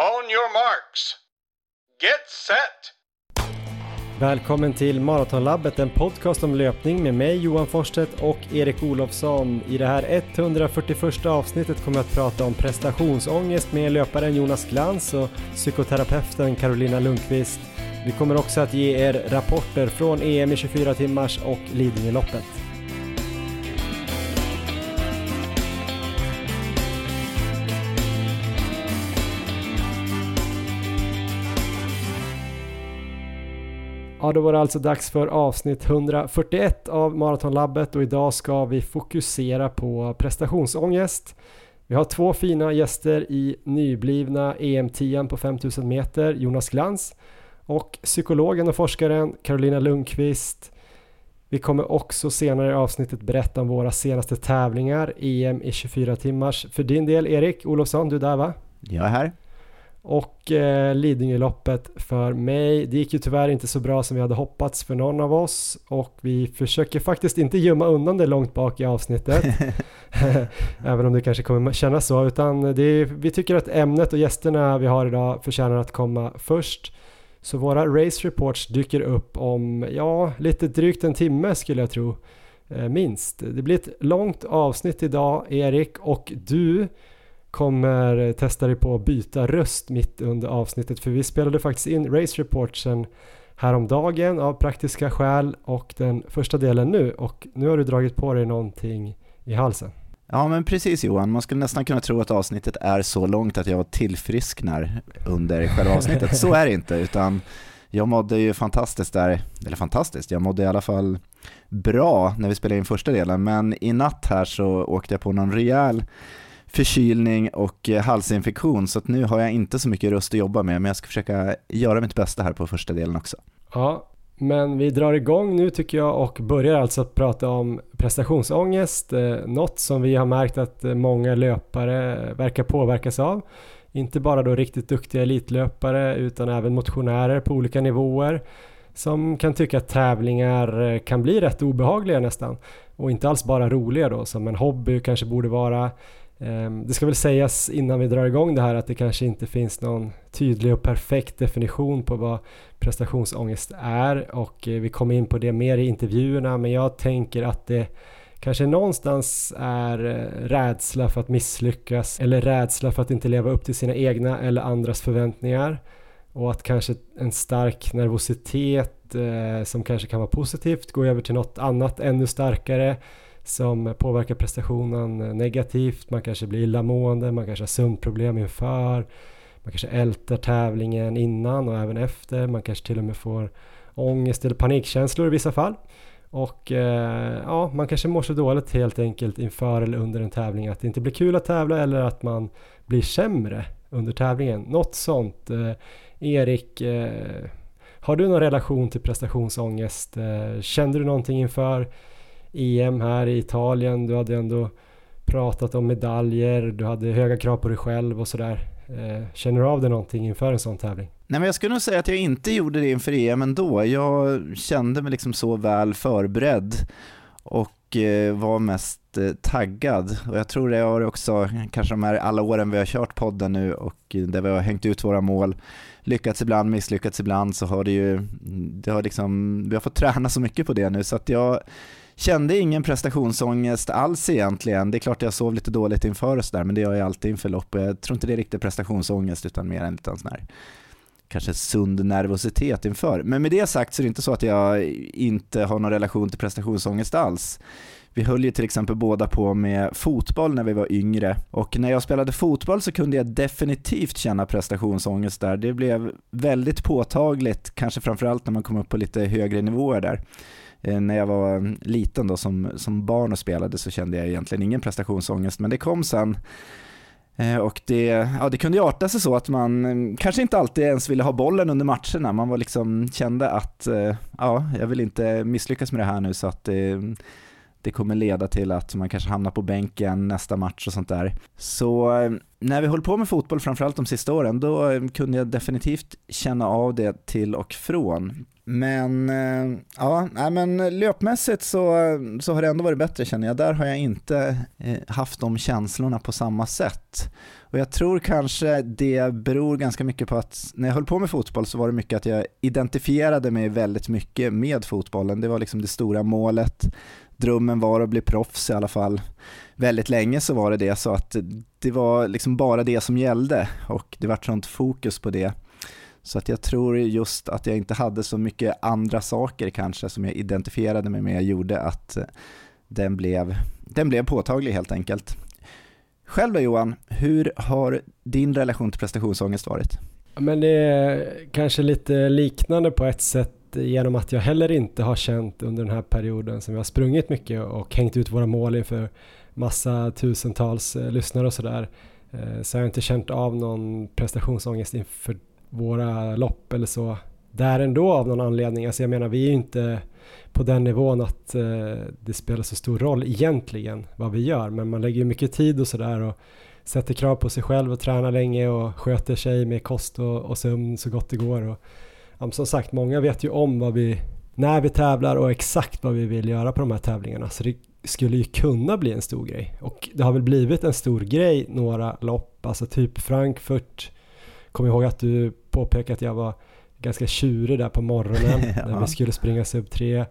On your marks. Get set! Välkommen till Maratonlabbet, en podcast om löpning med mig Johan Forsstedt och Erik Olofsson. I det här 141 avsnittet kommer jag att prata om prestationsångest med löparen Jonas Glans och psykoterapeuten Carolina Lundqvist. Vi kommer också att ge er rapporter från EM i 24 timmars och Lidingöloppet. Ja, då var det alltså dags för avsnitt 141 av Maratonlabbet och idag ska vi fokusera på prestationsångest. Vi har två fina gäster i nyblivna EM-10 på 5000 meter, Jonas Glans och psykologen och forskaren Carolina Lundqvist. Vi kommer också senare i avsnittet berätta om våra senaste tävlingar, EM i 24 timmars. För din del Erik Olofsson, du är där va? Jag är här. Och eh, Lidingöloppet för mig, det gick ju tyvärr inte så bra som vi hade hoppats för någon av oss och vi försöker faktiskt inte gömma undan det långt bak i avsnittet. Även om det kanske kommer kännas så, utan det är, vi tycker att ämnet och gästerna vi har idag förtjänar att komma först. Så våra race reports dyker upp om, ja, lite drygt en timme skulle jag tro. Eh, minst. Det blir ett långt avsnitt idag, Erik, och du kommer eh, testa dig på att byta röst mitt under avsnittet för vi spelade faktiskt in race reportsen häromdagen av praktiska skäl och den första delen nu och nu har du dragit på dig någonting i halsen. Ja men precis Johan, man skulle nästan kunna tro att avsnittet är så långt att jag tillfrisknar under själva avsnittet. Så är det inte, utan jag mådde ju fantastiskt där, eller fantastiskt, jag mådde i alla fall bra när vi spelade in första delen, men i natt här så åkte jag på någon rejäl förkylning och eh, halsinfektion så att nu har jag inte så mycket röst att jobba med men jag ska försöka göra mitt bästa här på första delen också. Ja, men vi drar igång nu tycker jag och börjar alltså att prata om prestationsångest, eh, något som vi har märkt att eh, många löpare verkar påverkas av. Inte bara då riktigt duktiga elitlöpare utan även motionärer på olika nivåer som kan tycka att tävlingar kan bli rätt obehagliga nästan och inte alls bara roliga då som en hobby kanske borde vara Ehm, det ska väl sägas innan vi drar igång det här att det kanske inte finns någon tydlig och perfekt definition på vad prestationsångest är. Och eh, vi kommer in på det mer i intervjuerna men jag tänker att det kanske någonstans är eh, rädsla för att misslyckas eller rädsla för att inte leva upp till sina egna eller andras förväntningar. Och att kanske en stark nervositet eh, som kanske kan vara positivt går över till något annat ännu starkare som påverkar prestationen negativt. Man kanske blir illamående, man kanske har sömnproblem inför. Man kanske ältar tävlingen innan och även efter. Man kanske till och med får ångest eller panikkänslor i vissa fall. Och eh, ja, man kanske mår så dåligt helt enkelt inför eller under en tävling att det inte blir kul att tävla eller att man blir sämre under tävlingen. Något sånt. Eh, Erik, eh, har du någon relation till prestationsångest? Eh, kände du någonting inför EM här i Italien. Du hade ändå pratat om medaljer, du hade höga krav på dig själv och sådär. Eh, känner du av dig någonting inför en sån tävling? Nej men jag skulle nog säga att jag inte gjorde det inför EM ändå. Jag kände mig liksom så väl förberedd och eh, var mest eh, taggad. Och jag tror det har också, kanske de här alla åren vi har kört podden nu och där vi har hängt ut våra mål, lyckats ibland, misslyckats ibland, så har det ju, det har liksom, vi har fått träna så mycket på det nu så att jag Kände ingen prestationsångest alls egentligen. Det är klart jag sov lite dåligt inför och sådär, men det gör jag alltid inför lopp. Jag tror inte det är riktigt prestationsångest utan mer en liten sån här kanske sund nervositet inför. Men med det sagt så är det inte så att jag inte har någon relation till prestationsångest alls. Vi höll ju till exempel båda på med fotboll när vi var yngre och när jag spelade fotboll så kunde jag definitivt känna prestationsångest där. Det blev väldigt påtagligt, kanske framförallt när man kom upp på lite högre nivåer där. Eh, när jag var mm, liten då som, som barn och spelade så kände jag egentligen ingen prestationsångest, men det kom sen eh, och det, ja, det kunde ju arta sig så att man mm, kanske inte alltid ens ville ha bollen under matcherna. Man var liksom, kände att eh, ja, jag vill inte misslyckas med det här nu så att det, det kommer leda till att man kanske hamnar på bänken nästa match och sånt där. Så mm, när vi höll på med fotboll, framförallt de sista åren, då kunde jag definitivt känna av det till och från. Men, eh, ja, men löpmässigt så, så har det ändå varit bättre känner jag. Där har jag inte eh, haft de känslorna på samma sätt. Och jag tror kanske det beror ganska mycket på att när jag höll på med fotboll så var det mycket att jag identifierade mig väldigt mycket med fotbollen. Det var liksom det stora målet. Drömmen var att bli proffs i alla fall. Väldigt länge så var det det, så att det var liksom bara det som gällde och det var sånt fokus på det. Så att jag tror just att jag inte hade så mycket andra saker kanske som jag identifierade mig med gjorde att eh, den blev, den blev påtaglig helt enkelt. Själv då Johan, hur har din relation till prestationsångest varit? Men det är kanske lite liknande på ett sätt genom att jag heller inte har känt under den här perioden som vi har sprungit mycket och hängt ut våra mål inför massa tusentals eh, lyssnare och sådär. Eh, så jag har inte känt av någon prestationsångest inför våra lopp eller så där ändå av någon anledning. Alltså jag menar vi är ju inte på den nivån att eh, det spelar så stor roll egentligen vad vi gör men man lägger ju mycket tid och sådär och sätter krav på sig själv och tränar länge och sköter sig med kost och, och sömn så gott det går. Och, ja, som sagt, många vet ju om vad vi, när vi tävlar och exakt vad vi vill göra på de här tävlingarna. Så det skulle ju kunna bli en stor grej. Och det har väl blivit en stor grej några lopp, alltså typ Frankfurt. Kom ihåg att du påpekade att jag var ganska tjurig där på morgonen ja. när vi skulle springa sub 3.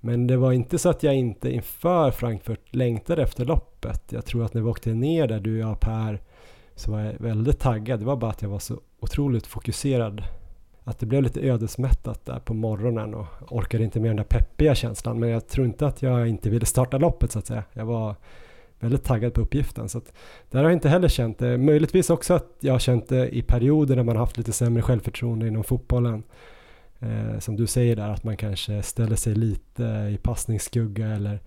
Men det var inte så att jag inte inför Frankfurt längtade efter loppet. Jag tror att när vi åkte ner där, du och jag Per, så var jag väldigt taggad. Det var bara att jag var så otroligt fokuserad. Att det blev lite ödesmättat där på morgonen och orkade inte med den där peppiga känslan. Men jag tror inte att jag inte ville starta loppet så att säga. Jag var väldigt taggad på uppgiften. Så att där har jag inte heller känt det. Möjligtvis också att jag har känt det i perioder när man haft lite sämre självförtroende inom fotbollen. Eh, som du säger där, att man kanske ställer sig lite i passningsskugga eller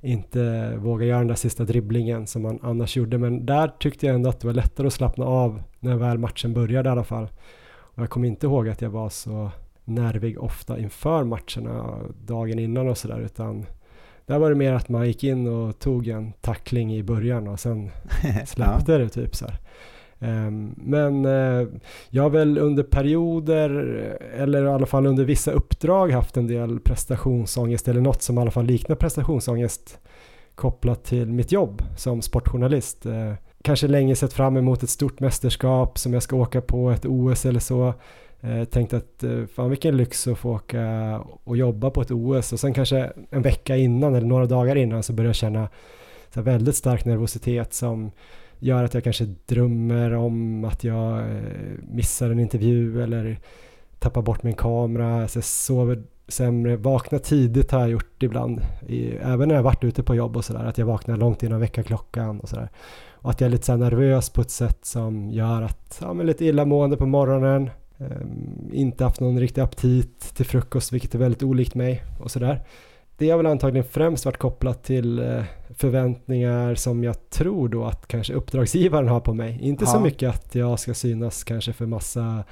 inte vågar göra den där sista dribblingen som man annars gjorde. Men där tyckte jag ändå att det var lättare att slappna av när väl matchen började i alla fall. Och jag kommer inte ihåg att jag var så nervig ofta inför matcherna dagen innan och sådär utan där var det mer att man gick in och tog en tackling i början och sen släppte ja. det typ så um, men uh, jag har väl under perioder, eller i alla fall under vissa uppdrag haft en del prestationsångest eller något som i alla fall liknar prestationsångest kopplat till mitt jobb som sportjournalist. Uh, kanske länge sett fram emot ett stort mästerskap som jag ska åka på, ett OS eller så. Eh, tänkte att eh, fan vilken lyx att få åka och jobba på ett OS och sen kanske en vecka innan eller några dagar innan så började jag känna så väldigt stark nervositet som gör att jag kanske drömmer om att jag eh, missar en intervju eller tappar bort min kamera, så jag sover sämre, vaknar tidigt har jag gjort ibland, i, även när jag varit ute på jobb och sådär, att jag vaknar långt innan väckarklockan och sådär. Och att jag är lite så nervös på ett sätt som gör att, ja men lite illamående på morgonen, inte haft någon riktig aptit till frukost, vilket är väldigt olikt mig och sådär. Det har väl antagligen främst varit kopplat till uh, förväntningar som jag tror då att kanske uppdragsgivaren har på mig. Inte ja. så mycket att jag ska synas kanske för massa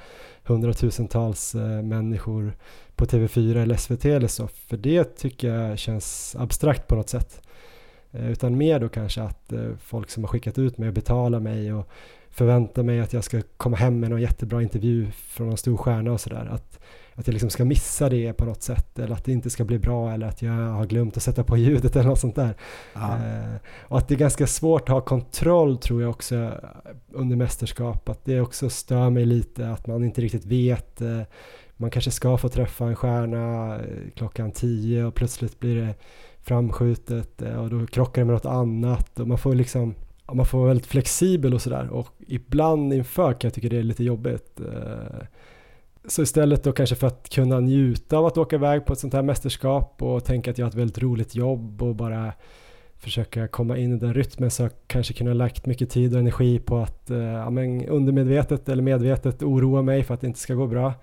hundratusentals uh, människor på TV4 eller SVT eller så, för det tycker jag känns abstrakt på något sätt. Uh, utan mer då kanske att folk som har skickat ut mig och betalar mig och förväntar mig att jag ska komma hem med någon jättebra intervju från någon stor stjärna och sådär. Att, att jag liksom ska missa det på något sätt eller att det inte ska bli bra eller att jag har glömt att sätta på ljudet eller något sånt där. Eh, och att det är ganska svårt att ha kontroll tror jag också under mästerskap. Att det också stör mig lite att man inte riktigt vet. Eh, man kanske ska få träffa en stjärna eh, klockan tio och plötsligt blir det framskjutet eh, och då krockar det med något annat och man får liksom man får vara väldigt flexibel och sådär och ibland inför kan jag tycka det är lite jobbigt. Eh, så istället då kanske för att kunna njuta av att åka iväg på ett sånt här mästerskap och tänka att jag har ett väldigt roligt jobb och bara försöka komma in i den rytmen så jag kanske kunde ha lagt mycket tid och energi på att eh, ja, men undermedvetet eller medvetet oroa mig för att det inte ska gå bra.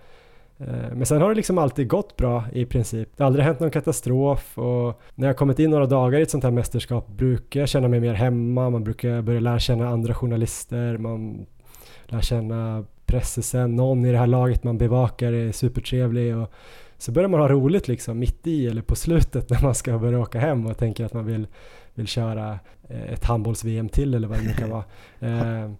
Eh, men sen har det liksom alltid gått bra i princip. Det har aldrig hänt någon katastrof och när jag kommit in några dagar i ett sånt här mästerskap brukar jag känna mig mer hemma. Man brukar börja lära känna andra journalister, man lär känna pressesen, någon i det här laget man bevakar är supertrevlig och så börjar man ha roligt liksom mitt i eller på slutet när man ska börja åka hem och tänker att man vill, vill köra eh, ett handbolls-VM till eller vad det nu kan vara. Eh,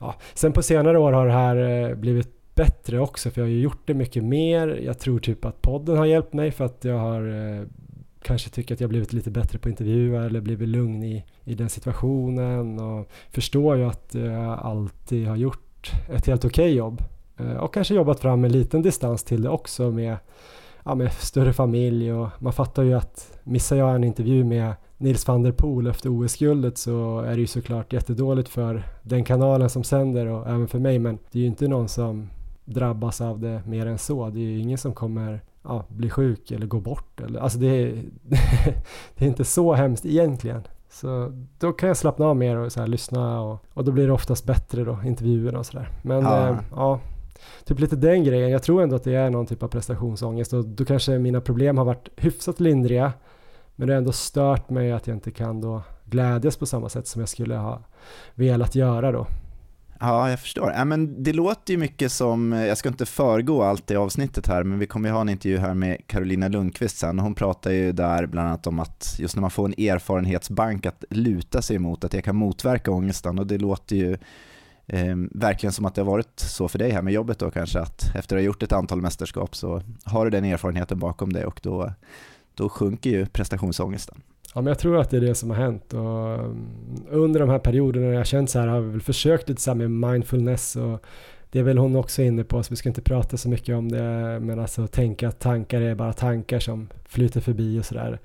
ja. Sen på senare år har det här blivit bättre också för jag har ju gjort det mycket mer. Jag tror typ att podden har hjälpt mig för att jag har eh, kanske tycker att jag blivit lite bättre på att intervjua eller blivit lugn i, i den situationen och förstår ju att jag alltid har gjort ett helt okej okay jobb eh, och kanske jobbat fram en liten distans till det också med, ja, med större familj och man fattar ju att missar jag en intervju med Nils van der Poel efter OS-guldet så är det ju såklart jättedåligt för den kanalen som sänder och även för mig men det är ju inte någon som drabbas av det mer än så. Det är ju ingen som kommer ja, bli sjuk eller gå bort. Eller, alltså det är, det är inte så hemskt egentligen. Så då kan jag slappna av mer och så här, lyssna och, och då blir det oftast bättre då, intervjuerna och sådär. Men ja. Eh, ja, typ lite den grejen. Jag tror ändå att det är någon typ av prestationsångest och då kanske mina problem har varit hyfsat lindriga. Men det har ändå stört mig att jag inte kan då glädjas på samma sätt som jag skulle ha velat göra då. Ja, jag förstår. Ja, men det låter ju mycket som, eh, jag ska inte föregå allt i avsnittet här, men vi kommer ju ha en intervju här med Carolina Lundqvist sen. Hon pratar ju där bland annat om att just när man får en erfarenhetsbank att luta sig emot, att jag kan motverka ångesten och det låter ju eh, verkligen som att det har varit så för dig här med jobbet då kanske, att efter att ha gjort ett antal mästerskap så har du den erfarenheten bakom dig och då, då sjunker ju prestationsångesten. Ja, men jag tror att det är det som har hänt och mm, under de här perioderna jag känt så här har vi väl försökt lite så med mindfulness och det är väl hon också inne på så vi ska inte prata så mycket om det men alltså tänka att tankar är bara tankar som flyter förbi och sådär.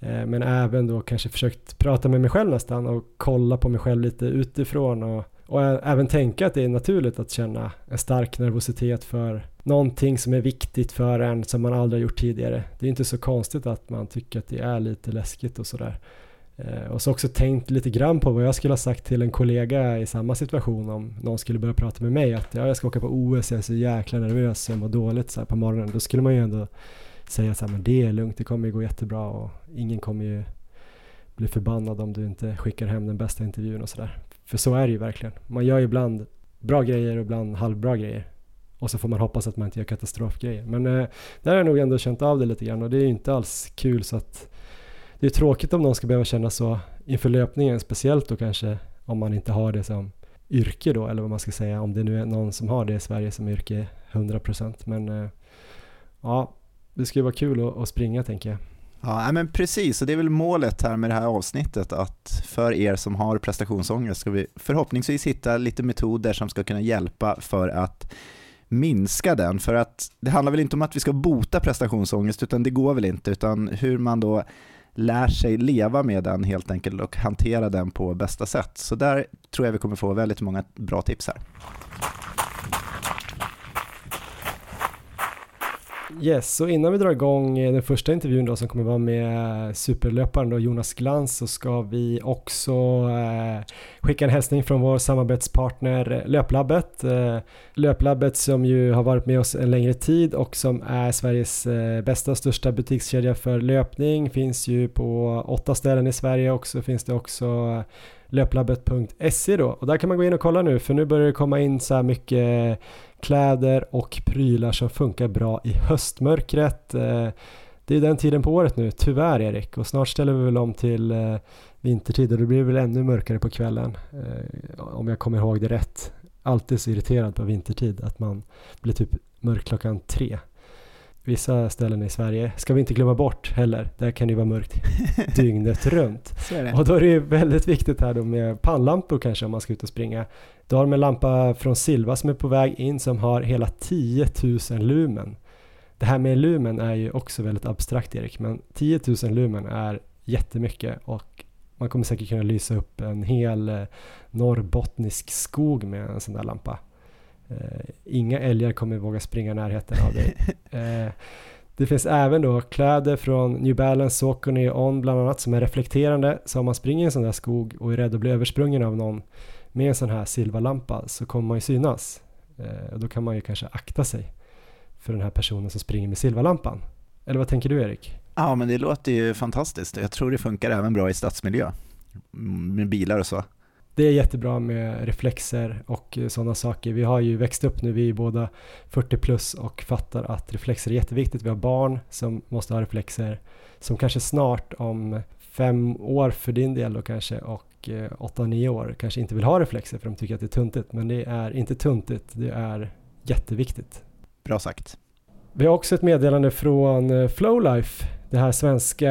Eh, men även då kanske försökt prata med mig själv nästan och kolla på mig själv lite utifrån och och även tänka att det är naturligt att känna en stark nervositet för någonting som är viktigt för en som man aldrig har gjort tidigare. Det är inte så konstigt att man tycker att det är lite läskigt och sådär. Eh, och så också tänkt lite grann på vad jag skulle ha sagt till en kollega i samma situation om någon skulle börja prata med mig att ja, jag ska åka på OS, jag är så jäkla nervös, jag mår dåligt så på morgonen. Då skulle man ju ändå säga så här, men det är lugnt, det kommer ju gå jättebra och ingen kommer ju bli förbannad om du inte skickar hem den bästa intervjun och sådär. För så är det ju verkligen. Man gör ju ibland bra grejer och ibland halvbra grejer. Och så får man hoppas att man inte gör katastrofgrejer. Men eh, där har jag nog ändå känt av det lite grann och det är ju inte alls kul så att det är tråkigt om någon ska behöva känna så inför löpningen, speciellt då kanske om man inte har det som yrke då, eller vad man ska säga, om det nu är någon som har det i Sverige som yrke 100%. Men eh, ja, det ska ju vara kul att, att springa tänker jag. Ja, men precis, och det är väl målet här med det här avsnittet att för er som har prestationsångest ska vi förhoppningsvis hitta lite metoder som ska kunna hjälpa för att minska den. För att det handlar väl inte om att vi ska bota prestationsångest, utan det går väl inte, utan hur man då lär sig leva med den helt enkelt och hantera den på bästa sätt. Så där tror jag vi kommer få väldigt många bra tips här. Yes, så innan vi drar igång eh, den första intervjun då som kommer vara med eh, superlöparen då Jonas Glans så ska vi också eh, skicka en hälsning från vår samarbetspartner eh, Löplabbet. Eh, Löplabbet som ju har varit med oss en längre tid och som är Sveriges eh, bästa och största butikskedja för löpning. Finns ju på åtta ställen i Sverige och så finns det också löplabbet.se då och där kan man gå in och kolla nu för nu börjar det komma in så här mycket kläder och prylar som funkar bra i höstmörkret. Eh, det är den tiden på året nu, tyvärr Erik, och snart ställer vi väl om till eh, vintertid och då blir det väl ännu mörkare på kvällen eh, om jag kommer ihåg det rätt. Alltid så irriterad på vintertid att man blir typ mörk klockan tre. Vissa ställen i Sverige ska vi inte glömma bort heller. Där kan det vara mörkt dygnet runt. Och då är det väldigt viktigt här då med pannlampor kanske om man ska ut och springa. Då har de en lampa från Silva som är på väg in som har hela 10 000 lumen. Det här med lumen är ju också väldigt abstrakt Erik, men 10 000 lumen är jättemycket och man kommer säkert kunna lysa upp en hel eh, norrbottnisk skog med en sån där lampa. Eh, inga älgar kommer våga springa i närheten av dig. Eh, det finns även då kläder från New Balance, Saucony On bland annat som är reflekterande. Så om man springer i en sån där skog och är rädd att bli översprungen av någon med en sån här silverlampa så kommer man ju synas. Eh, och då kan man ju kanske akta sig för den här personen som springer med silverlampan. Eller vad tänker du Erik? Ja, men det låter ju fantastiskt. Jag tror det funkar även bra i stadsmiljö med bilar och så. Det är jättebra med reflexer och sådana saker. Vi har ju växt upp nu, vi är båda 40 plus och fattar att reflexer är jätteviktigt. Vi har barn som måste ha reflexer som kanske snart om fem år för din del då kanske och 8-9 år kanske inte vill ha reflexer för de tycker att det är tuntigt. Men det är inte tuntigt, det är jätteviktigt. Bra sagt. Vi har också ett meddelande från eh, Flowlife, det här svenska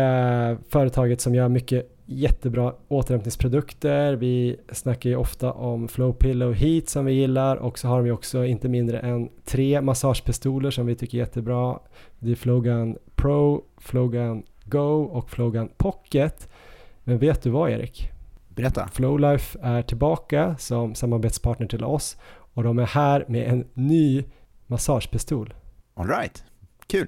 företaget som gör mycket jättebra återhämtningsprodukter. Vi snackar ju ofta om Flow Pillow Heat som vi gillar och så har de ju också inte mindre än tre massagepistoler som vi tycker är jättebra. Det är Flowgun Pro, Flowgun Go och Flowgun Pocket. Men vet du vad Erik? Berätta. Flowlife är tillbaka som samarbetspartner till oss och de är här med en ny massagepistol. All right. Kul.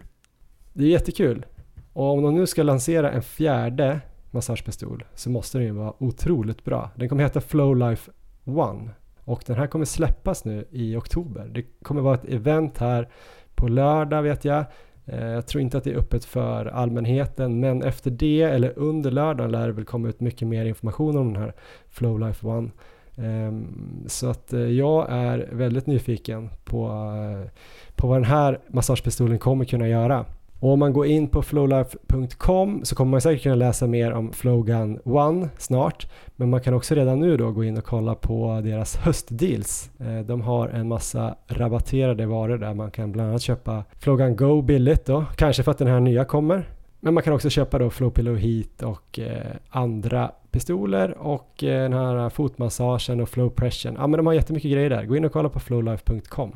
Det är jättekul. Och om de nu ska lansera en fjärde massagepistol så måste den ju vara otroligt bra. Den kommer heta Flowlife One och den här kommer släppas nu i oktober. Det kommer vara ett event här på lördag vet jag. Eh, jag tror inte att det är öppet för allmänheten men efter det eller under lördagen lär det väl komma ut mycket mer information om den här Flowlife One. Ehm, så att eh, jag är väldigt nyfiken på, eh, på vad den här massagepistolen kommer kunna göra. Och om man går in på flowlife.com så kommer man säkert kunna läsa mer om Flowgun One snart. Men man kan också redan nu då gå in och kolla på deras höstdeals. Eh, de har en massa rabatterade varor där man kan bland annat köpa Flowgun Go billigt då. Kanske för att den här nya kommer. Men man kan också köpa då Flowpillow Heat och eh, andra pistoler och eh, den här fotmassagen och Flow Pression. Ja men de har jättemycket grejer där. Gå in och kolla på flowlife.com.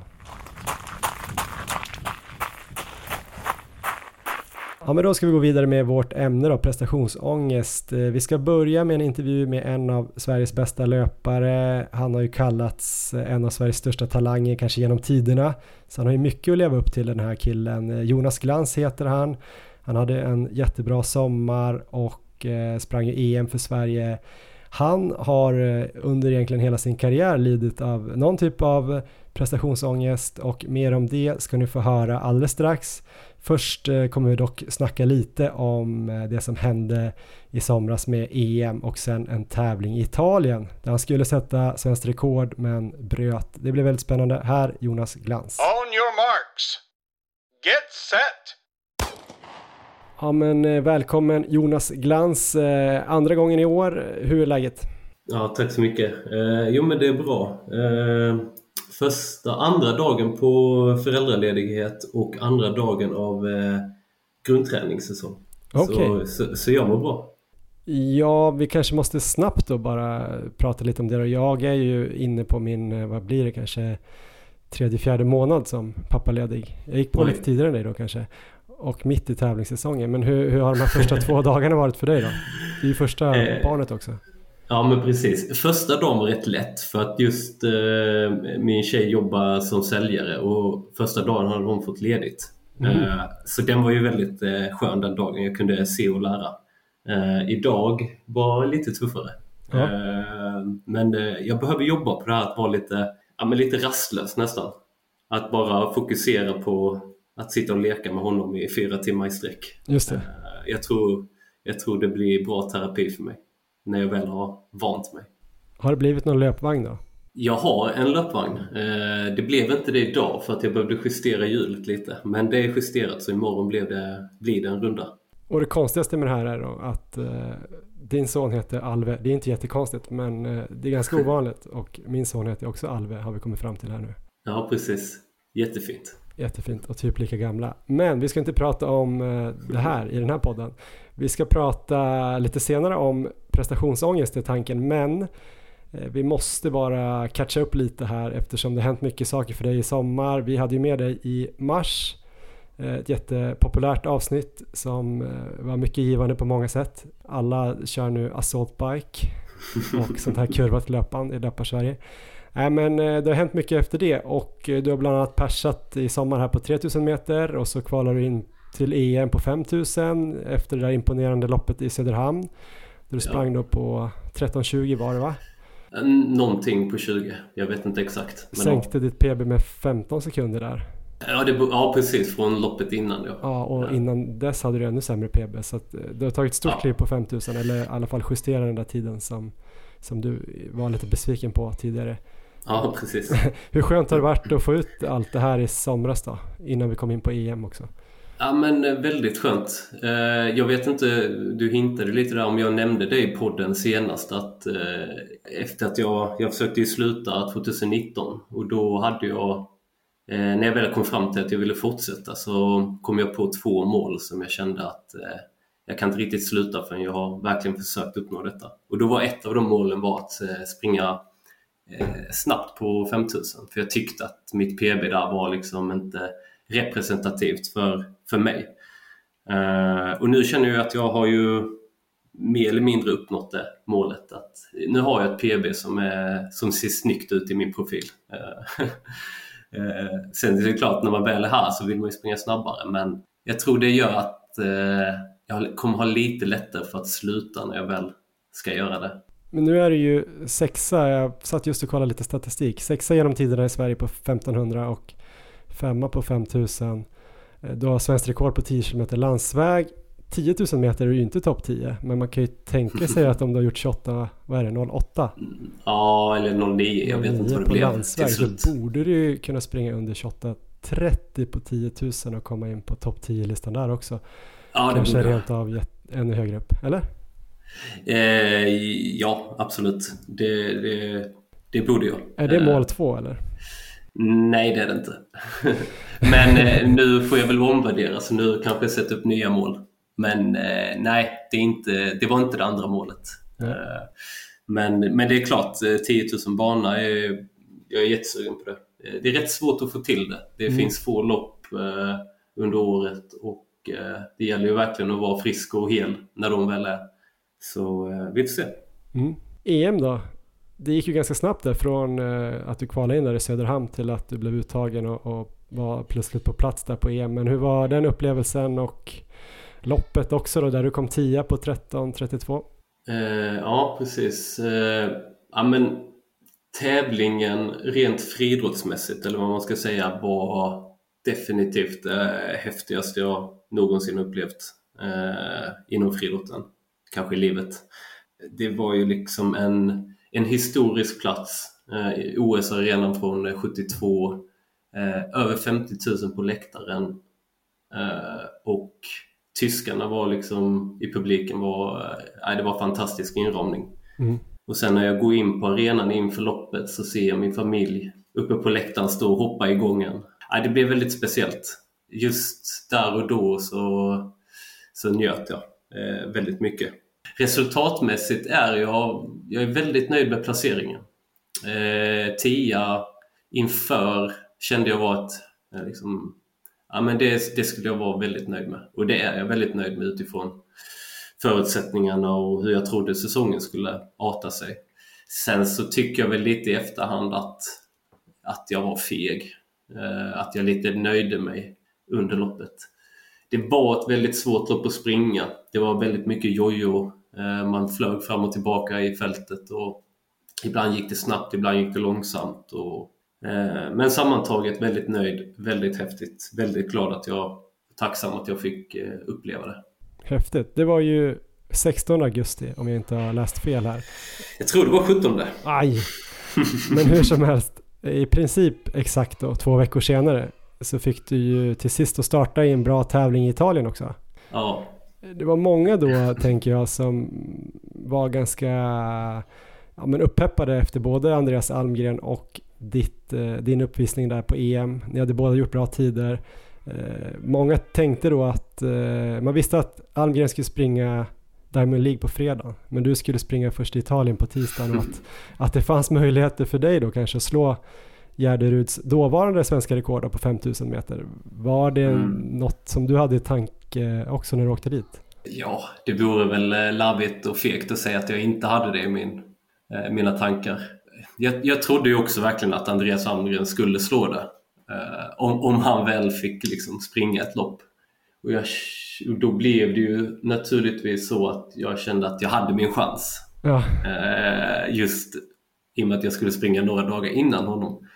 Ja men då ska vi gå vidare med vårt ämne då, prestationsångest. Eh, vi ska börja med en intervju med en av Sveriges bästa löpare. Han har ju kallats eh, en av Sveriges största talanger kanske genom tiderna. Så han har ju mycket att leva upp till den här killen. Eh, Jonas Glans heter han. Han hade en jättebra sommar och sprang ju EM för Sverige. Han har under egentligen hela sin karriär lidit av någon typ av prestationsångest och mer om det ska ni få höra alldeles strax. Först eh, kommer vi dock snacka lite om eh, det som hände i somras med EM och sen en tävling i Italien där han skulle sätta svenskt rekord men bröt. Det blev väldigt spännande. Här Jonas Glans. On your marks. Get set. Ja men eh, välkommen Jonas Glans, andra gången i år. Hur är läget? Ja, tack så mycket. Eh, jo men det är bra. Eh, första, andra dagen på föräldraledighet och andra dagen av eh, grundträningssäsong. Okay. Så, så, så jag mår bra. Ja, vi kanske måste snabbt då bara prata lite om det. Jag är ju inne på min, eh, vad blir det kanske, tredje, fjärde månad som pappaledig. Jag gick på Oj. lite tidigare än dig då kanske. Och mitt i tävlingssäsongen. Men hur, hur har de här första två dagarna varit för dig då? Det är ju första eh, barnet också. Ja men precis. Första dagen var rätt lätt för att just eh, min tjej jobbar som säljare och första dagen hade hon fått ledigt. Mm. Eh, så den var ju väldigt eh, skön den dagen. Jag kunde se och lära. Eh, idag var lite tuffare. Ja. Eh, men eh, jag behöver jobba på det här att vara lite, ja, men lite rastlös nästan. Att bara fokusera på att sitta och leka med honom i fyra timmar i sträck. Just det. jag, tror, jag tror det blir bra terapi för mig när jag väl har vant mig. Har det blivit någon löpvagn då? Jag har en löpvagn. Eh, det blev inte det idag för att jag behövde justera hjulet lite. Men det är justerat så imorgon blev det, blir det en runda. Och det konstigaste med det här är då att eh, din son heter Alve. Det är inte jättekonstigt men eh, det är ganska ovanligt. Och min son heter också Alve har vi kommit fram till här nu. Ja precis. Jättefint. Jättefint och typ lika gamla. Men vi ska inte prata om det här i den här podden. Vi ska prata lite senare om prestationsångest är tanken men eh, vi måste bara catcha upp lite här eftersom det hänt mycket saker för dig i sommar. Vi hade ju med dig i mars eh, ett jättepopulärt avsnitt som var mycket givande på många sätt. Alla kör nu assault bike och sånt här kurvat löpband i Löpar-Sverige. Nej men eh, det har hänt mycket efter det och eh, du har bland annat persat i sommar här på 3000 meter och så kvalar du in till EM på 5000 efter det där imponerande loppet i Söderhamn. Där du sprang ja. då på 13.20 var det va? Någonting på 20, jag vet inte exakt. Men Sänkte ja. ditt PB med 15 sekunder där. Ja, det, ja precis, från loppet innan ja. Ja, och ja. innan dess hade du ännu sämre PB. Så att eh, du har tagit ett stort ja. kliv på 5000 eller i alla fall justerat den där tiden som, som du var lite besviken på tidigare. Ja, precis. Hur skönt har det varit att få ut allt det här i somras då? Innan vi kom in på EM också. Ja men eh, väldigt skönt. Eh, jag vet inte, du hintade lite där om jag nämnde det i podden senast att eh, efter att jag, jag försökte ju sluta 2019 och då hade jag när jag väl kom fram till att jag ville fortsätta så kom jag på två mål som jag kände att jag kan inte riktigt sluta förrän jag har verkligen försökt uppnå detta. Och då var ett av de målen var att springa snabbt på 5000 för jag tyckte att mitt PB där var liksom inte representativt för, för mig. Eh, och nu känner jag att jag har ju mer eller mindre uppnått det målet. Att nu har jag ett PB som, är, som ser snyggt ut i min profil. Eh, eh, sen är det klart, när man väl är här så vill man ju springa snabbare men jag tror det gör att jag kommer ha lite lättare för att sluta när jag väl ska göra det. Men nu är det ju sexa, jag satt just och kollade lite statistik, sexa genom tiderna i Sverige på 1500 och femma på 5000. Eh, du har svenskt rekord på 10 km landsväg. 10 000 meter är ju inte topp 10, men man kan ju tänka sig att om du har gjort 28, vad är det, 08? Ja, eller 09, jag vet inte vad det på blev landsväg, så borde du ju kunna springa under 28 30 på 10 000 och komma in på topp 10-listan där också. Ja, Kanske borde. rent av ännu högre upp, eller? Eh, ja, absolut. Det, det, det borde jag. Är det mål två eller? Nej, det är det inte. Men eh, nu får jag väl omvärdera, så nu kanske jag sätter upp nya mål. Men eh, nej, det, är inte, det var inte det andra målet. Mm. Men, men det är klart, 10 000 bana, är, jag är jättesugen på det. Det är rätt svårt att få till det. Det mm. finns få lopp under året och det gäller ju verkligen att vara frisk och hel när de väl är. Så vi får se. Mm. EM då? Det gick ju ganska snabbt där från eh, att du kvalade in där i Söderhamn till att du blev uttagen och, och, var plötsligt på plats där på EM. Men hur var den upplevelsen och loppet också då där du kom tia på 13.32? Eh, ja, precis. Eh, ja, men tävlingen rent friidrottsmässigt eller vad man ska säga var definitivt det eh, häftigaste jag någonsin upplevt eh, inom friidrotten. Kanske i livet. Det var ju liksom en en historisk plats. Eh, OS-arenan från 72. Eh, över 50 000 på läktaren. Eh, och tyskarna var liksom i publiken var, eh, det var fantastisk inramning. Mm. Och sen när jag går in på arenan inför loppet så ser jag min familj uppe på läktaren stå och hoppa i gången. Ja, det blev väldigt speciellt. Just där och då så, så njöt jag eh, väldigt mycket resultatmässigt är jag, jag är väldigt nöjd med placeringen. Eh, tia inför kände jag var att eh, liksom, ja, men det, det skulle jag vara väldigt nöjd med. Och det är jag väldigt nöjd med utifrån förutsättningarna och hur jag trodde säsongen skulle arta sig. Sen så tycker jag väl lite i efterhand att, att jag var feg. Eh, att jag lite nöjde mig under loppet. Det var ett väldigt svårt lopp att springa. Det var väldigt mycket jojo man flög fram och tillbaka i fältet och ibland gick det snabbt, ibland gick det långsamt. Och, eh, men sammantaget väldigt nöjd, väldigt häftigt, väldigt glad att jag, tacksam att jag fick eh, uppleva det. Häftigt. Det var ju 16 augusti om jag inte har läst fel här. Jag tror det var 17. Aj! Men hur som helst, i princip exakt då, två veckor senare så fick du ju till sist att starta i en bra tävling i Italien också. Ja. Det var många då, tänker jag, som var ganska ja, men uppeppade efter både Andreas Almgren och ditt, eh, din uppvisning där på EM. Ni hade båda gjort bra tider. Eh, många tänkte då att eh, man visste att Almgren skulle springa Diamond League på fredag, men du skulle springa först i Italien på tisdagen och att, att det fanns möjligheter för dig då kanske att slå Gärderuds dåvarande svenska rekord på 5000 meter. Var det mm. något som du hade i tanke också när du åkte dit? Ja, det vore väl eh, larvigt och fegt att säga att jag inte hade det i min, eh, mina tankar. Jag, jag trodde ju också verkligen att Andreas Almgren skulle slå det. Eh, om, om han väl fick liksom springa ett lopp. Och, jag, då blev det ju naturligtvis så att jag kände att jag hade min chans. Ja. Eh, just i och med att jag skulle springa några dagar innan honom.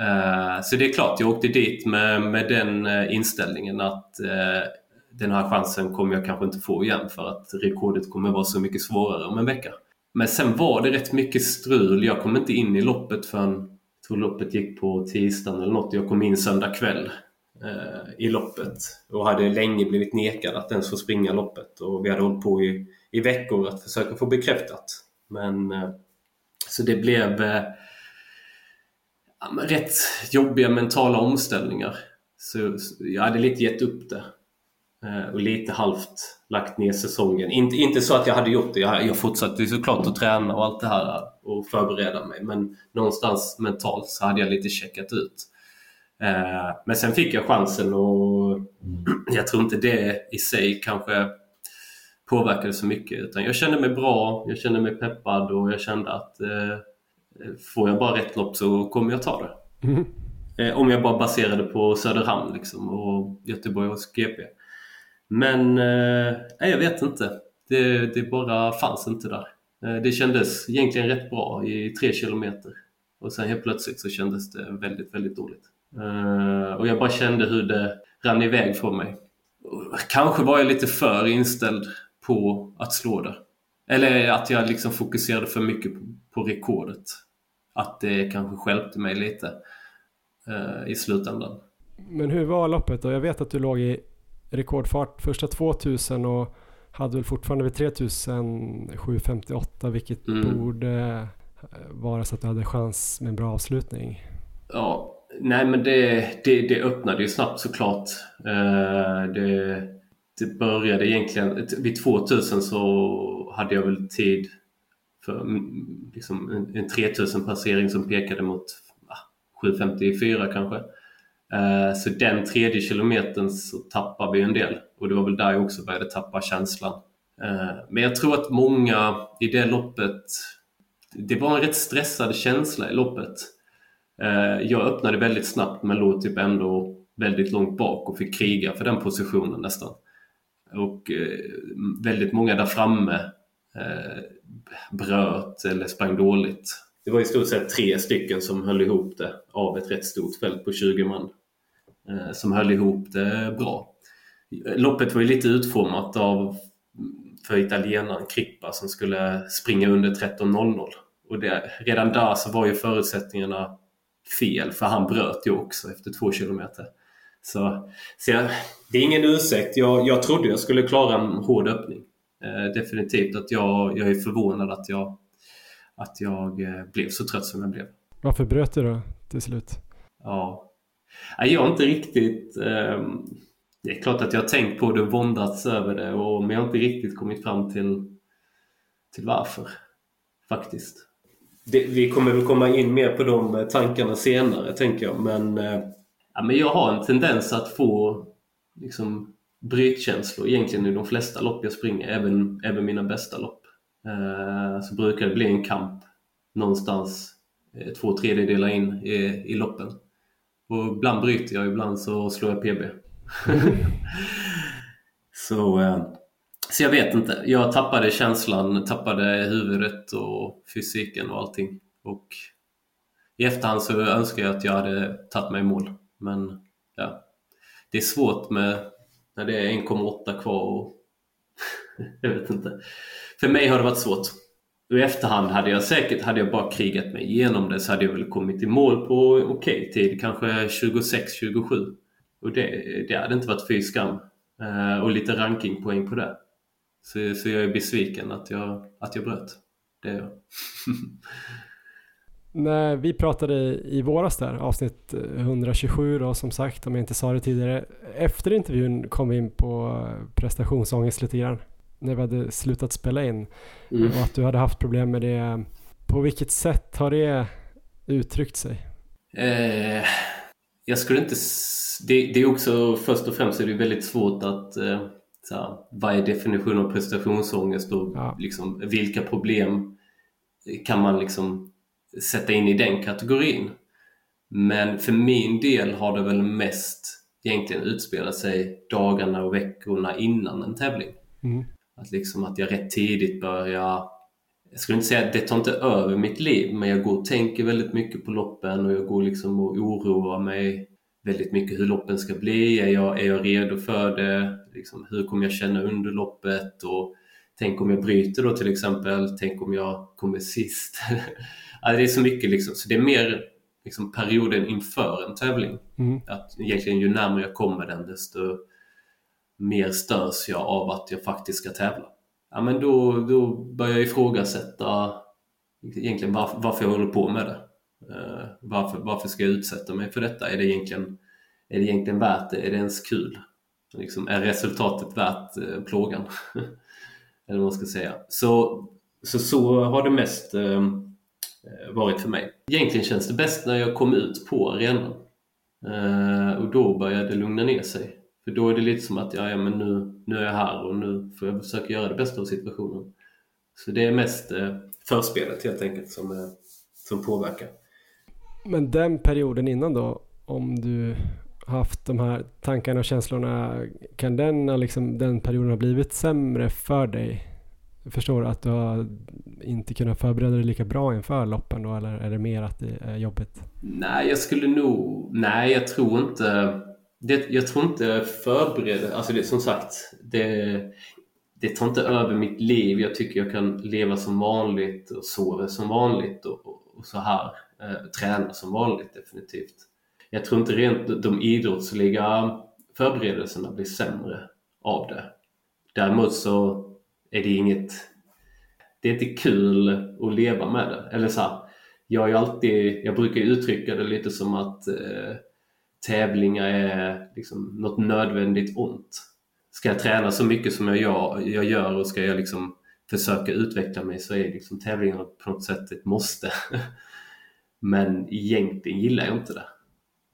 Eh, så det är klart, jag åkte dit med, med den eh, inställningen att eh, den här chansen kommer jag kanske inte få igen för att rekordet kommer vara så mycket svårare om en vecka. Men sen var det rätt mycket strul. Jag kom inte in i loppet förrän, jag tror loppet gick på tisdagen eller något. Jag kom in söndag kväll eh, i loppet och hade länge blivit nekad att ens få springa loppet. Och vi hade hållit på i, i veckor att försöka få bekräftat. Men eh, så det blev eh, rätt jobbiga mentala omställningar. Så, så jag hade lite gett upp det. Eh, och lite halvt lagt ner säsongen. Inte, inte så att jag hade gjort det. Jag, jag fortsatte såklart att träna och allt det här och förbereda mig. Men någonstans mentalt så hade jag lite checkat ut. Eh, men sen fick jag chansen och jag tror inte det i sig kanske påverkade så mycket. Utan jag kände mig bra, jag kände mig peppad och jag kände att eh, får jag bara rätt lopp så kommer jag ta det. Mm. Eh, om jag bara baserade på Söderhamn liksom, och Göteborg och GP. Men eh, jag vet inte. Det, det bara fanns inte där. Eh, det kändes egentligen rätt bra i tre kilometer. Och sen helt plötsligt så kändes det väldigt, väldigt dåligt. Eh, och jag bara kände hur det rann iväg från mig. Kanske var jag lite för inställd på att slå det. Eller att jag liksom fokuserade för mycket på, på rekordet. Att det kanske skälpte mig lite eh, i slutändan. Men hur var loppet då? Jag vet att du låg i rekordfart första 2000 och hade väl fortfarande vid 3758 vilket mm. borde eh, vara så att du hade chans med en bra avslutning. Ja, nej men det, det, det öppnade ju snabbt såklart. Uh, det, det började egentligen, vid 2000 så hade jag väl tid för mm, liksom en, en 3000 passering som pekade mot ah, 754 kanske. Eh, så den tredje kilometern så tappade vi en del och det var väl där jag också började tappa känslan. Eh, men jag tror att många i det loppet, det var en rätt stressad känsla i loppet. Eh, jag öppnade väldigt snabbt men låg typ ändå väldigt långt bak och fick kriga för den positionen nästan. Och väldigt många där framme bröt eller sprang dåligt. Det var i stort sett tre stycken som höll ihop det av ett rätt stort fält på 20 man. Eh, som höll ihop det bra. Loppet var ju lite utformat av för italienaren Krippa som skulle springa under 13.00. Och det, redan där så var ju förutsättningarna fel för han bröt ju också efter två kilometer. Så, så jag, det är ingen ursäkt. Jag, jag trodde jag skulle klara en hård öppning. Eh, definitivt att jag, jag är förvånad att jag, att jag eh, blev så trött som jag blev. Varför bröt du då till slut? Ja, jag har inte riktigt... Um, det är klart att jag har tänkt på det och våndats över det och, men jag har inte riktigt kommit fram till, till varför. Faktiskt. Det, vi kommer väl komma in mer på de eh, tankarna senare tänker jag men, uh, ja, men jag har en tendens att få liksom, brytkänslor egentligen i de flesta lopp jag springer, även, även mina bästa lopp. Uh, så brukar det bli en kamp någonstans två tredjedelar in i, i loppen. Och ibland bryter jag, ibland så slår jag PB. så, eh, så jag vet inte. Jag tappade känslan, tappade huvudet och fysiken och allting. Och i efterhand så önskar jag att jag hade tagit mig i mål. Men ja, det är svårt med när det är 1,8 kvar och jag vet inte. För mig har det varit svårt i efterhand hade jag säkert, hade jag bara krigat mig igenom det så hade jag väl kommit i mål på okej okay tid, kanske 26-27. Och det, det hade inte varit fy skam. Uh, och lite rankingpoäng på det. Så, så jag är besviken att jag, att jag bröt. Det är jag. När vi pratade i våras där, avsnitt 127 då som sagt, om jag inte sa det tidigare. Efter intervjun kom vi in på prestationsångest lite grann när vi hade slutat spela in. Mm. Och att du hade haft problem med det. På vilket sätt har det uttryckt sig? Eh, jag skulle inte... Det, det, är också, först och främst är det väldigt svårt att... Eh, så vad är definitionen av prestationsångest och ja. liksom, vilka problem kan man liksom sätta in i den kategorin? Men för min del har det väl mest egentligen utspelat sig dagarna och veckorna innan en tävling. Mm. Att, liksom att jag rätt tidigt börjar jag skulle inte säga att det tar inte över mitt liv, men jag går och tänker väldigt mycket på loppen och jag går liksom och oroar mig väldigt mycket hur loppen ska bli. Är jag, är jag redo för det? Liksom, hur kommer jag känna under loppet? Och tänk om jag bryter då till exempel? Tänk om jag kommer sist? alltså, det är så mycket liksom, så det är mer liksom, perioden inför en tävling. Mm. Att egentligen ju närmare jag kommer den desto mer störs jag av att jag faktiskt ska tävla. Ja, men då, då börjar jag ifrågasätta egentligen varför, varför jag håller på med det. Uh, varför, varför ska jag utsätta mig för detta? Är det egentligen, är det egentligen värt det? Är det ens kul? Liksom, är resultatet värt uh, plågan? Eller vad man ska säga. Så, så, så har det mest uh, varit för mig. Egentligen känns det bäst när jag kom ut på arenan. Och då började det lugna ner sig. För då är det lite som att ja, ja, men nu, nu är jag här och nu får jag försöka göra det bästa av situationen. Så det är mest eh, förspelet helt enkelt som, eh, som påverkar. Men den perioden innan då, om du haft de här tankarna och känslorna, kan den, liksom, den perioden ha blivit sämre för dig? Jag förstår att du har inte kunnat förbereda dig lika bra inför loppen då, eller är det mer att det är jobbigt? Nej, jag skulle nog... Nej, jag tror inte... Det, jag tror inte förbereda... Alltså det, som sagt, det, det tar inte över mitt liv. Jag tycker jag kan leva som vanligt och sova som vanligt och, och, och så här. Eh, träna som vanligt definitivt. Jag tror inte rent de idrottsliga förberedelserna blir sämre av det. Däremot så är det inget... Det är inte kul att leva med det. Eller så här, jag, är alltid, jag brukar uttrycka det lite som att eh, tävlingar är liksom något nödvändigt ont. Ska jag träna så mycket som jag gör, jag gör och ska jag liksom försöka utveckla mig så är liksom tävlingarna på något sätt ett måste. Men egentligen gillar jag inte det.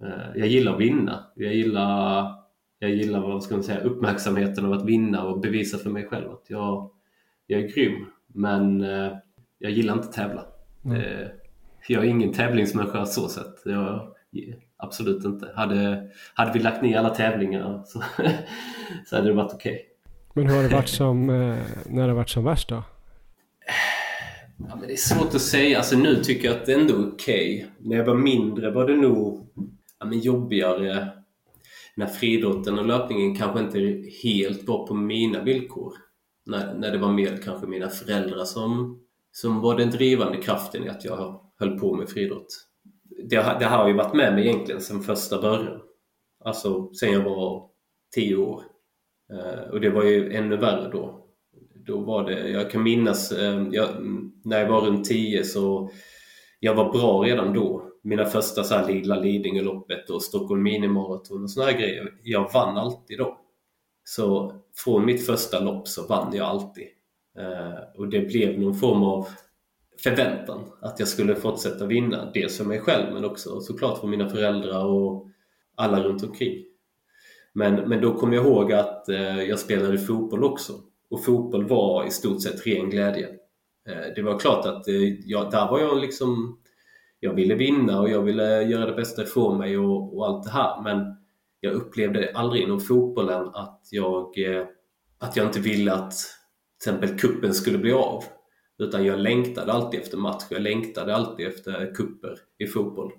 Eh, jag gillar att vinna. Jag gillar, jag gillar vad ska man säga, uppmärksamheten av att vinna och bevisa för mig själv att jag, jag är grym. Men eh, jag gillar inte att tävla. Mm. Jag är ingen tävlingsmänniska så sett. Jag, absolut inte. Hade, hade vi lagt ner alla tävlingar så, så hade det varit okej. Okay. Men hur har det varit som, när har det varit som värst då? Ja, men det är svårt att säga. Alltså, nu tycker jag att det är ändå är okej. Okay. När jag var mindre var det nog ja, men jobbigare när friidrotten och löpningen kanske inte helt var på mina villkor. När, när det var mer kanske mina föräldrar som, som var den drivande kraften i att jag höll på med friidrott. Det, det har ju varit med mig egentligen sedan första början. Alltså sen jag var tio år. Eh, och det var ju ännu värre då. Då var det, jag kan minnas, eh, jag, när jag var runt 10 så jag var bra redan då. Mina första så här lilla Lidingöloppet och Stockholm minimaraton och såna här grejer. Jag vann alltid då. Så från mitt första lopp så vann jag alltid. Eh, och det blev någon form av förväntan att jag skulle fortsätta vinna. Dels för mig själv men också såklart för mina föräldrar och alla runt omkring. Men, men då kom jag ihåg att eh, jag spelade fotboll också. Och fotboll var i stort sett ren glädje. Eh, det var klart att eh, jag, där var jag liksom jag ville vinna och jag ville göra det bästa ifrån mig och, och allt det här men jag upplevde aldrig inom fotbollen att jag, eh, att jag inte ville att till exempel kuppen skulle bli av. Utan jag längtade alltid efter match, jag längtade alltid efter kupper i fotboll.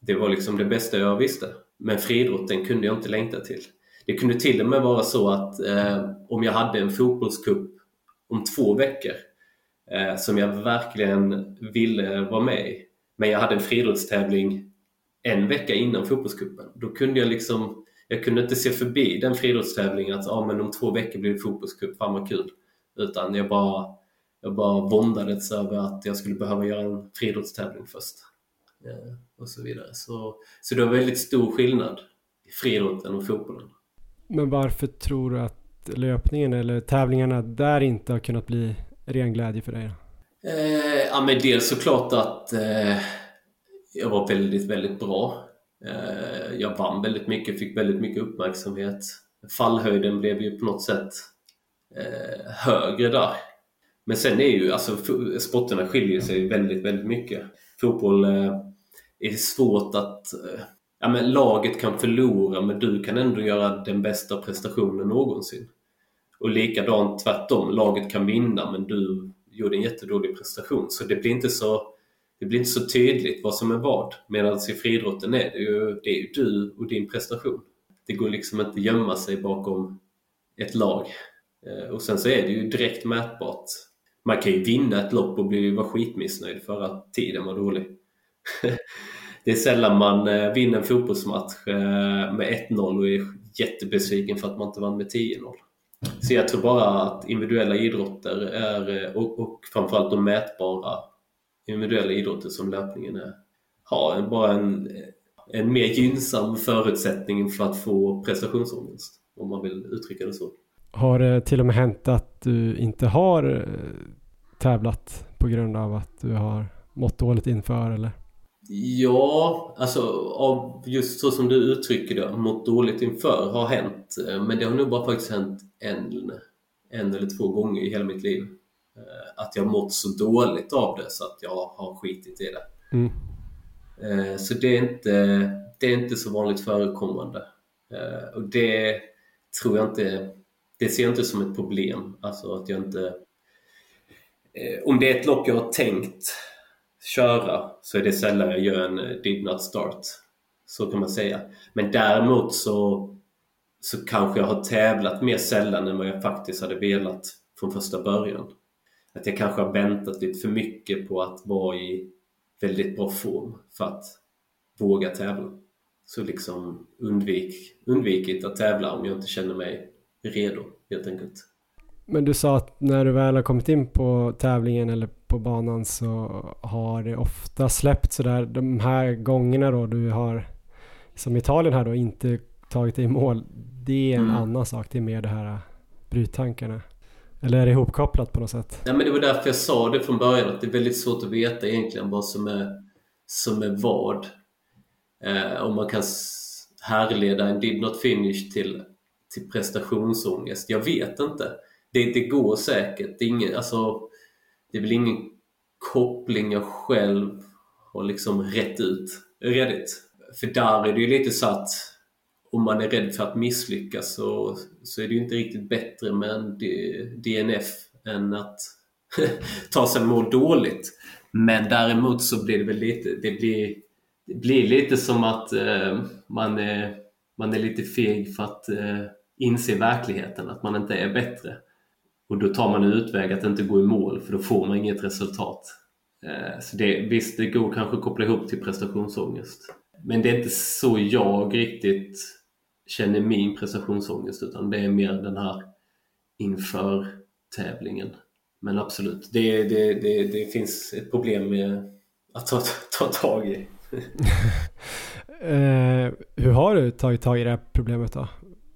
Det var liksom det bästa jag visste. Men friidrotten kunde jag inte längta till. Det kunde till och med vara så att eh, om jag hade en fotbollskupp om två veckor eh, som jag verkligen ville vara med i. Men jag hade en friidrottstävling en vecka innan fotbollscupen. Då kunde jag liksom, jag kunde inte se förbi den friidrottstävlingen att ah, men om två veckor blir det fotbollscup, fan vad kul. Utan jag bara, jag bara våndades över att jag skulle behöva göra en friidrottstävling först. Eh, och så vidare. Så, så det var väldigt stor skillnad i friidrotten och fotbollen. Men varför tror du att löpningen eller tävlingarna där inte har kunnat bli ren glädje för dig? Eh, ja, men dels såklart att eh, jag var väldigt, väldigt bra. Eh, jag vann väldigt mycket, fick väldigt mycket uppmärksamhet. Fallhöjden blev ju på något sätt eh, högre där. Men sen är ju, alltså sporterna skiljer sig väldigt, väldigt mycket. Fotboll eh, är svårt att eh, ja, men laget kan förlora men du kan ändå göra den bästa prestationen någonsin. Och likadant tvärtom, laget kan vinna men du gjorde en jättedålig prestation. Så det blir inte så, det blir inte så tydligt vad som är vad. Medan i friidrotten är det ju, det är ju du och din prestation. Det går liksom inte att gömma sig bakom ett lag. Eh, och sen så är det ju direkt mätbart. Man kan ju vinna ett lopp och bli, vara skitmissnöjd för att tiden var dålig. det är sällan man eh, vinner en fotbollsmatch eh, med 1-0 och är jättebesviken för att man inte vann med 10-0. Så jag tror bara att individuella idrotter är, eh, och, och framförallt de mätbara individuella idrotter som löpningen är, har en, bara en, en mer gynnsam förutsättning för att få prestationsångest. Om man vill uttrycka det så. Har det till och med hänt att du inte har eh, tävlat på grund av att du har mått dåligt inför eller? Ja, alltså av just så som du uttrycker det, mått dåligt inför har hänt. Eh, men det har nog bara faktiskt hänt en, en eller två gånger i hela mitt liv. Eh, att jag mått så dåligt av det så att jag har skitit i det. Mm. Så det är, inte, det är inte så vanligt förekommande. Och det tror jag inte, det ser jag inte som ett problem. Alltså att jag inte... Eh, om det är ett lopp jag har tänkt köra så är det sällan jag gör en eh, did not start. Så kan man säga. Men däremot så, så kanske jag har tävlat mer sällan än vad jag faktiskt hade velat från första början. Att jag kanske har väntat lite för mycket på att vara i väldigt bra form för att våga tävla. Så liksom undvik, undvikit att tävla om jag inte känner mig redo helt enkelt. Men du sa att när du väl har kommit in på tävlingen eller på banan så har det ofta släppt sådär de här gångerna då du har som Italien här då inte tagit dig i mål. Det är en mm. annan sak. Det är mer det här bryttankarna. Eller är det ihopkopplat på något sätt? Ja, men det var därför jag sa det från början att det är väldigt svårt att veta egentligen vad som är, som är vad. Eh, om man kan härleda en did not finish till, till prestationsångest. Jag vet inte det, det går säkert. Det är, ingen, alltså, det är väl ingen koppling jag själv har liksom rätt ut redigt. För där är det ju lite så att om man är rädd för att misslyckas så, så är det ju inte riktigt bättre med en DNF än att ta sig mål dåligt. Men däremot så blir det väl lite, det blir, det blir lite som att eh, man, är, man är lite feg för att eh, inse verkligheten, att man inte är bättre. Och då tar man en utväg att inte gå i mål för då får man inget resultat. Eh, så det, visst, det går kanske att koppla ihop till prestationsångest. Men det är inte så jag riktigt känner min prestationsångest utan det är mer den här inför tävlingen. Men absolut, det, det, det, det finns ett problem med att ta, ta tag i. eh, hur har du tagit tag i det här problemet då?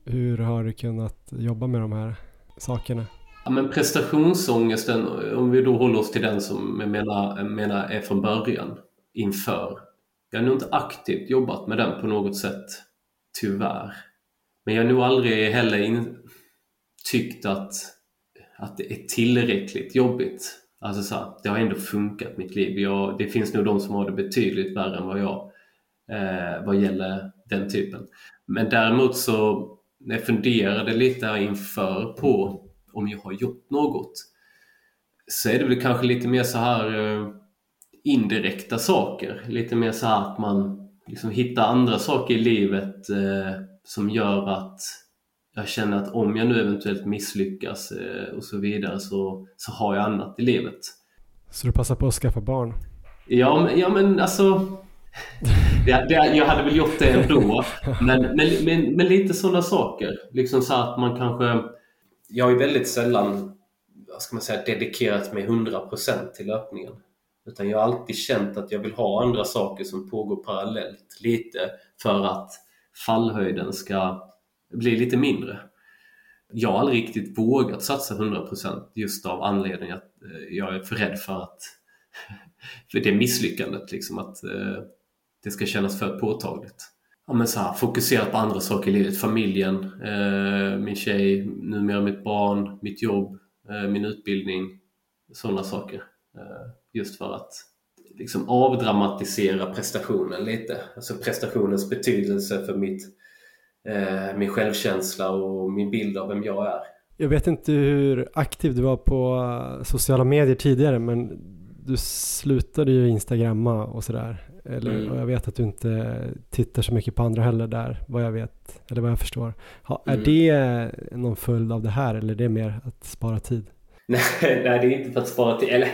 Hur har du kunnat jobba med de här sakerna? Ja, men prestationsångesten, om vi då håller oss till den som jag menar, jag menar är från början, inför. Jag har nog inte aktivt jobbat med den på något sätt, tyvärr. Men jag har nog aldrig heller in, tyckt att, att det är tillräckligt jobbigt. Alltså så här, det har ändå funkat mitt liv. Jag, det finns nog de som har det betydligt värre än vad jag eh, vad gäller den typen. Men däremot så när jag funderade lite inför på om jag har gjort något så är det väl kanske lite mer så här eh, indirekta saker. Lite mer så här att man liksom hittar andra saker i livet eh, som gör att jag känner att om jag nu eventuellt misslyckas eh, och så vidare så, så har jag annat i livet. Så du passar på att skaffa barn? Ja, men, ja, men alltså det, det, jag hade väl gjort det ändå. Men, men, men, men lite sådana saker. Liksom så att man kanske jag har väldigt sällan vad ska man säga, dedikerat mig 100% till löpningen. Utan jag har alltid känt att jag vill ha andra saker som pågår parallellt lite för att fallhöjden ska bli lite mindre. Jag har aldrig riktigt vågat satsa 100% just av anledning att eh, jag är för rädd för att för det misslyckandet liksom att eh, det ska kännas för påtagligt ja, men så här, fokuserat på andra saker i livet. Familjen, eh, min tjej, numera mitt barn, mitt jobb, eh, min utbildning. Sådana saker. Eh, just för att liksom avdramatisera prestationen lite. Alltså prestationens betydelse för mitt, eh, min självkänsla och min bild av vem jag är. Jag vet inte hur aktiv du var på eh, sociala medier tidigare men du slutade ju instagramma och sådär. Eller, mm. Jag vet att du inte tittar så mycket på andra heller där, vad jag vet, eller vad jag förstår. Ha, är mm. det någon följd av det här eller är det mer att spara tid? nej, nej, det är inte för att spara tid. Eller,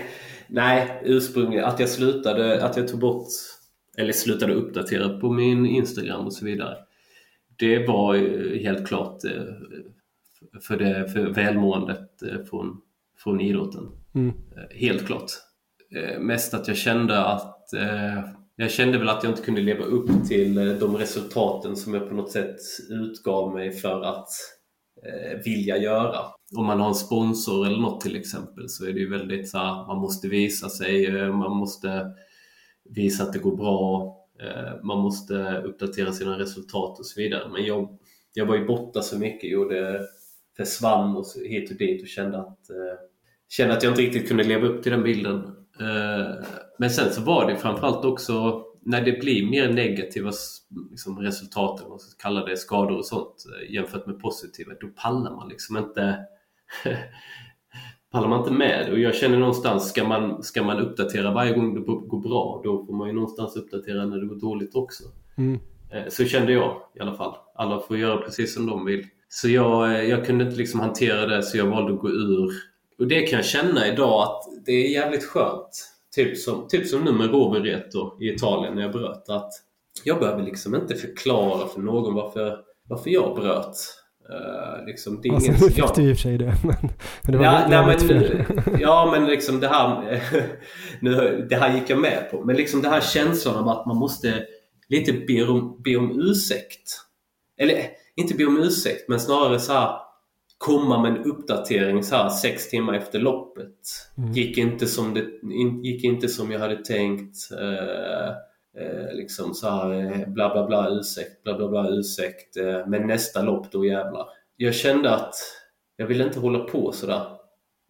nej, ursprungligen att jag slutade, att jag tog bort, eller slutade uppdatera på min Instagram och så vidare. Det var helt klart eh, för, det, för välmåendet eh, från, från idrotten. Mm. Eh, helt klart. Mest att jag kände att jag kände väl att jag inte kunde leva upp till eh, de resultaten som jag på något sätt utgav mig för att eh, vilja göra. Om man har en sponsor eller något till exempel så är det ju väldigt så här, man måste visa sig, eh, man måste visa att det går bra, eh, man måste uppdatera sina resultat och så vidare. Men jag, jag var ju borta så mycket, gjorde, försvann och så, hit och dit och kände att, eh, kände att jag inte riktigt kunde leva upp till den bilden. Eh, men sen så var det framförallt också när det blir mer negativa liksom, resultat, man ska kalla det skador och sånt eh, jämfört med positiva, då pallar man liksom inte pallar man inte med. Och jag känner någonstans, ska man, ska man uppdatera varje gång det går bra, då får man ju någonstans uppdatera när det går dåligt också. Mm. Eh, så kände jag i alla fall. Alla får göra precis som de vill. Så jag, eh, jag kunde inte liksom hantera det så jag valde att gå ur. Och det kan jag känna idag att det är jävligt skönt. Typ som, typ som nu med Rovereto i Italien när jag bröt. Att jag behöver liksom inte förklara för någon varför, varför jag bröt. Uh, liksom, det är alltså, ingen, nu fick du i och för sig det. Men, men det var ja, nej, men, ja men liksom det här, nu, det här gick jag med på. Men liksom det här känslan av att man måste lite be om, be om ursäkt. Eller inte be om ursäkt men snarare så här komma med en uppdatering så här sex timmar efter loppet. Mm. Gick, inte som det, gick inte som jag hade tänkt. Eh, eh, liksom så här eh, bla bla bla ursäkt, bla bla bla ursäkt. Eh, men nästa lopp då jävlar. Jag kände att jag ville inte hålla på sådär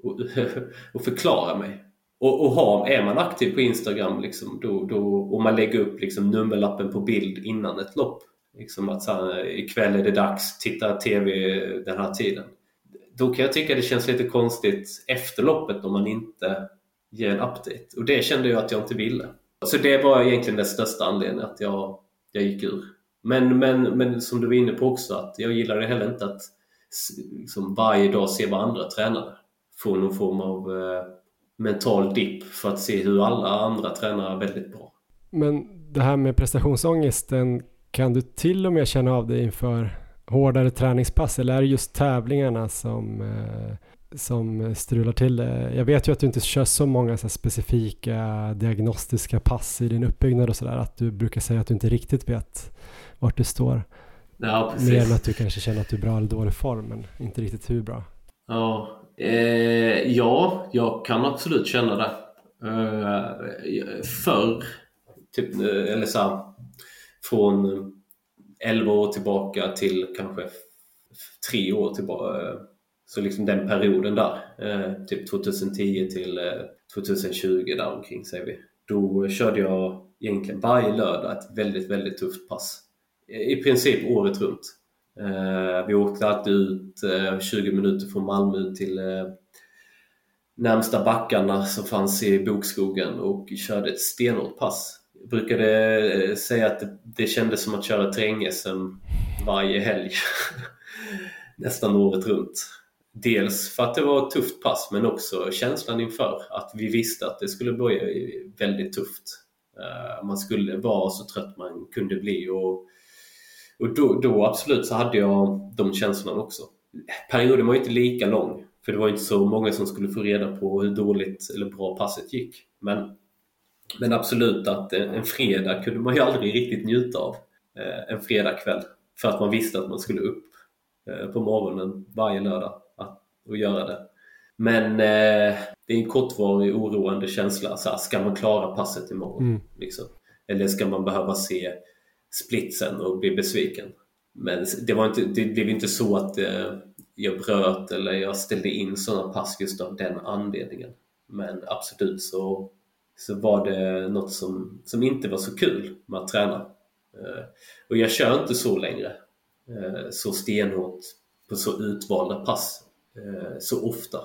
och, och förklara mig. Och, och ha, är man aktiv på Instagram liksom, då, då, och man lägger upp liksom, nummerlappen på bild innan ett lopp. Liksom att så här, ikväll är det dags, titta TV den här tiden då kan jag tycka det känns lite konstigt efter loppet om man inte ger en update. Och det kände jag att jag inte ville. Så det var egentligen den största anledningen att jag, jag gick ur. Men, men, men som du var inne på också, att jag gillade heller inte att liksom varje dag se vad andra tränare. Få någon form av eh, mental dipp för att se hur alla andra tränar väldigt bra. Men det här med prestationsångesten, kan du till och med känna av det inför hårdare träningspass eller är det just tävlingarna som, eh, som strular till det? Jag vet ju att du inte kör så många så specifika diagnostiska pass i din uppbyggnad och sådär att du brukar säga att du inte riktigt vet vart du står. Ja, precis. Mer än att du kanske känner att du är bra eller dålig form men inte riktigt hur bra. Ja, eh, ja jag kan absolut känna det. Eh, förr, typ, eh, eller så här, från 11 år tillbaka till kanske 3 år tillbaka. Eh, så liksom den perioden där, eh, typ 2010 till eh, 2020 där omkring säger vi. Då körde jag egentligen varje lördag ett väldigt, väldigt tufft pass. I princip året runt. Vi åkte alltid ut 20 minuter från Malmö till närmsta backarna som fanns i bokskogen och körde ett stenhårt pass brukade eh, säga att det, det kändes som att köra terräng-SM varje helg. Nästan året runt. Dels för att det var ett tufft pass men också känslan inför att vi visste att det skulle bli väldigt tufft. Eh, man skulle vara så trött man kunde bli och, och då, då absolut så hade jag de känslorna också. Perioden var ju inte lika lång för det var inte så många som skulle få reda på hur dåligt eller bra passet gick. Men men absolut att en fredag kunde man ju aldrig riktigt njuta av. Eh, en fredagkväll. För att man visste att man skulle upp eh, på morgonen varje lördag och göra det. Men eh, det är en kortvarig oroande känsla. Så här, ska man klara passet imorgon? Mm. Liksom? Eller ska man behöva se splitsen och bli besviken? Men det, var inte, det blev inte så att jag bröt eller jag ställde in sådana pass just av den anledningen. Men absolut så så var det något som, som inte var så kul med att träna. Eh, och jag kör inte så längre, eh, så stenhårt på så utvalda pass eh, så ofta.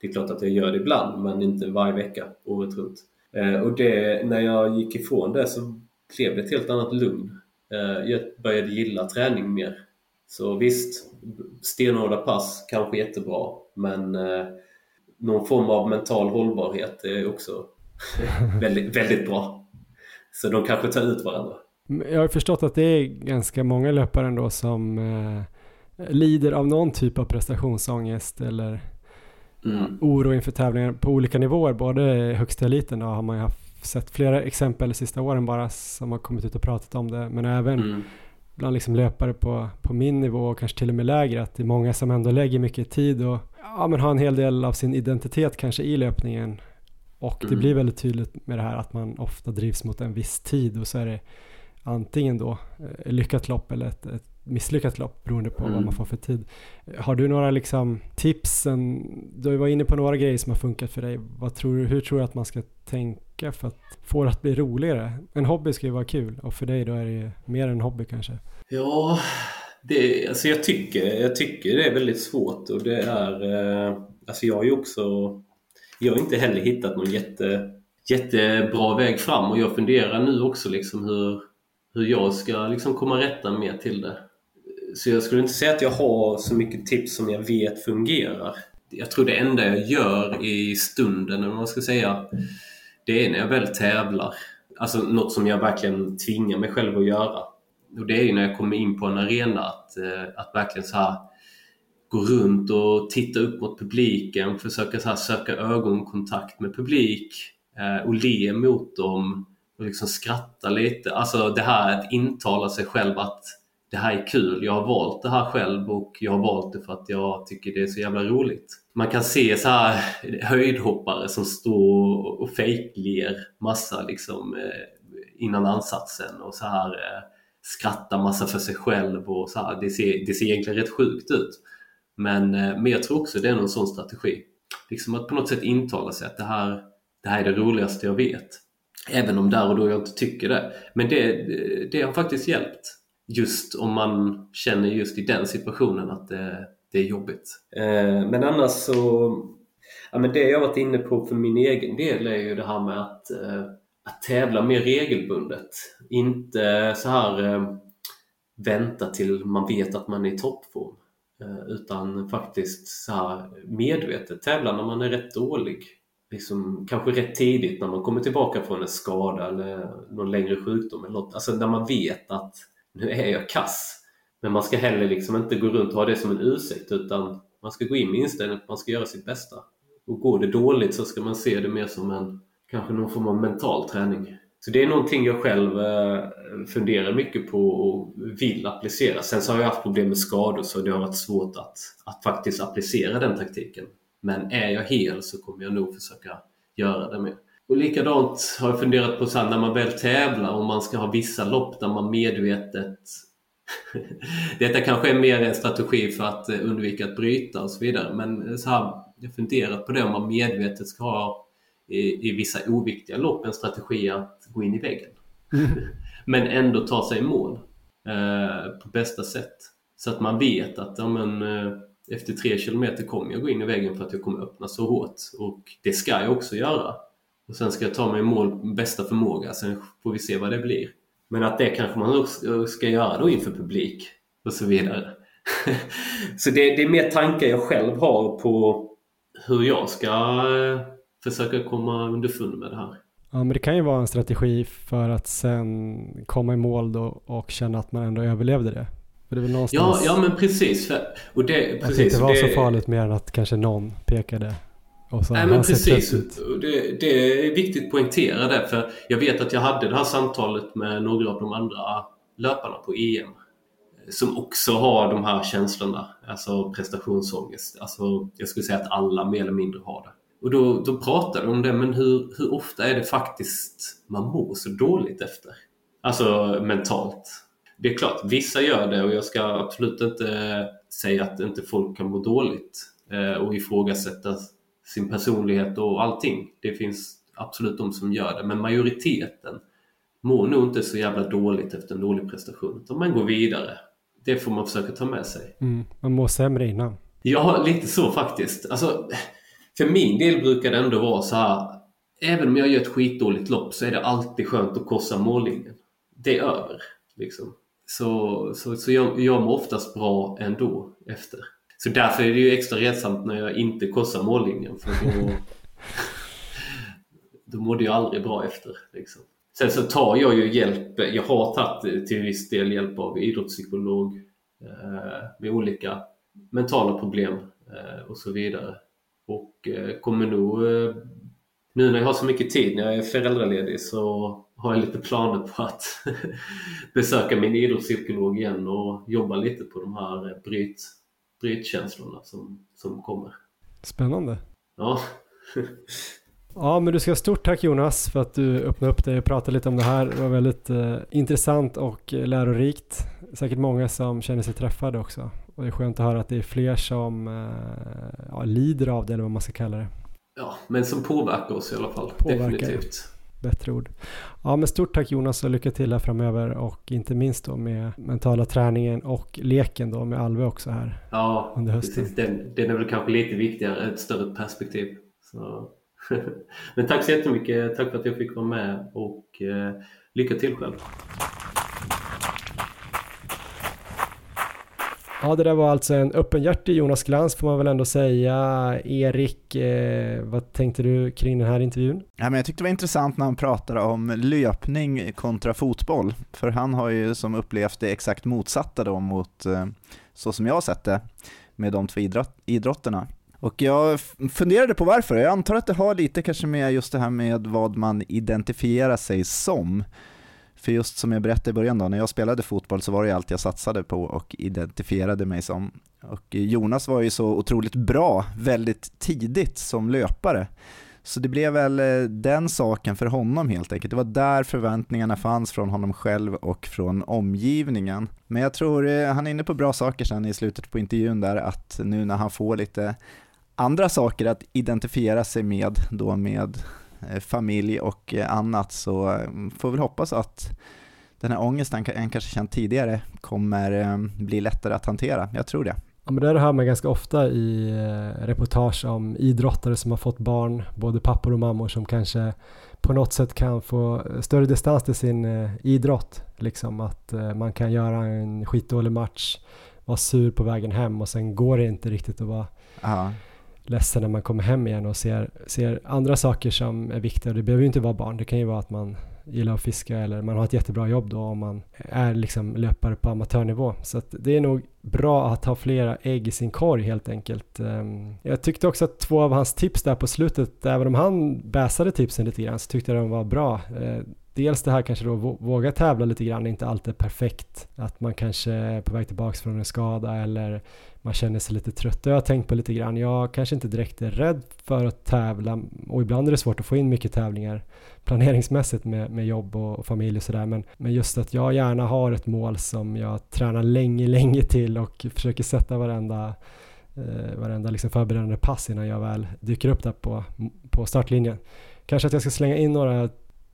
Det är klart att jag gör det ibland, men inte varje vecka, året runt. Och det, när jag gick ifrån det så blev det ett helt annat lugn. Jag började gilla träning mer. Så visst, stenhårda pass, kanske jättebra, men någon form av mental hållbarhet är också väldigt, väldigt bra. Så de kanske tar ut varandra. Jag har förstått att det är ganska många löpare ändå som eh, lider av någon typ av prestationsångest eller mm. oro inför tävlingar på olika nivåer. Både högsta eliten då har man ju haft sett flera exempel de sista åren bara som har kommit ut och pratat om det, men även Mm. bland liksom löpare på, på min nivå och kanske till och med lägre, att det är många som ändå lägger mycket tid och ja, men har en hel del av sin identitet kanske i löpningen. Och det Mm. blir väldigt tydligt med det här att man ofta drivs mot en viss tid och så är det antingen då eh, ett lyckat lopp eller ett, ett misslyckat lopp beroende på vad Mm. man får för tid. Har du några liksom tips? En, du var inne på några grejer som har funkat för dig. Vad tror du, hur tror du att man ska tänka för att få det att bli roligare? En hobby ska ju vara kul och för dig då är det ju mer en hobby kanske. Ja, det, alltså jag, tycker, jag tycker det är väldigt svårt och det är... Eh, alltså jag har ju också... Jag har inte heller hittat någon jätte, jättebra väg fram och jag funderar nu också liksom hur, hur jag ska liksom komma rätta mer till det. Så jag skulle inte säga att jag har så mycket tips som jag vet fungerar. Jag tror det enda jag gör i stunden, eller vad man ska säga, det är när jag väl tävlar. Alltså något som jag verkligen tvingar mig själv att göra. Och det är ju när jag kommer in på en arena att, eh, att verkligen så här gå runt och titta upp mot publiken, försöka så här söka ögonkontakt med publik eh, och le mot dem och liksom skratta lite. Alltså det här att intala sig själv att det här är kul, jag har valt det här själv och jag har valt det för att jag tycker det är så jävla roligt. Man kan se så här höjdhoppare som står och fejkler massa liksom eh, innan ansatsen och så här eh, skrattar massa för sig själv och så här. Det ser, det ser egentligen rätt sjukt ut. Men, eh, men jag tror också det är någon sån strategi. Liksom att på något sätt intala sig att det här, det här är det roligaste jag vet. Även om där och då jag inte tycker det. Men det, det har faktiskt hjälpt. Just om man känner just i den situationen att det, det är jobbigt. Eh, men annars så... Ja, men det jag varit inne på för min egen del är ju det här med att, eh, att tävla mer regelbundet. Inte så här eh, vänta till man vet att man är i toppform. Eh, utan faktiskt så här medvetet tävla när man är rätt dålig. Liksom, kanske rätt tidigt när man kommer tillbaka från en skada eller någon längre sjukdom eller något. Alltså när man vet att nu är jag kass. Men man ska heller liksom inte gå runt och ha det som en ursäkt utan man ska gå in med inställningen att man ska göra sitt bästa. Och går det dåligt så ska man se det mer som en kanske någon form av mental träning. Så det är någonting jag själv eh, funderar mycket på och vill applicera. Sen så har jag haft problem med skador så det har varit svårt att, att faktiskt applicera den taktiken. Men är jag hel så kommer jag nog försöka göra det mer. Och likadant har jag funderat på så här, när man väl tävlar om man ska ha vissa lopp där man medvetet Detta kanske är mer en strategi för att eh, undvika att bryta och så vidare men eh, så här, jag har funderat på det om man medvetet ska ha i, i vissa oviktiga lopp en strategi att gå in i väggen. men ändå ta sig i mål eh, på bästa sätt. Så att man vet att ja, men, eh, efter tre kilometer kommer jag gå in i väggen för att jag kommer öppna så hårt och det ska jag också göra. Och sen ska jag ta mig i mål bästa förmåga, sen får vi se vad det blir. Men att det kanske man också ska göra då inför publik och så vidare. så det, det är mer tankar jag själv har på hur jag ska eh, försöka komma underfund med det här. Ja, men det kan ju vara en strategi för att sen komma i mål då och känna att man ändå överlevde det. För det är väl Ja, någonstans ja men precis. Och det, att det precis inte var det, så farligt mer än att kanske någon pekade och sa Nej men precis. Det, det är viktigt att poängtera det för jag vet att jag hade det här samtalet med några av de andra löparna på EM som också har de här känslorna, alltså prestationsångest. Alltså, jag skulle säga att alla mer eller mindre har det. Och då, då pratade de om det, men hur, hur ofta är det faktiskt man mår så dåligt efter? Alltså mentalt. Det är klart, vissa gör det och jag ska absolut inte säga att inte folk kan må dåligt eh, och ifrågasätta sin personlighet och allting. Det finns absolut de som gör det, men majoriteten mår nog inte så jävla dåligt efter en dålig prestation. Utan man går vidare. Det får man försöka ta med sig. Mm, man mår sämre innan. Ja, lite så faktiskt. Alltså, för min del brukar det ändå vara så här. Även om jag gör ett skitdåligt lopp så är det alltid skönt att korsa mållinjen. Det är över. Liksom. Så, så, så jag, jag mår oftast bra ändå efter. Så därför är det ju extra retsamt när jag inte korsar mållinjen. För då, då mådde jag aldrig bra efter. Liksom. Sen så tar jag ju hjälp. Jag har tagit till viss del hjälp av idrottspsykolog eh, med olika mentala problem eh, och så vidare. Och eh, kommer nog eh, nu när jag har så mycket tid när jag är föräldraledig så har jag lite planer på att besöka min idrottspsykolog igen och jobba lite på de här bryt, brytkänslorna som, som kommer. Spännande. Ja. Ja, men du ska ha stort tack Jonas för att du öppnade upp dig och pratade lite om det här. Det var väldigt eh, intressant och lärorikt. Säkert många som känner sig träffade också. Och det är skönt att höra att det är fler som eh, ja, lider av det eller vad man ska kalla det. Ja, men som påverkar oss i alla fall. Påverkar. Definitivt. Bättre ord. Ja, men stort tack Jonas och lycka till här framöver och inte minst då med mentala träningen och leken då med Alve också här ja, under hösten. Precis. Den, den är väl kanske lite viktigare, ett större perspektiv. Så. men tack så jättemycket. Tack för att jag fick vara med och eh, lycka till själv. Ja, det där var alltså en öppenhjärtig Jonas Glans får man väl ändå säga. Erik, eh, vad tänkte du kring den här intervjun? Ja, men jag tyckte det var intressant när han pratade om löpning kontra fotboll, för han har ju som upplevt det exakt motsatta då mot eh, så som jag har sett det med de två idrott idrotterna. Och jag funderade på varför, jag antar att det har lite kanske med just det här med vad man identifierar sig som. För just som jag berättade i början då, när jag spelade fotboll så var det allt jag satsade på och identifierade mig som. Och Jonas var ju så otroligt bra väldigt tidigt som löpare. Så det blev väl eh, den saken för honom helt enkelt. Det var där förväntningarna fanns från honom själv och från omgivningen. Men jag tror eh, han är inne på bra saker sen i slutet på intervjun där, att nu när han får lite andra saker att identifiera sig med, då med familj och eh, annat så eh, får vi hoppas att den här ångesten en kanske känt tidigare kommer bli lättare att hantera. Jag tror det. Ja, men det hör man ganska ofta i reportage om idrottare som har fått barn, både pappor och mammor som kanske på något sätt kan få större distans till sin idrott. Liksom att man kan göra en skitdålig match, vara sur på vägen hem och sen går det inte riktigt att vara Aha ledsen när man kommer hem igen och ser, ser andra saker som är viktiga. Det behöver ju inte vara barn, det kan ju vara att man gillar att fiska eller man har ett jättebra jobb då om man är liksom löpare på amatörnivå. Så att det är nog bra att ha flera ägg i sin korg helt enkelt. Ehm, jag tyckte också att två av hans tips där på slutet, även om han bäsade tipsen lite grann, så tyckte jag de var bra. Eh, Dels det här kanske då våga tävla lite grann, inte alltid perfekt. Att man kanske är på väg tillbaka från en skada eller man känner sig lite trött. Det har jag tänkt på lite grann. Jag kanske inte direkt är rädd för att tävla och ibland är det svårt att få in mycket tävlingar planeringsmässigt med, med jobb och, och familj och sådär. Men, men just att jag gärna har ett mål som jag tränar länge, länge till och försöker sätta varenda eh, varenda liksom förberedande pass innan jag väl dyker upp där på, på startlinjen. Kanske att jag ska slänga in några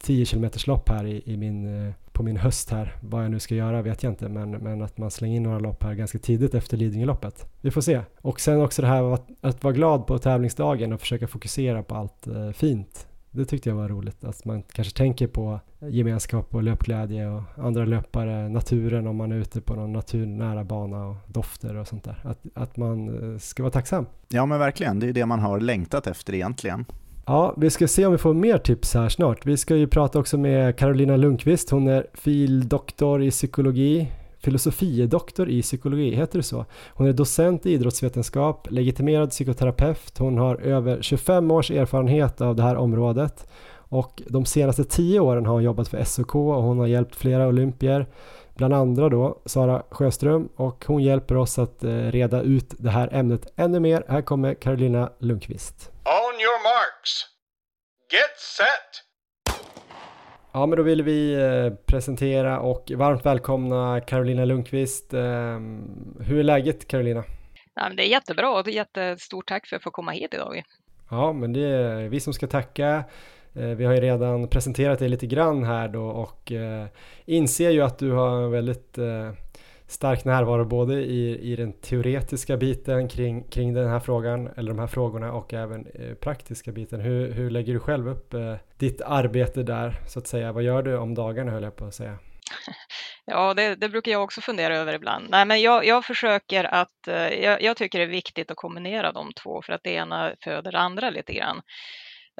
10 km lopp här i, i min, eh, på min höst här. Vad jag nu ska göra vet jag inte, men, men att man slänger in några lopp här ganska tidigt efter Lidingöloppet. Vi får se. Och sen också det här att, att vara glad på tävlingsdagen och försöka fokusera på allt eh, fint. Det tyckte jag var roligt, att man kanske tänker på gemenskap och löpglädje och andra löpare, naturen om man är ute på någon naturnära bana och dofter och sånt där. Att, att man eh, ska vara tacksam. Ja men verkligen, det är det man har längtat efter egentligen. Ja, vi ska se om vi får mer tips här snart. Vi ska ju prata också med Carolina Lundqvist. Hon är fildoktor i psykologi, filosofiedoktor i psykologi, heter det så? Hon är docent i idrottsvetenskap, legitimerad psykoterapeut. Hon har över 25 års erfarenhet av det här området och de senaste 10 åren har hon jobbat för SOK och hon har hjälpt flera olympier bland andra då Sara Sjöström och hon hjälper oss att eh, reda ut det här ämnet ännu mer. Här kommer Carolina Lundqvist. On your marks. Get set! Ja, men då vill vi eh, presentera och varmt välkomna Carolina Lundqvist. Ehm, hur är läget Carolina? Ja, det är jättebra och jättestort tack för att få komma hit idag. Ja, men det är vi som ska tacka. Eh, vi har ju redan presenterat dig lite grann här då och eh, inser ju att du har en väldigt stark närvaro både i, i den teoretiska biten kring, kring den här frågan eller de här frågorna och även eh, praktiska biten. Hur, hur lägger du själv upp eh, ditt arbete där så att säga? Vad gör du om dagarna höll jag på att säga? Ja, det, det, brukar jag också fundera över ibland. Nej, men jag, jag försöker att, eh, jag, jag, tycker det är viktigt att kombinera de två för att det ena föder det andra lite grann.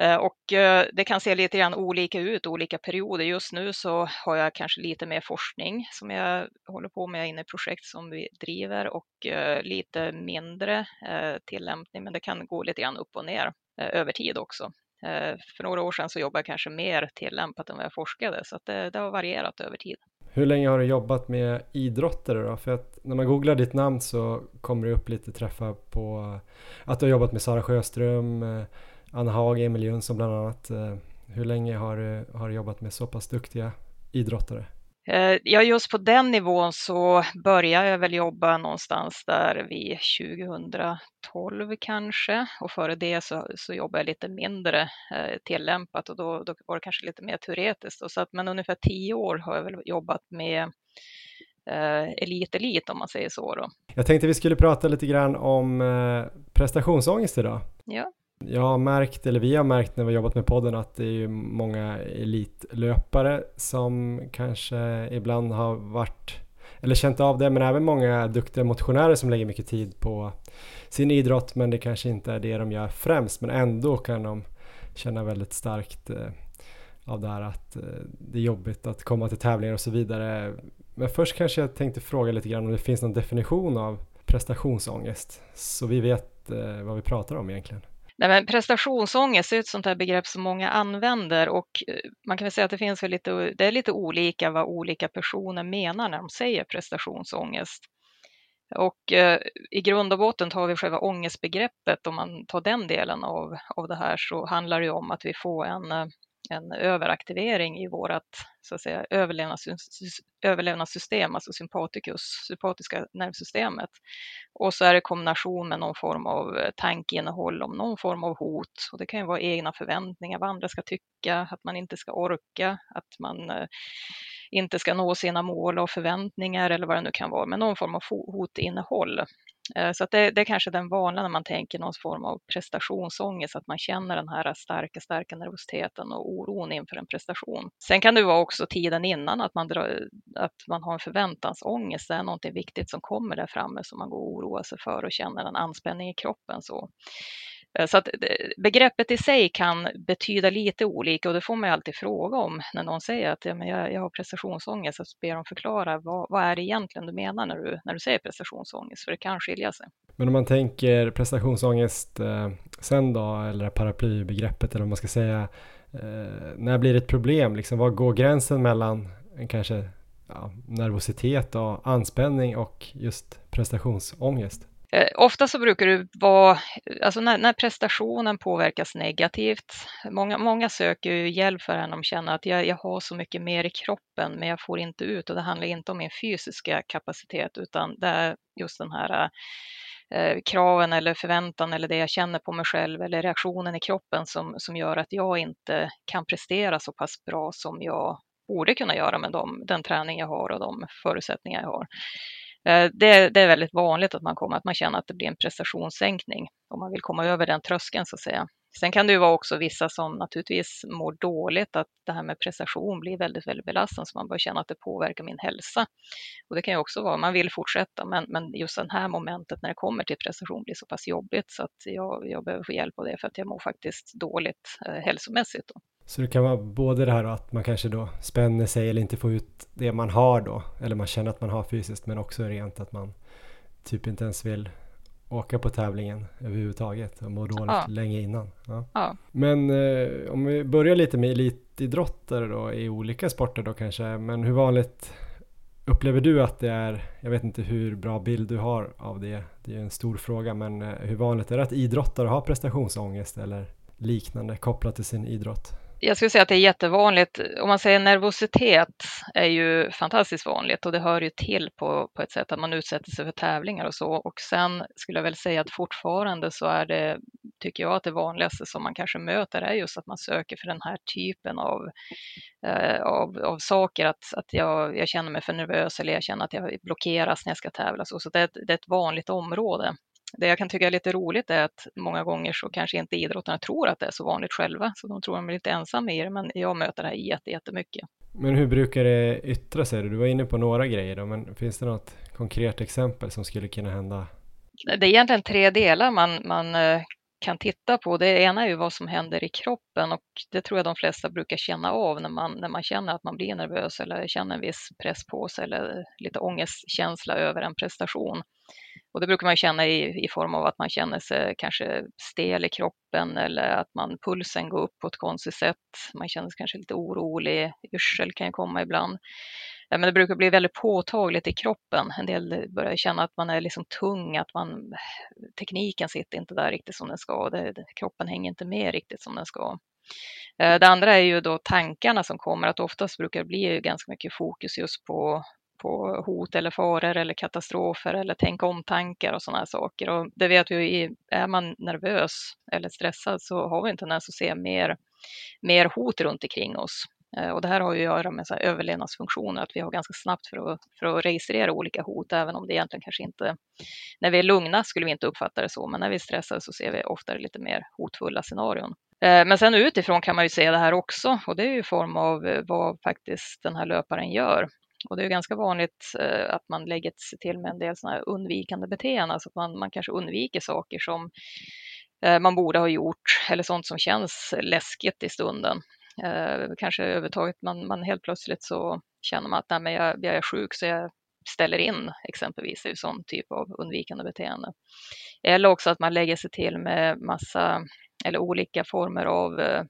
Eh, och eh, det kan se lite grann olika ut, olika perioder. Just nu så har jag kanske lite mer forskning som jag håller på med inne i projekt som vi driver och eh, lite mindre tillämpning, men det kan gå lite grann upp och ner över tid också. För några år sedan så jobbade jag kanske mer tillämpat än vad jag forskade, så det, det har varierat över tid. Hur länge har du jobbat med idrottare då? För att när man googlar ditt namn så kommer det upp lite träffar på att du har jobbat med Sara Sjöström, Anna Haag, Emil Jönsson bland annat. Hur länge har du, har jobbat med så pass duktiga idrottare? Eh, ja, just på den nivån så började jag väl jobba någonstans där vid 2012 kanske och före det så, så jobbade jag lite mindre eh, tillämpat och då, då var det kanske lite mer teoretiskt. Så att, men ungefär tio år har jag väl jobbat med eh, elit-elit om man säger så. Då. Jag tänkte vi skulle prata lite grann om eh, prestationsångest idag. Ja. Jag har märkt, eller vi har märkt när vi har jobbat med podden att det är många elitlöpare som kanske ibland har varit eller känt av det, men även många duktiga motionärer som lägger mycket tid på sin idrott, men det kanske inte är det de gör främst, men ändå kan de känna väldigt starkt eh, av det här att eh, det är jobbigt att komma till tävlingar och så vidare. Men först kanske jag tänkte fråga lite grann om det finns någon definition av prestationsångest, så vi vet eh, vad vi pratar om egentligen. Nej, men prestationsångest är ett sånt här begrepp som många använder och eh, man kan väl säga att det finns lite, det är lite olika vad olika personer menar när de säger prestationsångest. Och eh, i grund och botten tar vi själva ångestbegreppet, om man tar den delen av, av det här så handlar det om att vi får en eh, en överaktivering i vårt så att säga, överlevnadssystem, alltså sympaticus, sympatiska nervsystemet. Och så är det kombination med någon form av tankeinnehåll om någon form av hot. Och det kan ju vara egna förväntningar, vad andra ska tycka, att man inte ska orka, att man eh, inte ska nå sina mål och förväntningar eller vad det nu kan vara, Men någon form av hotinnehåll. Eh, så att det, det är kanske den vanliga när man tänker någon form av prestationsångest, att man känner den här starka, starka nervositeten och oron inför en prestation. Sen kan det vara också tiden innan att man, drar, att man har en förväntansångest, det är någonting viktigt som kommer där framme som man går och oroar sig för och känner en anspänning i kroppen. Så. Eh, så att eh, begreppet i sig kan betyda lite olika och det får man ju alltid fråga om när någon säger att ja, men jag, jag har prestationsångest. Så ber de förklara vad, vad är det egentligen du menar när du, när du säger prestationsångest, för det kan skilja sig. Men om man tänker prestationsångest eh, sen då, eller paraplybegreppet eller vad man ska säga, eh, när blir det ett problem? Liksom, var går gränsen mellan en kanske ja, nervositet och anspänning och just prestationsångest? Eh, ofta så brukar det vara, alltså när, när, prestationen påverkas negativt, många, många söker ju hjälp för när de känner att jag, jag har så mycket mer i kroppen men jag får inte ut och det handlar inte om min fysiska kapacitet utan det är just den här eh, kraven eller förväntan eller det jag känner på mig själv eller reaktionen i kroppen som, som gör att jag inte kan prestera så pass bra som jag borde kunna göra med dem, den träning jag har och de förutsättningar jag har. Eh, det, det, är väldigt vanligt att man kommer att man känner att det blir en prestationssänkning om man vill komma över den tröskeln så att säga. Sen kan det ju vara också vissa som naturligtvis mår dåligt, att det här med prestation blir väldigt, väldigt belastande, så man börjar känna att det påverkar min hälsa. Och det kan ju också vara, man vill fortsätta, men, men just det här momentet när det kommer till prestation blir så pass jobbigt så att jag, jag behöver få hjälp av det för att jag mår faktiskt dåligt eh, hälsomässigt. Då. Så det kan vara både det här att man kanske då spänner sig eller inte får ut det man har då, eller man känner att man har fysiskt, men också rent att man typ inte ens vill åka på tävlingen överhuvudtaget och må dåligt ja. länge innan. Ja. ja. Men eh, om vi börjar lite med elitidrottare då i olika sporter då kanske, men hur vanligt upplever du att det är, jag vet inte hur bra bild du har av det, det är en stor fråga, men eh, hur vanligt är det att idrottare har prestationsångest eller liknande kopplat till sin idrott? Jag skulle säga att det är jättevanligt. Om man säger nervositet är ju fantastiskt vanligt och det hör ju till på, på ett sätt att man utsätter sig för tävlingar och så. Och sen skulle jag väl säga att fortfarande så är det, tycker jag att det vanligaste som man kanske möter är just att man söker för den här typen av, eh, av, av saker. Att, att jag, jag känner mig för nervös eller jag känner att jag blockeras när jag ska tävla. Så, så det, är ett, det är ett vanligt område. Det jag kan tycka är lite roligt är att många gånger så kanske inte idrottarna tror att det är så vanligt själva, så de tror att de är lite ensamma i det, men jag möter det här jätte, jättemycket. Men hur brukar det yttra sig? Du var inne på några grejer då, men finns det något konkret exempel som skulle kunna hända? Det är egentligen tre delar man, man eh, kan titta på. Det ena är ju vad som händer i kroppen och det tror jag de flesta brukar känna av när man, när man känner att man blir nervös eller känner en viss press på sig eller lite ångestkänsla över en prestation. Och det brukar man känna i, i form av att man känner sig kanske stel i kroppen eller att man, pulsen går upp på ett konstigt sätt. Man känner sig kanske lite orolig, yrsel kan komma ibland. Men det brukar bli väldigt påtagligt i kroppen. En del börjar känna att man är liksom tung, att man, tekniken sitter inte där riktigt som den ska. Det, kroppen hänger inte med riktigt som den ska. Eh, det andra är ju då tankarna som kommer, att oftast brukar det bli ganska mycket fokus just på på hot eller faror eller katastrofer eller tänk om-tankar och sådana här saker. Och det vet vi är man nervös eller stressad så har vi en tendens att se mer, mer hot runt omkring oss. Eh, och det här har ju att göra med så överlevnadsfunktioner, att vi har ganska snabbt för att, för att registrera olika hot, även om det egentligen kanske inte... När vi är lugna skulle vi inte uppfatta det så, men när vi är stressade så ser vi oftare lite mer hotfulla scenarion. Eh, men sen utifrån kan man ju se det här också och det är ju i form av eh, vad faktiskt den här löparen gör. Och det är ganska vanligt eh, att man lägger sig till med en del sådana här undvikande beteenden, alltså att man, man kanske undviker saker som eh, man borde ha gjort eller sånt som känns läskigt i stunden. Eh, kanske överhuvudtaget, man, man helt plötsligt så känner man att nej, men jag, jag är sjuk så jag ställer in exempelvis, det är ju sån typ av undvikande beteende. Eller också att man lägger sig till med massa eller olika former av eh,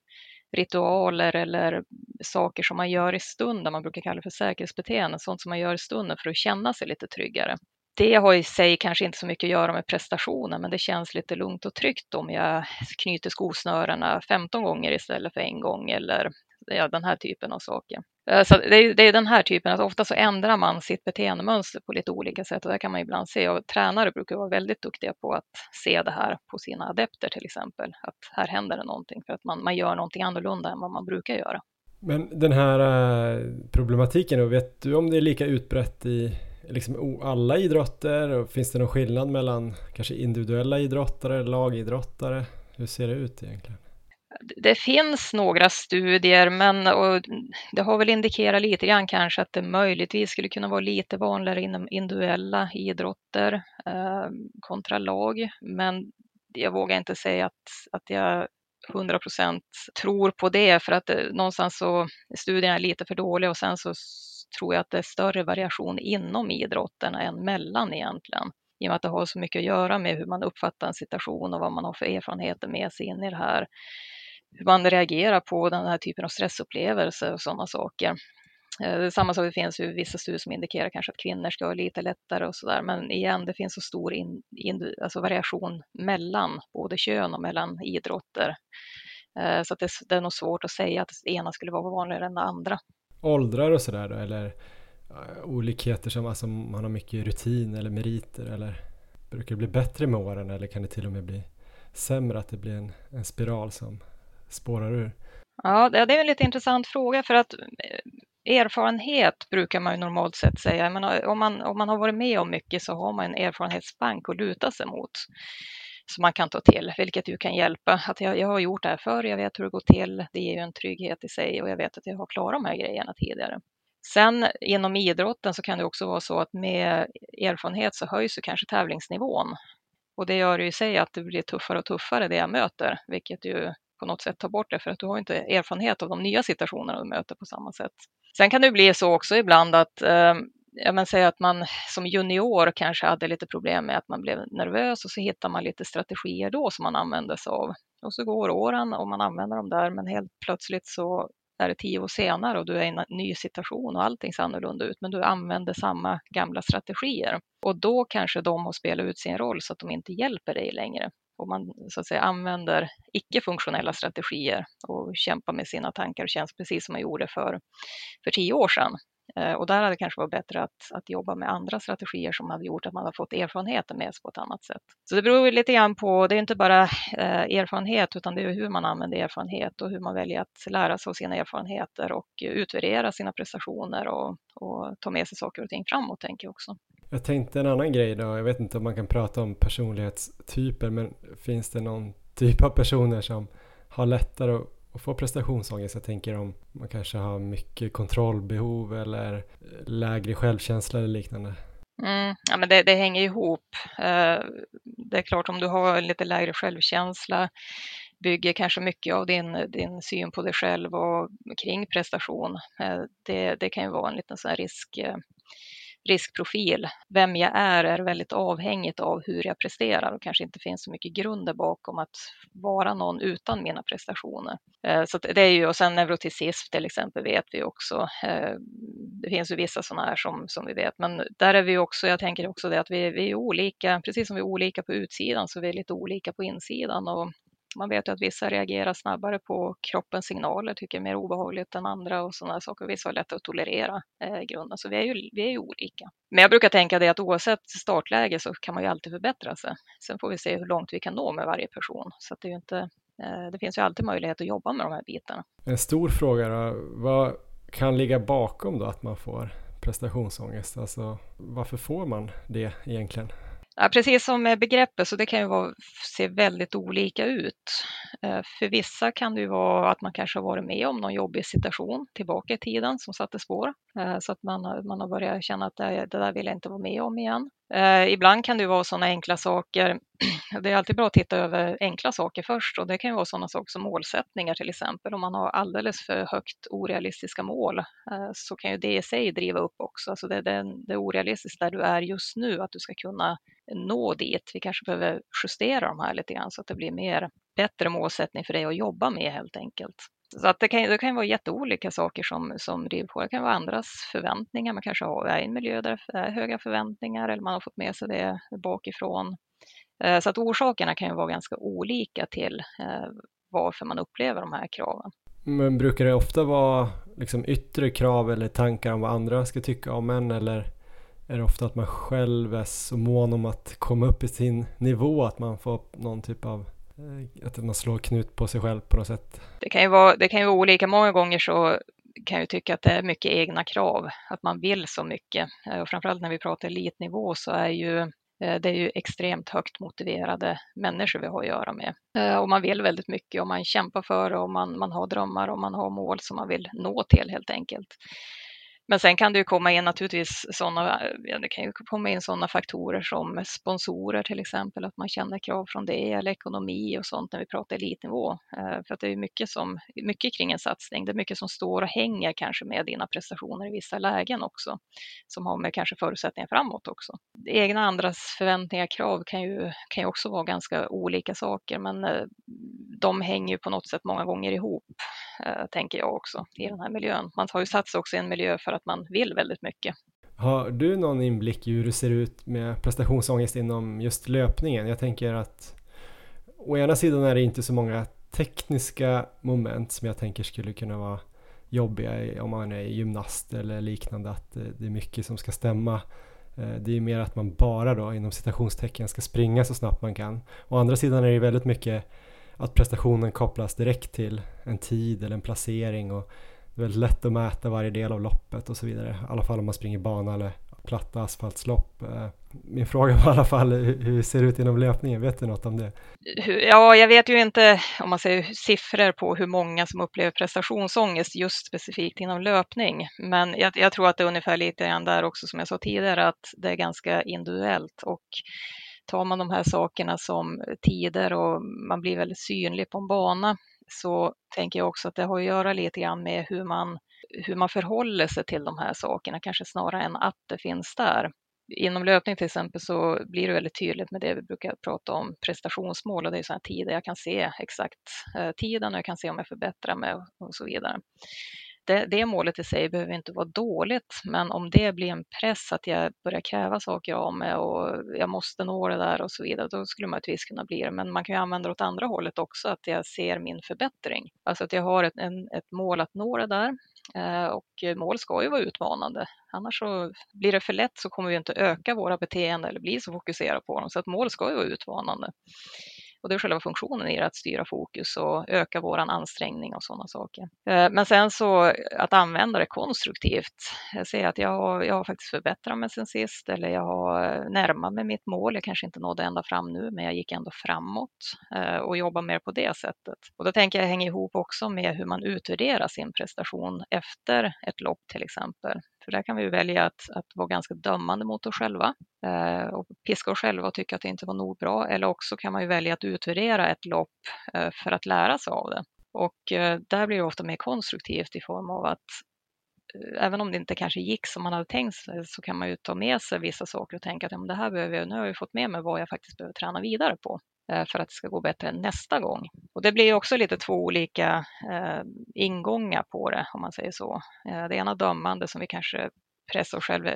ritualer eller saker som man gör i stunden, man brukar kalla det för säkerhetsbeteende, sånt som man gör i stunden för att känna sig lite tryggare det har i sig kanske inte så mycket att göra med prestationen, men det känns lite lugnt och tryggt om jag knyter skosnörena 15 gånger istället för en gång eller ja, den här typen av saker. Eh, så det är, det är den här typen, att ofta så ändrar man sitt beteendemönster på lite olika sätt och det kan man ibland se och tränare brukar vara väldigt duktiga på att se det här på sina adepter till exempel, att här händer det någonting för att man, man gör någonting annorlunda än vad man brukar göra. Men den här eh, problematiken då, vet du om det är lika utbrett i liksom alla idrotter? Och finns det någon skillnad mellan kanske individuella idrottare, lagidrottare? Hur ser det ut egentligen? Det finns några studier, men och det har väl indikerat lite grann kanske att det möjligtvis skulle kunna vara lite vanligare inom individuella idrotter eh, kontra lag. Men jag vågar inte säga att, att jag 100 procent tror på det för att det, någonstans så studierna är lite för dåliga och sen så tror jag att det är större variation inom idrotterna än mellan egentligen. I och med att det har så mycket att göra med hur man uppfattar en situation och vad man har för erfarenheter med sig in i det här. Hur man reagerar på den här typen av stressupplevelser och sådana saker. Eh, samma sak, det finns ju vissa studier som indikerar kanske att kvinnor ska ha lite lättare och sådär. Men igen, det finns så stor in, in, alltså variation mellan både kön och mellan idrotter. Eh, så så det, det, är nog svårt att säga att det ena skulle vara vanligare än det andra åldrar och sådär då? Eller eh, olikheter som alltså, man har mycket rutin eller meriter? Eller brukar det bli bättre med åren eller kan det till och med bli sämre? Att det blir en, en spiral som spårar ur? Ja, det är en lite intressant fråga för att eh, erfarenhet brukar man ju normalt sett säga. Men om, man, om man har varit med om mycket så har man en erfarenhetsbank att luta sig mot som man kan ta till, vilket ju kan hjälpa. Att jag, jag har gjort det här förr, jag vet hur det går till, det ger ju en trygghet i sig och jag vet att jag har klarat de här grejerna tidigare. Sen inom idrotten så kan det också vara så att med erfarenhet så höjs ju kanske tävlingsnivån. Och det gör ju i sig att det blir tuffare och tuffare det jag möter, vilket ju på något sätt ta bort det för att du har inte erfarenhet av de nya situationerna du möter på samma sätt. Sen kan det bli så också ibland att eh, jag men säg att man som junior kanske hade lite problem med att man blev nervös och så hittar man lite strategier då som man använder sig av. Och så går åren och man använder dem där men helt plötsligt så är det tio år senare och du är i en ny situation och allting ser annorlunda ut men du använder samma gamla strategier. Och då kanske de har spelat ut sin roll så att de inte hjälper dig längre. Och man så att säga använder icke-funktionella strategier och kämpar med sina tankar och känns precis som man gjorde för, för tio år sedan. Eh, och där hade det kanske varit bättre att, att jobba med andra strategier som hade gjort att man har fått erfarenheten med sig på ett annat sätt. Så det beror lite grann på, det är inte bara eh, erfarenhet utan det är hur man använder erfarenhet och hur man väljer att lära sig av sina erfarenheter och utvärdera sina prestationer och, och ta med sig saker och ting framåt tänker jag också. Jag tänkte en annan grej då, jag vet inte om man kan prata om personlighetstyper men finns det någon typ av personer som har lättare att och få prestationsångest. Jag tänker om man kanske har mycket kontrollbehov eller lägre självkänsla eller liknande. Mm, ja, men det, det hänger ihop. Eh, det är klart om du har lite lägre självkänsla bygger kanske mycket av din, din syn på dig själv och kring prestation. Eh, det, det kan ju vara en liten sån risk, eh, riskprofil, vem jag är, är väldigt avhängigt av hur jag presterar och kanske inte finns så mycket grund där bakom att vara någon utan mina prestationer. Eh, så det är ju, och sen neuroticism till exempel vet vi också. Eh, det finns ju vissa sådana här som, som vi vet, men där är vi också, jag tänker också det att vi, vi är olika, precis som vi är olika på utsidan så vi är lite olika på insidan och man vet ju att vissa reagerar snabbare på kroppens signaler, tycker det är mer obehagligt än andra och sådana saker. Vissa har lättare att tolerera eh, grunden, så vi är, ju, vi är ju olika. Men jag brukar tänka det att oavsett startläge så kan man ju alltid förbättra sig. Sen får vi se hur långt vi kan nå med varje person. Så det, är inte, eh, det finns ju alltid möjlighet att jobba med de här bitarna. En stor fråga då, vad kan ligga bakom då att man får prestationsångest? Alltså varför får man det egentligen? Ja, precis som med begreppet, så det kan ju vara, se väldigt olika ut. Eh, för vissa kan det ju vara att man kanske har varit med om någon jobbig situation tillbaka i tiden som satte spår. Eh, så att man har, man har börjat känna att det, det där vill jag inte vara med om igen. Eh, ibland kan det vara sådana enkla saker. Det är alltid bra att titta över enkla saker först och det kan ju vara sådana saker som målsättningar till exempel. Om man har alldeles för högt orealistiska mål eh, så kan ju det i sig driva upp också. Alltså det, det, det är orealistiskt där du är just nu, att du ska kunna nå dit. Vi kanske behöver justera de här lite grann så att det blir mer bättre målsättning för dig att jobba med helt enkelt. Så att det, kan, det kan vara jätteolika saker som, som driver på. Det kan vara andras förväntningar. Man kanske har, är i en miljö där det är höga förväntningar eller man har fått med sig det bakifrån. Eh, så att orsakerna kan ju vara ganska olika till eh, varför man upplever de här kraven. Men brukar det ofta vara liksom yttre krav eller tankar om vad andra ska tycka om en eller är det ofta att man själv är så mån om att komma upp i sin nivå att man får någon typ av Eh, att man slår knut på sig själv på något sätt. Det kan ju vara, det kan ju vara olika. Många gånger så kan jag tycka att det är mycket egna krav, att man vill så mycket. Eh, och framförallt när vi pratar elitnivå så är ju eh, det är ju extremt högt motiverade människor vi har att göra med. Och man vill väldigt mycket och man kämpar för det och man, man har drömmar och man har mål som man vill nå till helt enkelt. Men sen kan det ju komma in naturligtvis sådana, ja, det kan ju komma in sådana faktorer som sponsorer till exempel, att man känner krav från det eller ekonomi och sånt när vi pratar elitnivå. Eh, för att det är mycket, som, mycket kring en satsning, det är mycket som står och hänger kanske med dina prestationer i vissa lägen också, som har med kanske förutsättningar framåt också. Egna andras förväntningar, krav kan ju, kan ju också vara ganska olika saker, men eh, de hänger ju på något sätt många gånger ihop, tänker jag också, i den här miljön. Man har ju satt sig också i en miljö för att man vill väldigt mycket. Har du någon inblick i hur det ser ut med prestationsångest inom just löpningen? Jag tänker att å ena sidan är det inte så många tekniska moment som jag tänker skulle kunna vara jobbiga om man är gymnast eller liknande, att det är mycket som ska stämma. Eh, det är mer att man bara då inom citationstecken ska springa så snabbt man kan. Å andra sidan är det väldigt mycket att prestationen kopplas direkt till en tid eller en placering och det är väldigt lätt att mäta varje del av loppet och så vidare. I alla fall om man springer bana eller platta asfaltslopp. Eh, min fråga var i alla fall hur ser det ut inom löpningen? Vet du något om det? Ja, jag vet ju inte om man säger siffror på hur många som upplever prestationsångest just specifikt inom löpning. Men jag, jag tror att det är ungefär lite grann där också som jag sa tidigare att det är ganska individuellt och tar man de här sakerna som tider och man blir väldigt synlig på en bana så tänker jag också att det har att göra lite grann med hur man, hur man förhåller sig till de här sakerna, kanske snarare än att det finns där. Inom löpning till exempel så blir det väldigt tydligt med det vi brukar prata om prestationsmål och det är sådana tider jag kan se exakt eh, tiden och jag kan se om jag förbättrar mig och så vidare det, det målet i sig behöver inte vara dåligt, men om det blir en press att jag börjar kräva saker av mig och jag måste nå det där och så vidare, då skulle man möjligtvis kunna bli det. Men man kan ju använda det åt andra hållet också, att jag ser min förbättring. Alltså att jag har ett, en, ett mål att nå det där eh, och mål ska ju vara utmanande. Annars så blir det för lätt så kommer vi inte öka våra beteenden eller bli så fokuserade på dem. Så att mål ska ju vara utmanande. Och det är själva funktionen i det, att styra fokus och öka vår ansträngning och sådana saker. Eh, men sen så att använda det konstruktivt. Jag ser att jag har, jag har faktiskt förbättrat mig sen sist eller jag har eh, närmat mig mitt mål. Jag kanske inte nådde ända fram nu, men jag gick ändå framåt eh, och jobbar mer på det sättet. Och då tänker jag hänga ihop också med hur man utvärderar sin prestation efter ett lopp till exempel. För där kan vi välja att, att vara ganska dömande mot oss själva eh, och piska oss själva och tycka att det inte var nog bra. Eller också kan man ju välja att utvärdera ett lopp eh, för att lära sig av det. Och eh, där blir det ofta mer konstruktivt i form av att eh, även om det inte kanske gick som man hade tänkt sig så kan man ju ta med sig vissa saker och tänka att ja, det här behöver jag, nu har jag fått med mig vad jag faktiskt behöver träna vidare på för att det ska gå bättre nästa gång. Och det blir också lite två olika eh, ingångar på det om man säger så. Eh, det ena dömande som vi kanske pressar oss själva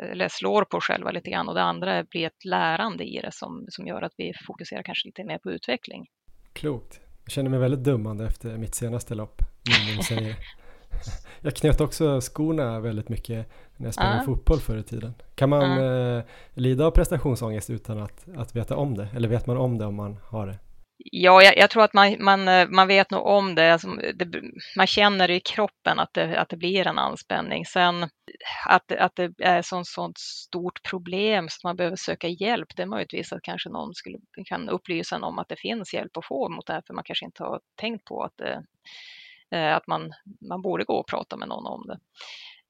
eller slår på själva lite grann och det andra blir ett lärande i det som, som gör att vi fokuserar kanske lite mer på utveckling. Klokt. Jag känner mig väldigt dummande efter mitt senaste lopp. Jag knöt också skorna väldigt mycket när jag spelade uh. fotboll förr i tiden. Kan man uh. eh, lida av prestationsångest utan att, att veta om det? Eller vet man om det om man har det? Ja, jag, jag, tror att man, man, eh, man vet nog om det. Alltså, det. Man känner i kroppen att det, att det blir en anspänning. Sen att, att det är ett sånt, sånt stort problem så att man behöver söka hjälp, det är möjligtvis att kanske någon skulle, kan upplysa en om att det finns hjälp att få mot det här, för man kanske inte har tänkt på att, det, eh, Eh, att man, man borde gå och prata med någon om det.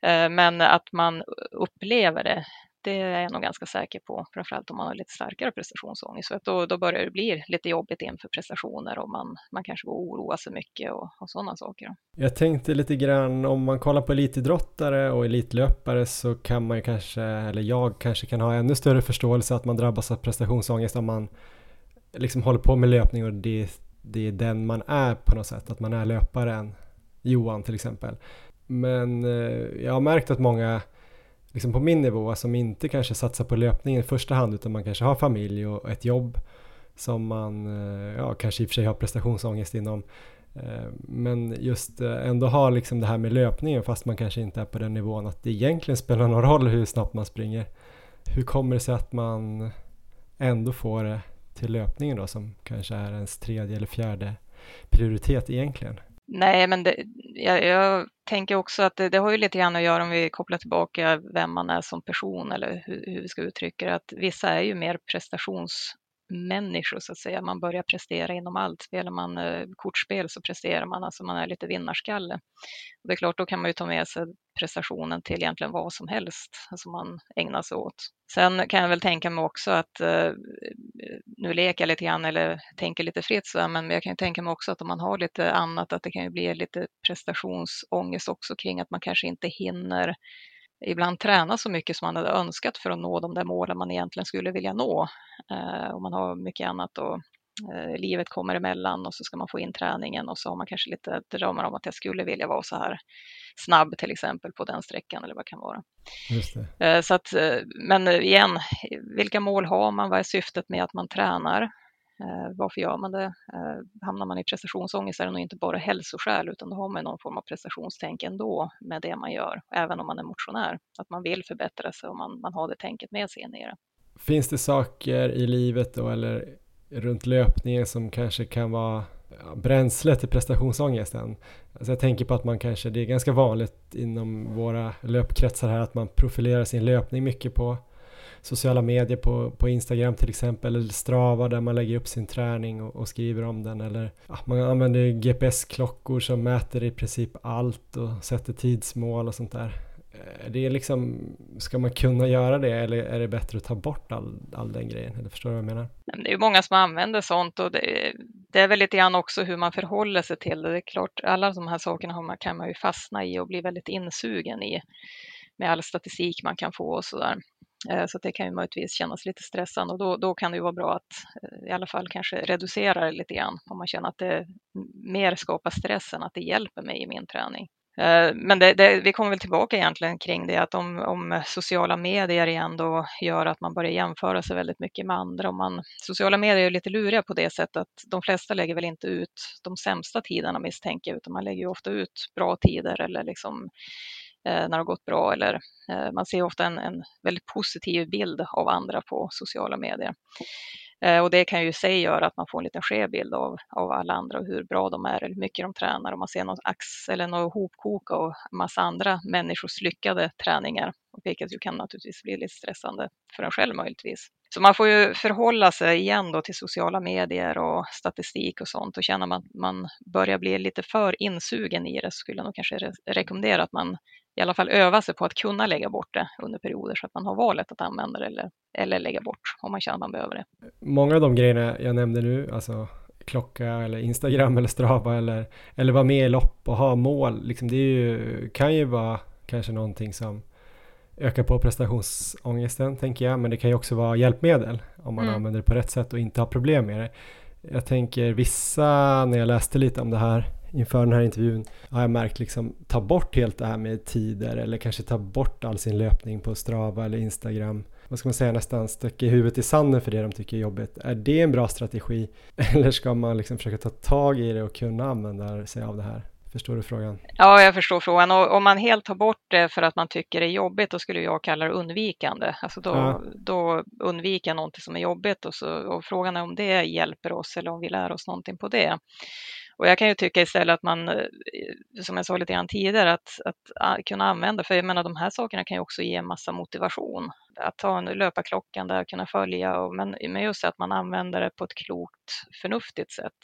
Eh, men att man upplever det, det är jag nog ganska säker på, framförallt om man har lite starkare prestationsångest. För att då, då börjar det bli lite jobbigt inför prestationer och man, man kanske går och oroar sig mycket och, och sådana saker. Jag tänkte lite grann om man kollar på elitidrottare och elitlöpare så kan man ju kanske, eller jag kanske kan ha ännu större förståelse att man drabbas av prestationsångest om man liksom håller på med löpning och det, det är den man är på något sätt, att man är löparen. Johan till exempel. Men eh, jag har märkt att många liksom på min nivå som inte kanske satsar på löpningen i första hand utan man kanske har familj och ett jobb som man eh, ja, kanske i och för sig har prestationsångest inom eh, men just eh, ändå ha liksom det här med löpningen fast man kanske inte är på den nivån att det egentligen spelar någon roll hur snabbt man springer. Hur kommer det sig att man ändå får det till löpningen då som kanske är ens tredje eller fjärde prioritet egentligen? Nej, men det, jag, jag, tänker också att det, det, har ju lite grann att göra om vi kopplar tillbaka vem man är som person eller hur, hur vi ska uttrycka det, att vissa är ju mer prestations människor så att säga. Man börjar prestera inom allt. Spelar man eh, kortspel så presterar man, alltså man är lite vinnarskalle. Och det är klart, då kan man ju ta med sig prestationen till egentligen vad som helst som man ägnar sig åt. Sen kan jag väl tänka mig också att, eh, nu leker jag lite grann eller tänker lite fritt så men jag kan ju tänka mig också att om man har lite annat, att det kan ju bli lite prestationsångest också kring att man kanske inte hinner ibland träna så mycket som man hade önskat för att nå de där målen man egentligen skulle vilja nå. Eh, och man har mycket annat och eh, livet kommer emellan och så ska man få in träningen och så har man kanske lite drömmar om att jag skulle vilja vara så här snabb till exempel på den sträckan eller vad det kan vara. Eh, så att, men igen, vilka mål har man? Vad är syftet med att man tränar? Eh, varför gör man det? Eh, hamnar man i prestationsångest är det nog inte bara hälsoskäl utan då har man någon form av prestationstänk ändå med det man gör, även om man är motionär. Att man vill förbättra sig och man, man har det tänket med sig in i det. Finns det saker i livet då eller runt löpningen som kanske kan vara bränsle till prestationsångesten? Alltså jag tänker på att man kanske, det är ganska vanligt inom våra löpkretsar här att man profilerar sin löpning mycket på sociala medier på, på Instagram till exempel eller Strava där man lägger upp sin träning och, och skriver om den eller ja, man använder GPS-klockor som mäter i princip allt och sätter tidsmål och sånt där. Eh, det är liksom, ska man kunna göra det eller är det bättre att ta bort all, all den grejen? Eller förstår du vad jag menar? Det är många som använder sånt och det, det är väl lite grann också hur man förhåller sig till det. Det är klart, alla de här sakerna kan man ju fastna i och bli väldigt insugen i med all statistik man kan få och sådär. Eh, så det kan ju möjligtvis kännas lite stressande och då, då kan det ju vara bra att eh, i alla fall kanske reducera det lite grann om man känner att det mer skapar stress än att det hjälper mig i min träning. Eh, men det, det, vi kommer väl tillbaka egentligen kring det att om, om, sociala medier igen då gör att man börjar jämföra sig väldigt mycket med andra. Om man, sociala medier är lite luriga på det sättet att de flesta lägger väl inte ut de sämsta tiderna misstänker jag, utan man lägger ju ofta ut bra tider eller liksom Eh, när det har gått bra eller eh, man ser ofta en, en väldigt positiv bild av andra på sociala medier. Eh, och det kan ju i sig göra att man får en liten skev bild av, av alla andra och hur bra de är eller hur mycket de tränar. Om man ser något ax eller något hopkok av massa andra människors lyckade träningar, vilket ju kan naturligtvis bli lite stressande för en själv möjligtvis. Så man får ju förhålla sig igen då till sociala medier och statistik och sånt och känner man att man börjar bli lite för insugen i det så skulle jag nog kanske rekommendera att man i alla fall öva sig på att kunna lägga bort det under perioder så att man har valet att använda det eller, eller lägga bort om man känner att man behöver det. Många av de grejerna jag nämnde nu, alltså klocka eller Instagram eller Strava eller, eller vara med i lopp och ha mål. Liksom det ju, kan ju vara kanske någonting som ökar på prestationsångesten tänker jag, men det kan ju också vara hjälpmedel om man mm. använder det på rätt sätt och inte har problem med det. Jag tänker vissa, när jag läste lite om det här inför den här intervjun, har jag märkt liksom ta bort helt det här med tider eller kanske ta bort all sin löpning på Strava eller Instagram. Vad ska man säga, nästan stöcka huvudet i sanden för det de tycker är jobbigt. Är det en bra strategi? Eller ska man liksom försöka ta tag i det och kunna använda sig av det här? Förstår du frågan? Ja, jag förstår frågan. Och om man helt tar bort det för att man tycker det är jobbigt, då skulle jag kalla det undvikande. Alltså då, ja. då undviker jag någonting som är jobbigt och, så, och frågan är om det hjälper oss eller om vi lär oss någonting på det. Och jag kan ju tycka istället att man, eh, som jag sa lite grann tidigare, att, att ah, kunna använda, för jag menar de här sakerna kan ju också ge en massa motivation. Att ta en löparklockan där, kunna följa, och, men, men just att man använder det på ett klokt, förnuftigt sätt.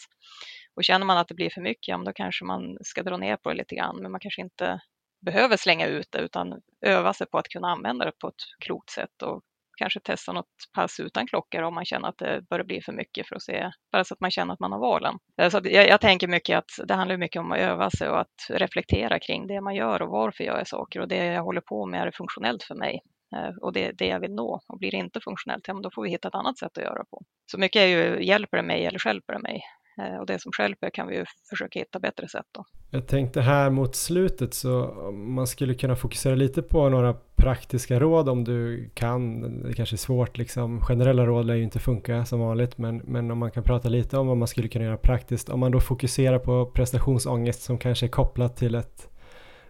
Och känner man att det blir för mycket, ja, då kanske man ska dra ner på det lite grann, men man kanske inte behöver slänga ut det utan öva sig på att kunna använda det på ett klokt sätt och kanske testa något pass utan klockor om man känner att det börjar bli för mycket för att se, bara så att man känner att man har valen. Eh, så jag, jag, tänker mycket att det handlar mycket om att öva sig och att reflektera kring det man gör och varför jag gör saker och det jag håller på med är det funktionellt för mig eh, och det det jag vill nå. Och blir det inte funktionellt, ja, men då får vi hitta ett annat sätt att göra på. Så mycket är ju, hjälper det mig eller stjälper det mig? Eh, och det som själv kan vi ju försöka hitta bättre sätt då. Jag tänkte här mot slutet så man skulle kunna fokusera lite på några praktiska råd om du kan. Det kanske är svårt liksom. Generella råd lär ju inte funka som vanligt men, men om man kan prata lite om vad man skulle kunna göra praktiskt. Om man då fokuserar på prestationsångest som kanske är kopplat till ett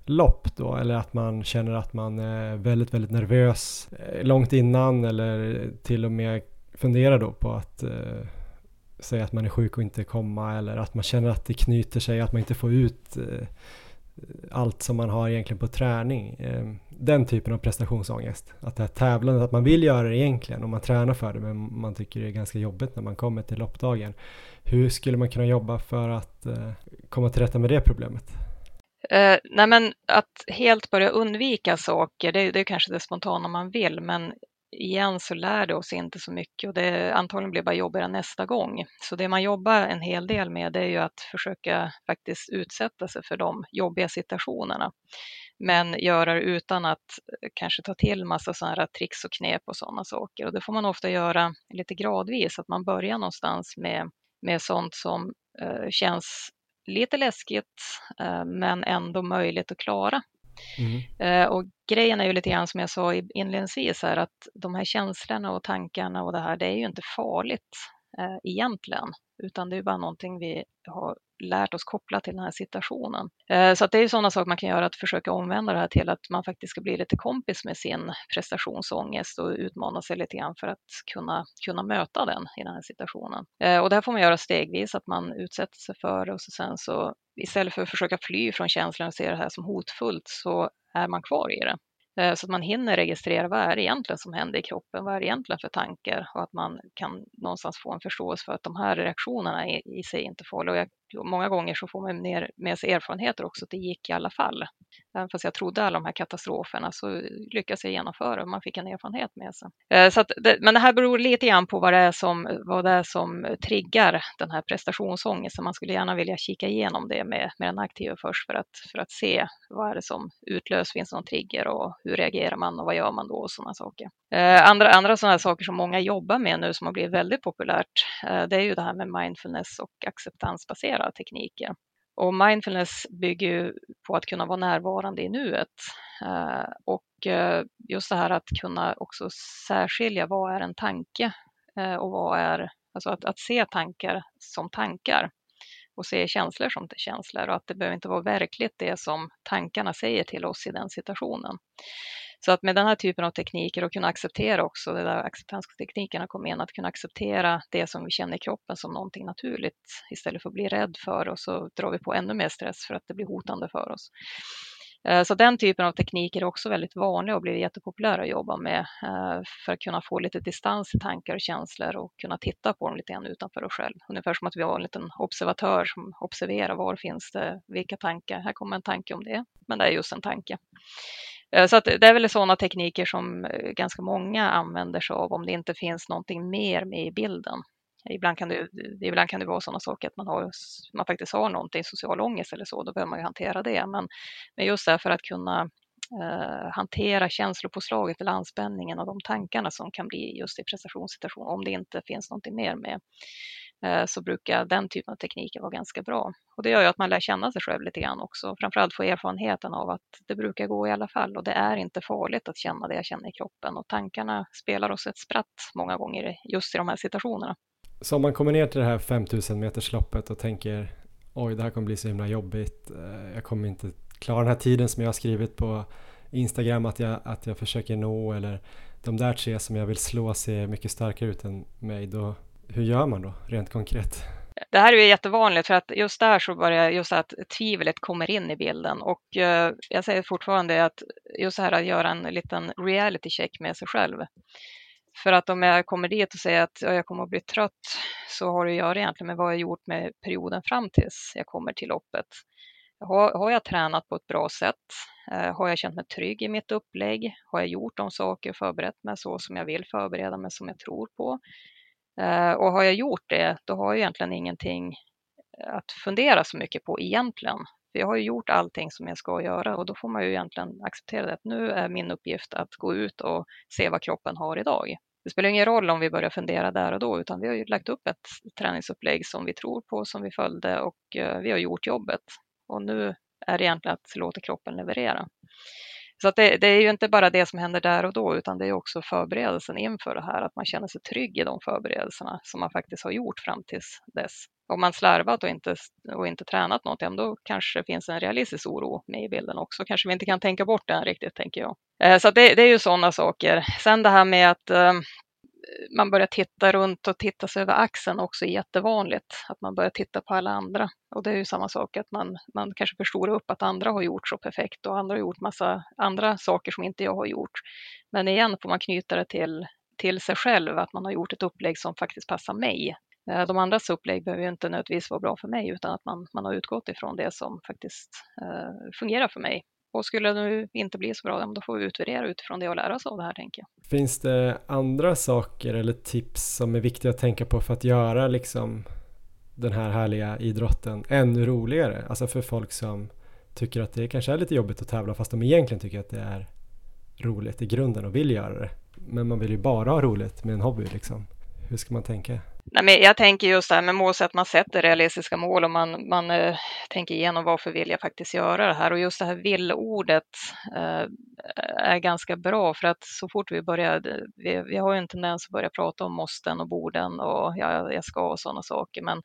lopp då eller att man känner att man är väldigt, väldigt nervös eh, långt innan eller till och med funderar då på att eh, säga att man är sjuk och inte komma eller att man känner att det knyter sig, att man inte får ut eh, allt som man har egentligen på träning. Eh, den typen av prestationsångest. Att det här tävlandet, att man vill göra det egentligen och man tränar för det men man tycker det är ganska jobbigt när man kommer till loppdagen. Hur skulle man kunna jobba för att eh, komma till rätta med det problemet? Eh, nej men att helt börja undvika saker, det, det är kanske det spontana man vill, men igen så lär det oss inte så mycket och det antagligen blir bara jobbigare nästa gång. Så det man jobbar en hel del med det är ju att försöka faktiskt utsätta sig för de jobbiga situationerna. Men göra det utan att kanske ta till massa sådana här tricks och knep och sådana saker. Och det får man ofta göra lite gradvis, att man börjar någonstans med, med sånt som eh, känns lite läskigt eh, men ändå möjligt att klara. Mm. Eh, och grejen är ju lite grann som jag sa inledningsvis här att de här känslorna och tankarna och det här, det är ju inte farligt eh, egentligen, utan det är bara någonting vi har lärt oss koppla till den här situationen. Eh, så att det är sådana saker man kan göra, att försöka omvända det här till att man faktiskt ska bli lite kompis med sin prestationsångest och utmana sig lite grann för att kunna, kunna möta den i den här situationen. Eh, och det här får man göra stegvis, att man utsätter sig för det och så sen så istället för att försöka fly från känslan och se det här som hotfullt så är man kvar i det. Eh, så att man hinner registrera vad är det egentligen som händer i kroppen, vad är det egentligen för tankar och att man kan någonstans få en förståelse för att de här reaktionerna i, sig inte får och jag många gånger så får man ner med sig erfarenheter också att det gick i alla fall. Även fast jag trodde alla de här katastroferna så lyckades jag genomföra och man fick en erfarenhet med sig. Eh, så det, men det här beror lite grann på vad det, är som, vad det är som triggar den här prestationsångesten. Man skulle gärna vilja kika igenom det med, med den aktiva först för att, för att se vad är det som utlöser, finns det någon trigger och hur reagerar man och vad gör man då och sådana saker. Eh, andra, andra sådana saker som många jobbar med nu som har blivit väldigt populärt, eh, det är ju det här med mindfulness och acceptansbaserat flera tekniker. Och mindfulness bygger ju på att kunna vara närvarande i nuet. Eh, och eh, just det här att kunna också särskilja vad är en tanke eh, och vad är, alltså att, att se tankar som tankar och se känslor som känslor och att det behöver inte vara verkligt det som tankarna säger till oss i den situationen. Så att med den här typen av tekniker och kunna acceptera också, det där acceptansteknikerna kom in, att kunna acceptera det som vi känner i kroppen som någonting naturligt istället för att bli rädd för och så drar vi på ännu mer stress för att det blir hotande för oss. Eh, så den typen av tekniker är också väldigt vanliga och blir jättepopulära att jobba med eh, för att kunna få lite distans till tankar och känslor och kunna titta på dem lite grann utanför oss själv. Ungefär som att vi har en liten observatör som observerar var finns det, vilka tankar, här kommer en tanke om det, men det är just en tanke. Eh, så att det är väl sådana tekniker som eh, ganska många använder sig av om det inte finns någonting mer med i bilden. Ibland kan det, eh, ibland kan det vara sådana saker att man, har, man faktiskt har någonting, social ångest eller så, då behöver man ju hantera det. Men, men just för att kunna eh, hantera känslopåslaget eller anspänningen och de tankarna som kan bli just i prestationssituation, om det inte finns någonting mer med, Eh, så brukar den typen av tekniker vara ganska bra. Och det gör ju att man lär känna sig själv lite grann också, framförallt få erfarenheten av att det brukar gå i alla fall och det är inte farligt att känna det jag känner i kroppen och tankarna spelar oss ett spratt många gånger just i de här situationerna. Så om man kommer ner till det här 5000 metersloppet och tänker oj, det här kommer bli så himla jobbigt, eh, jag kommer inte klara den här tiden som jag har skrivit på Instagram att jag, att jag försöker nå eller de där tre som jag vill slå ser mycket starkare ut än mig, då, hur gör man då rent konkret? Det här är ju jättevanligt för att just där så börjar just att tvivlet kommer in i bilden och eh, jag säger fortfarande att just det här att göra en liten reality check med sig själv. För att om jag kommer dit och säger att jag kommer att bli trött så har det att göra egentligen med vad jag gjort med perioden fram tills jag kommer till loppet. Har, har jag tränat på ett bra sätt? Eh, har jag känt mig trygg i mitt upplägg? Har jag gjort de saker och förberett mig så som jag vill förbereda mig, som jag tror på? Eh, och har jag gjort det, då har jag egentligen ingenting eh, att fundera så mycket på egentligen. För jag har ju gjort allting som jag ska göra och då får man ju egentligen acceptera det. Att nu är min uppgift att gå ut och se vad kroppen har idag. Det spelar ingen roll om vi börjar fundera där och då, utan vi har ju lagt upp ett träningsupplägg som vi tror på, som vi följde och eh, vi har gjort jobbet. Och nu är det egentligen att låta kroppen leverera. Så att det, det, är ju inte bara det som händer där och då, utan det är också förberedelsen inför det här, att man känner sig trygg i de förberedelserna som man faktiskt har gjort fram tills dess. Om man slarvat och inte, och inte tränat något, då kanske det finns en realistisk oro med i bilden också. Kanske vi inte kan tänka bort den riktigt, tänker jag. Eh, så det, det, är ju sådana saker. Sen det här med att eh, man börjar titta runt och titta sig över axeln också är jättevanligt. Att man börjar titta på alla andra. Och det är ju samma sak att man, man kanske förstorar upp att andra har gjort så perfekt och andra har gjort massa andra saker som inte jag har gjort. Men igen får man knyta det till, till sig själv, att man har gjort ett upplägg som faktiskt passar mig. Eh, de andras upplägg behöver ju inte nödvändigtvis vara bra för mig utan att man, man har utgått ifrån det som faktiskt eh, fungerar för mig och skulle det inte bli så bra, då får vi utvärdera utifrån det och lära oss av det här tänker jag. Finns det andra saker eller tips som är viktiga att tänka på för att göra liksom den här härliga idrotten ännu roligare? Alltså för folk som tycker att det kanske är lite jobbigt att tävla fast de egentligen tycker att det är roligt i grunden och vill göra det. Men man vill ju bara ha roligt med en hobby liksom. Hur ska man tänka? Nej, men jag tänker just det här med målsätt, att man sätter realistiska mål och man, man eh, tänker igenom varför vill jag faktiskt göra det här? Och just det här vill-ordet eh, är ganska bra för att så fort vi börjar, eh, vi, vi har ju en tendens att börja prata om måsten och borden och ja, jag ska och sådana saker. Men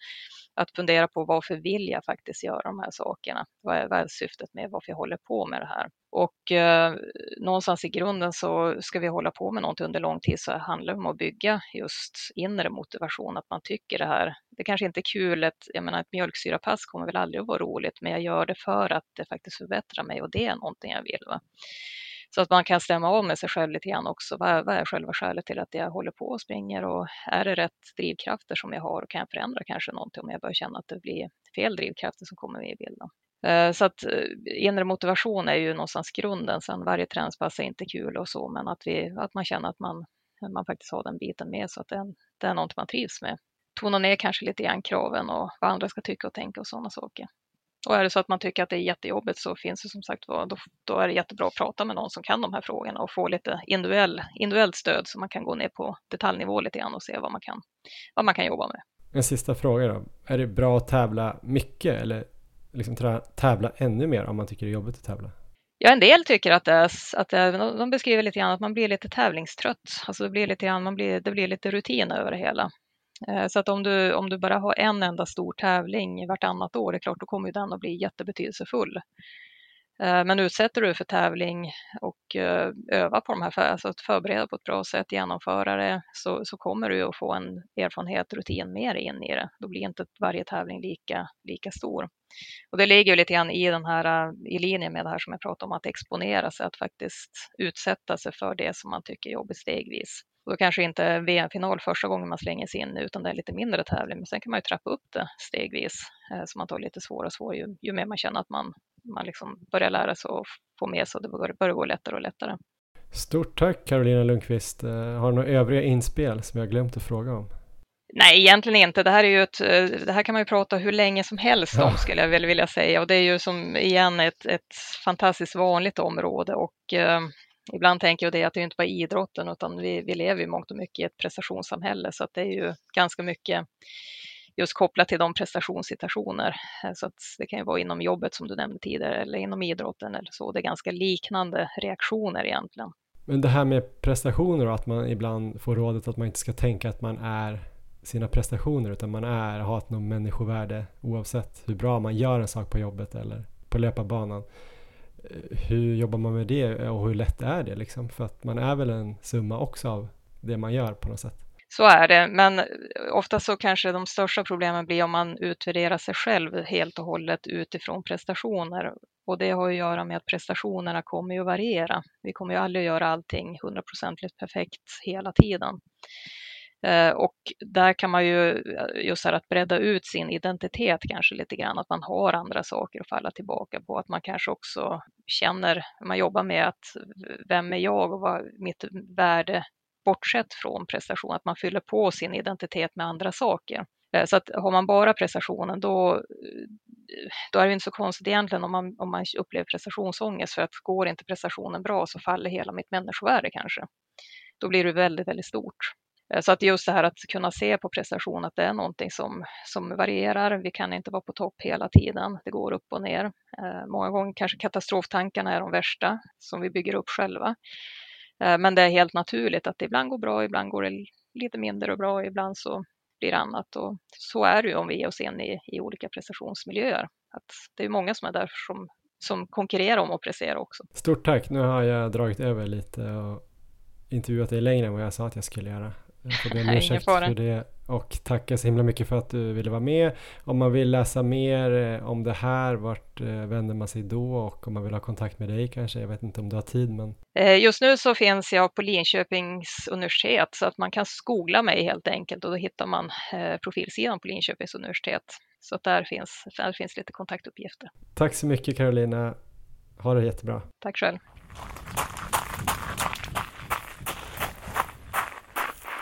att fundera på varför vill jag faktiskt göra de här sakerna? Vad är, vad är syftet med varför jag håller på med det här? Och eh, någonstans i grunden så ska vi hålla på med någonting under lång tid så handlar det om att bygga just inre motivation, att man tycker det här. Det kanske inte är kul, ett, jag menar ett mjölksyrapass kommer väl aldrig att vara roligt, men jag gör det för att det faktiskt förbättrar mig och det är någonting jag vill. Va? Så att man kan stämma av med sig själv lite grann också. Vad, vad är själva skälet till att jag håller på och springer och är det rätt drivkrafter som jag har och kan jag förändra kanske någonting om jag börjar känna att det blir fel drivkrafter som kommer med i bilden. Eh, så att eh, inre motivation är ju någonstans grunden. Sen varje träningspass är inte kul och så, men att, vi, att man känner att man, man faktiskt har den biten med så att det, det är något man trivs med. Tona ner kanske lite grann kraven och vad andra ska tycka och tänka och sådana saker. Och är det så att man tycker att det är jättejobbigt så finns det som sagt då, då är det jättebra att prata med någon som kan de här frågorna och få lite individuell, individuellt stöd så man kan gå ner på detaljnivå lite grann och se vad man kan, vad man kan jobba med. En sista fråga då. Är det bra att tävla mycket eller liksom tävla ännu mer om man tycker det är jobbigt att tävla? Ja, en del tycker att det är, att det är, de beskriver lite grann att man blir lite tävlingstrött. Alltså det blir lite grann, man blir, det blir lite rutin över det hela. Eh, så att om du, om du bara har en enda stor tävling vartannat år, det är klart, då kommer den att bli jättebetydelsefull. Eh, men utsätter du för tävling och eh, öva på de här, alltså att förbereda på ett bra sätt, genomföra det, så, så kommer du att få en erfarenhet, rutin mer in i det. Då blir inte varje tävling lika, lika stor. Och det ligger ju lite grann i, den här, i linje med det här som jag pratade om, att exponera sig, att faktiskt utsätta sig för det som man tycker är jobbigt stegvis. Och då kanske inte VM-final första gången man slänger sig in, utan det är lite mindre tävling. Men sen kan man ju trappa upp det stegvis, eh, så man tar lite svårare och svårare ju, ju mer man känner att man, man liksom börjar lära sig och få med sig och det börjar, börjar gå lättare och lättare. Stort tack Carolina Lundqvist. Eh, har du några övriga inspel som jag glömt att fråga om? Nej, egentligen inte. Det här, är ju ett, det här kan man ju prata hur länge som helst om, skulle jag väl vilja säga. Och det är ju som igen ett, ett fantastiskt vanligt område. Och eh, ibland tänker jag det att det är inte bara idrotten, utan vi, vi lever ju mångt och mycket i ett prestationssamhälle. Så att det är ju ganska mycket just kopplat till de prestationssituationer. Eh, så att det kan ju vara inom jobbet som du nämnde tidigare eller inom idrotten eller så. Det är ganska liknande reaktioner egentligen. Men det här med prestationer och att man ibland får rådet att man inte ska tänka att man är sina prestationer utan man är, har ett människovärde oavsett hur bra man gör en sak på jobbet eller på löparbanan. Hur jobbar man med det och hur lätt är det liksom? För att man är väl en summa också av det man gör på något sätt. Så är det, men ofta så kanske de största problemen blir om man utvärderar sig själv helt och hållet utifrån prestationer. Och det har att göra med att prestationerna kommer ju att variera. Vi kommer ju aldrig att göra allting hundraprocentigt perfekt hela tiden. Eh, och där kan man ju, eh, just här att bredda ut sin identitet kanske lite grann, att man har andra saker att falla tillbaka på, att man kanske också känner, man jobbar med att vem är jag och vad mitt värde bortsett från prestation, att man fyller på sin identitet med andra saker. Eh, så att har man bara prestationen då, då är det inte så konstigt egentligen om man, om man upplever prestationsångest för att går inte prestationen bra så faller hela mitt människovärde kanske. Då blir det väldigt, väldigt stort. Eh, så att just det här att kunna se på prestation att det är någonting som, som varierar. Vi kan inte vara på topp hela tiden. Det går upp och ner. Eh, många gånger kanske katastroftankarna är de värsta som vi bygger upp själva. Eh, men det är helt naturligt att det ibland går bra, ibland går det lite mindre bra, ibland så blir det annat. Och så är det ju om vi ger oss in i, i olika prestationsmiljöer. Att det är många som är där som, som konkurrerar om att prestera också. Stort tack, nu har jag dragit över lite och intervjuat dig längre än vad jag sa att jag skulle göra. Jag får be om ursäkt för det och tacka så himla mycket för att du ville vara med. Om man vill läsa mer eh, om det här, vart eh, vänder man sig då och om man vill ha kontakt med dig kanske? Jag vet inte om du har tid men... Eh, just nu så finns jag på Linköpings universitet så att man kan googla mig helt enkelt och då hittar man profilsidan på Linköpings universitet. Så där finns, där finns lite kontaktuppgifter. Tack så mycket Carolina. Ha det jättebra. Tack själv.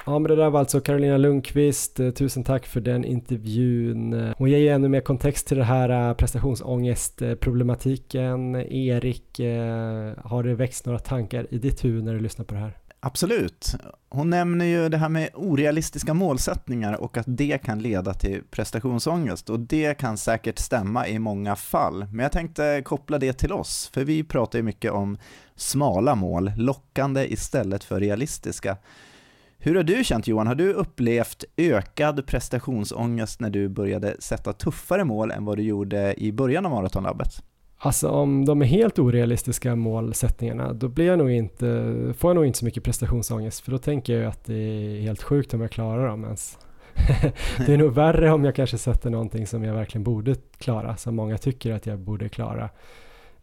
Ja, men det där var alltså Carolina Lundqvist. Eh, tusen tack för den intervjun. Eh, hon ger ju ännu mer kontext till det här eh, prestationsångestproblematiken. Erik, har det växt några tankar i ditt huvud när du lyssnar på det här? Absolut. Hon nämner ju det här med orealistiska målsättningar och att det kan leda till prestationsångest och det kan säkert stämma i många fall. Men jag tänkte koppla det till oss, för vi pratar ju mycket om smala mål, lockande istället för realistiska. Hur har du känt Johan? Har du upplevt ökad prestationsångest när du började sätta tuffare mål än vad du gjorde i början av maratonlabbet? Alltså om de är helt orealistiska målsättningarna då blir jag nog inte, får jag nog inte så mycket prestationsångest för då tänker jag att det är helt sjukt om jag klarar dem ens. det är nog värre om jag kanske sätter någonting som jag verkligen borde klara, som många tycker att jag borde klara.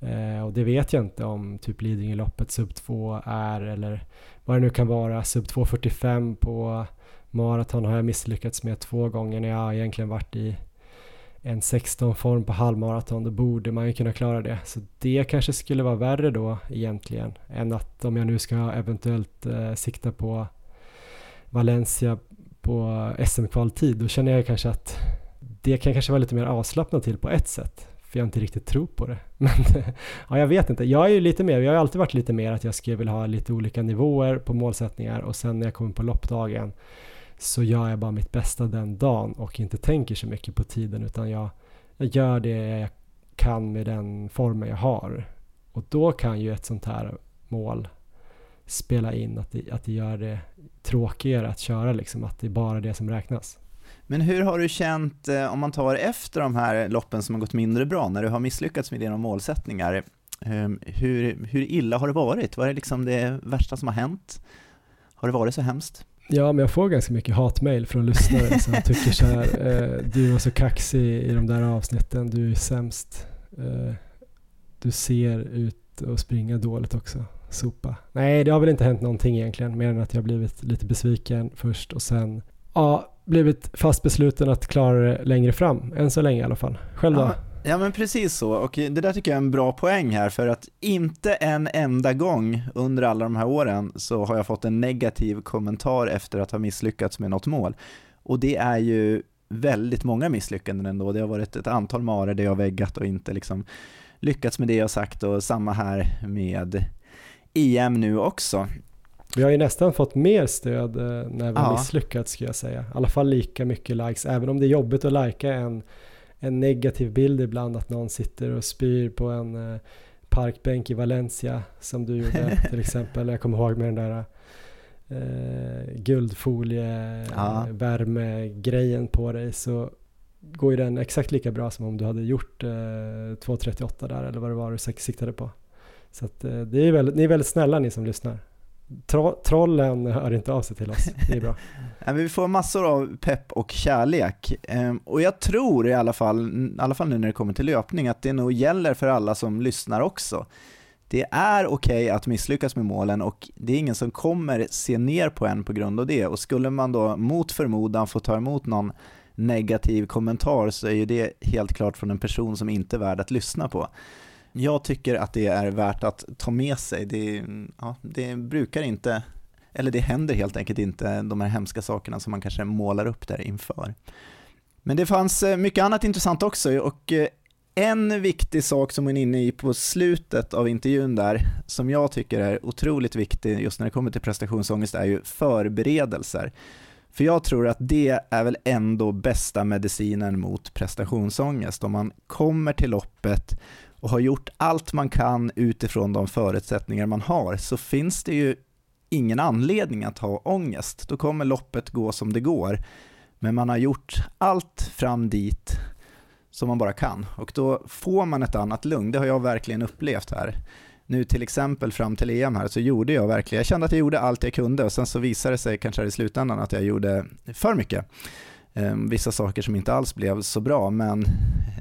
Eh, och det vet jag inte om typ Lidingöloppet sub 2 är eller vad det nu kan vara. Sub 2.45 på maraton har jag misslyckats med två gånger när jag egentligen varit i en 16-form på halvmaraton. Då borde man ju kunna klara det. Så det kanske skulle vara värre då egentligen än att om jag nu ska eventuellt eh, sikta på Valencia på SM-kvaltid då känner jag kanske att det kan kanske vara lite mer avslappnat till på ett sätt för jag inte riktigt tror på det. Men ja, jag vet inte. Jag är ju lite mer, jag har alltid varit lite mer att jag skulle vilja ha lite olika nivåer på målsättningar och sen när jag kommer på loppdagen så gör jag bara mitt bästa den dagen och inte tänker så mycket på tiden utan jag, jag gör det jag kan med den formen jag har. Och då kan ju ett sånt här mål spela in att det, att det gör det tråkigare att köra liksom, att det är bara det som räknas. Men hur har du känt, eh, om man tar efter de här loppen som har gått mindre bra, när du har misslyckats med dina målsättningar, ehm, hur, hur illa har det varit? Vad är liksom det värsta som har hänt? Har det varit så hemskt? Ja, men jag får ganska mycket hatmejl från lyssnare som tycker så här, eh, du var så kaxig i de där avsnitten, du är sämst. Eh, du ser ut att springa dåligt också, sopa. Nej, det har väl inte hänt någonting egentligen, mer än att jag blivit lite besviken först och sen, ja, blivit fast besluten att klara det längre fram, än så länge i alla fall. Själv då? Ja, ja men precis så, och det där tycker jag är en bra poäng här, för att inte en enda gång under alla de här åren så har jag fått en negativ kommentar efter att ha misslyckats med något mål. Och det är ju väldigt många misslyckanden ändå. Det har varit ett antal marer där jag väggat och inte liksom lyckats med det jag sagt och samma här med EM nu också. Vi har ju nästan fått mer stöd eh, när vi har misslyckats skulle jag säga. I alla fall lika mycket likes, även om det är jobbigt att lajka en, en negativ bild ibland att någon sitter och spyr på en eh, parkbänk i Valencia som du gjorde till exempel. Jag kommer ihåg med den där eh, guldfolie ja. värmegrejen på dig så går ju den exakt lika bra som om du hade gjort eh, 2.38 där eller vad det var du siktade på. Så att, eh, det är väldigt, ni är väldigt snälla ni som lyssnar. Tro, trollen hör inte av sig till oss, det är bra. vi får massor av pepp och kärlek. Ehm, och jag tror i alla fall, i alla fall nu när det kommer till löpning, att det nog gäller för alla som lyssnar också. Det är okej okay att misslyckas med målen och det är ingen som kommer se ner på en på grund av det. Och skulle man då mot förmodan få ta emot någon negativ kommentar så är ju det helt klart från en person som inte är värd att lyssna på. Jag tycker att det är värt att ta med sig. Det, ja, det brukar inte, eller det händer helt enkelt inte, de här hemska sakerna som man kanske målar upp där inför. Men det fanns eh, mycket annat intressant också och eh, en viktig sak som hon är inne i på slutet av intervjun där, som jag tycker är otroligt viktig just när det kommer till prestationsångest, är ju förberedelser. För jag tror att det är väl ändå bästa medicinen mot prestationsångest. Om man kommer till loppet och har gjort allt man kan utifrån de förutsättningar man har så finns det ju ingen anledning att ha ångest. Då kommer loppet gå som det går. Men man har gjort allt fram dit som man bara kan och då får man ett annat lugn. Det har jag verkligen upplevt här. Nu till exempel fram till EM här så gjorde jag verkligen, jag kände att jag gjorde allt jag kunde och sen så visade det sig kanske i slutändan att jag gjorde för mycket. Ehm, vissa saker som inte alls blev så bra, men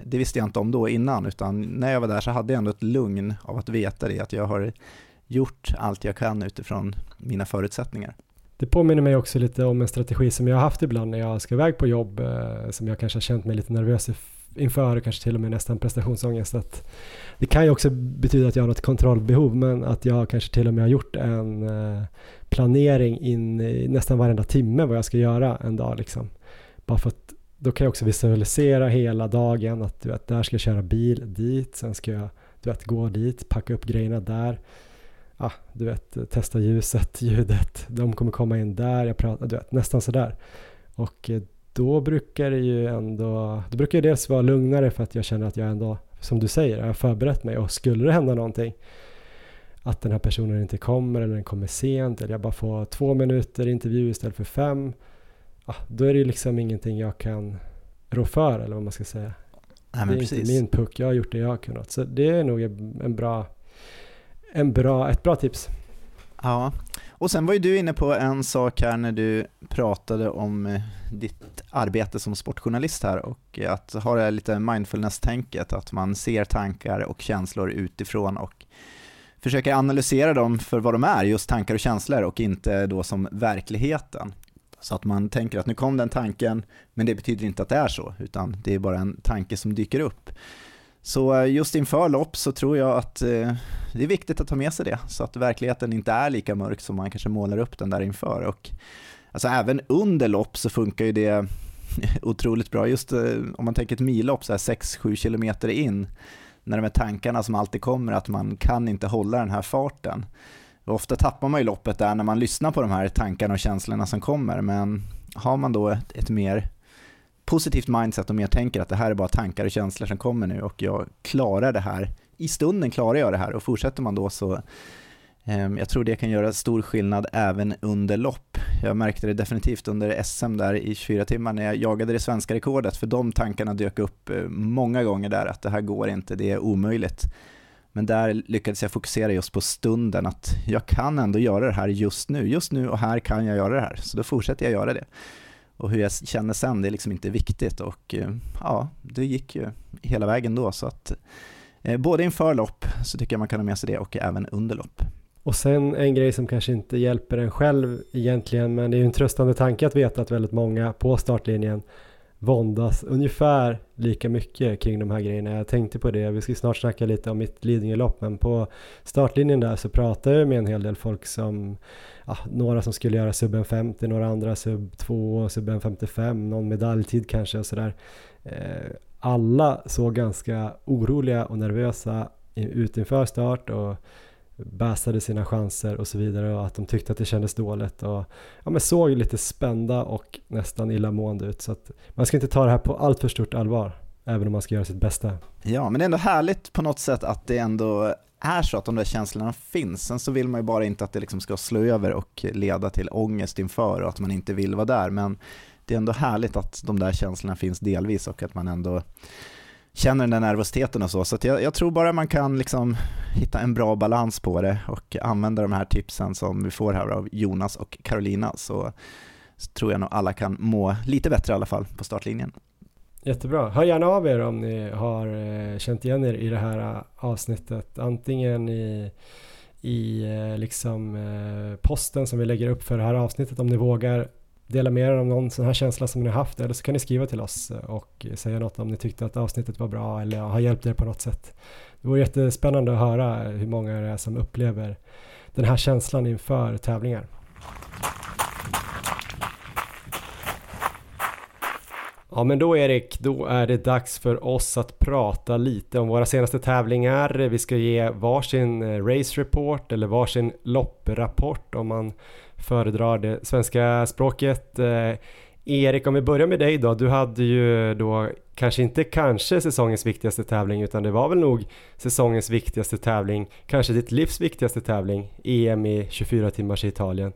det visste jag inte om då innan, utan när jag var där så hade jag ändå ett lugn av att veta det, att jag har gjort allt jag kan utifrån mina förutsättningar. Det påminner mig också lite om en strategi som jag har haft ibland när jag ska iväg på jobb, eh, som jag kanske har känt mig lite nervös inför och kanske till och med nästan prestationsångest. Att det kan ju också betyda att jag har något kontrollbehov men att jag kanske till och med har gjort en eh, planering in i nästan varenda timme vad jag ska göra en dag. Liksom. Bara för att då kan jag också visualisera hela dagen att du vet, där ska jag köra bil dit, sen ska jag du vet, gå dit, packa upp grejerna där. Ah, du vet, testa ljuset, ljudet, de kommer komma in där, jag pratar, du vet, nästan sådär. Och eh, då brukar det ju ändå, då brukar det dels vara lugnare för att jag känner att jag ändå, som du säger, har förberett mig och skulle det hända någonting att den här personen inte kommer eller den kommer sent eller jag bara får två minuter intervju istället för fem då är det ju liksom ingenting jag kan rå för eller vad man ska säga. Nej, det är precis. inte min puck, jag har gjort det jag har kunnat. Så det är nog en bra, en bra, ett bra tips. Ja, och sen var ju du inne på en sak här när du pratade om eh, ditt arbete som sportjournalist här och att ha det lite mindfulness-tänket, att man ser tankar och känslor utifrån och försöker analysera dem för vad de är, just tankar och känslor och inte då som verkligheten. Så att man tänker att nu kom den tanken, men det betyder inte att det är så, utan det är bara en tanke som dyker upp. Så eh, just inför lopp så tror jag att eh, det är viktigt att ta med sig det, så att verkligheten inte är lika mörk som man kanske målar upp den där inför. Och, alltså även under lopp så funkar ju det otroligt bra. Just eh, om man tänker ett millopp, 6-7 kilometer in, när de här tankarna som alltid kommer att man kan inte hålla den här farten. Och ofta tappar man ju loppet där när man lyssnar på de här tankarna och känslorna som kommer, men har man då ett, ett mer positivt mindset och mer tänker att det här är bara tankar och känslor som kommer nu och jag klarar det här, i stunden klarar jag det här och fortsätter man då så ehm, jag tror det kan göra stor skillnad även under lopp. Jag märkte det definitivt under SM där i 24 timmar när jag jagade det svenska rekordet, för de tankarna dök upp eh, många gånger där att det här går inte, det är omöjligt. Men där lyckades jag fokusera just på stunden, att jag kan ändå göra det här just nu. Just nu och här kan jag göra det här, så då fortsätter jag göra det. Och hur jag känner sen, det är liksom inte viktigt och eh, ja, det gick ju hela vägen då. Så att eh, både inför lopp så tycker jag man kan ha med sig det och även under lopp. Och sen en grej som kanske inte hjälper en själv egentligen, men det är ju en tröstande tanke att veta att väldigt många på startlinjen våndas ungefär lika mycket kring de här grejerna. Jag tänkte på det, vi ska snart snacka lite om mitt Lidingölopp men på startlinjen där så pratade jag med en hel del folk som ja, några som skulle göra sub 50, några andra sub 2, sub 55, någon medaljtid kanske och sådär. Eh, alla såg ganska oroliga och nervösa ut inför start och bäsade sina chanser och så vidare och att de tyckte att det kändes dåligt och ja, men såg lite spända och nästan illamående ut så att man ska inte ta det här på allt för stort allvar även om man ska göra sitt bästa. Ja, men det är ändå härligt på något sätt att det ändå är så att de där känslorna finns. Sen så vill man ju bara inte att det liksom ska slå över och leda till ångest inför och att man inte vill vara där. Men det är ändå härligt att de där känslorna finns delvis och att man ändå känner den där nervositeten och så. Så jag, jag, tror bara man kan liksom hitta en bra balans på det och använda de här tipsen som vi får här av Jonas och Carolina så, så tror jag nog alla kan må lite bättre i alla fall på startlinjen. Jättebra. Hör gärna av er om ni har eh, känt igen er i det här eh, avsnittet. Antingen i, i eh, liksom posten som vi lägger upp för det här avsnittet om ni vågar dela med er av någon sån här känsla som ni har haft eller så kan ni skriva till oss eh, och säga något om ni tyckte att avsnittet var bra eller har hjälpt er på något sätt. Det vore jättespännande att höra hur många det är som upplever den här känslan inför tävlingar. Ja men då Erik, då är det dags för oss att prata lite om våra senaste tävlingar. Vi ska ge varsin eh, race report eller varsin lopprapport om man föredrar det svenska språket. Eh, Erik, om vi börjar med dig då. Du hade ju då kanske inte kanske säsongens viktigaste tävling utan det var väl nog säsongens viktigaste tävling, kanske ditt livs viktigaste tävling, EM i 24 timmars i Italien.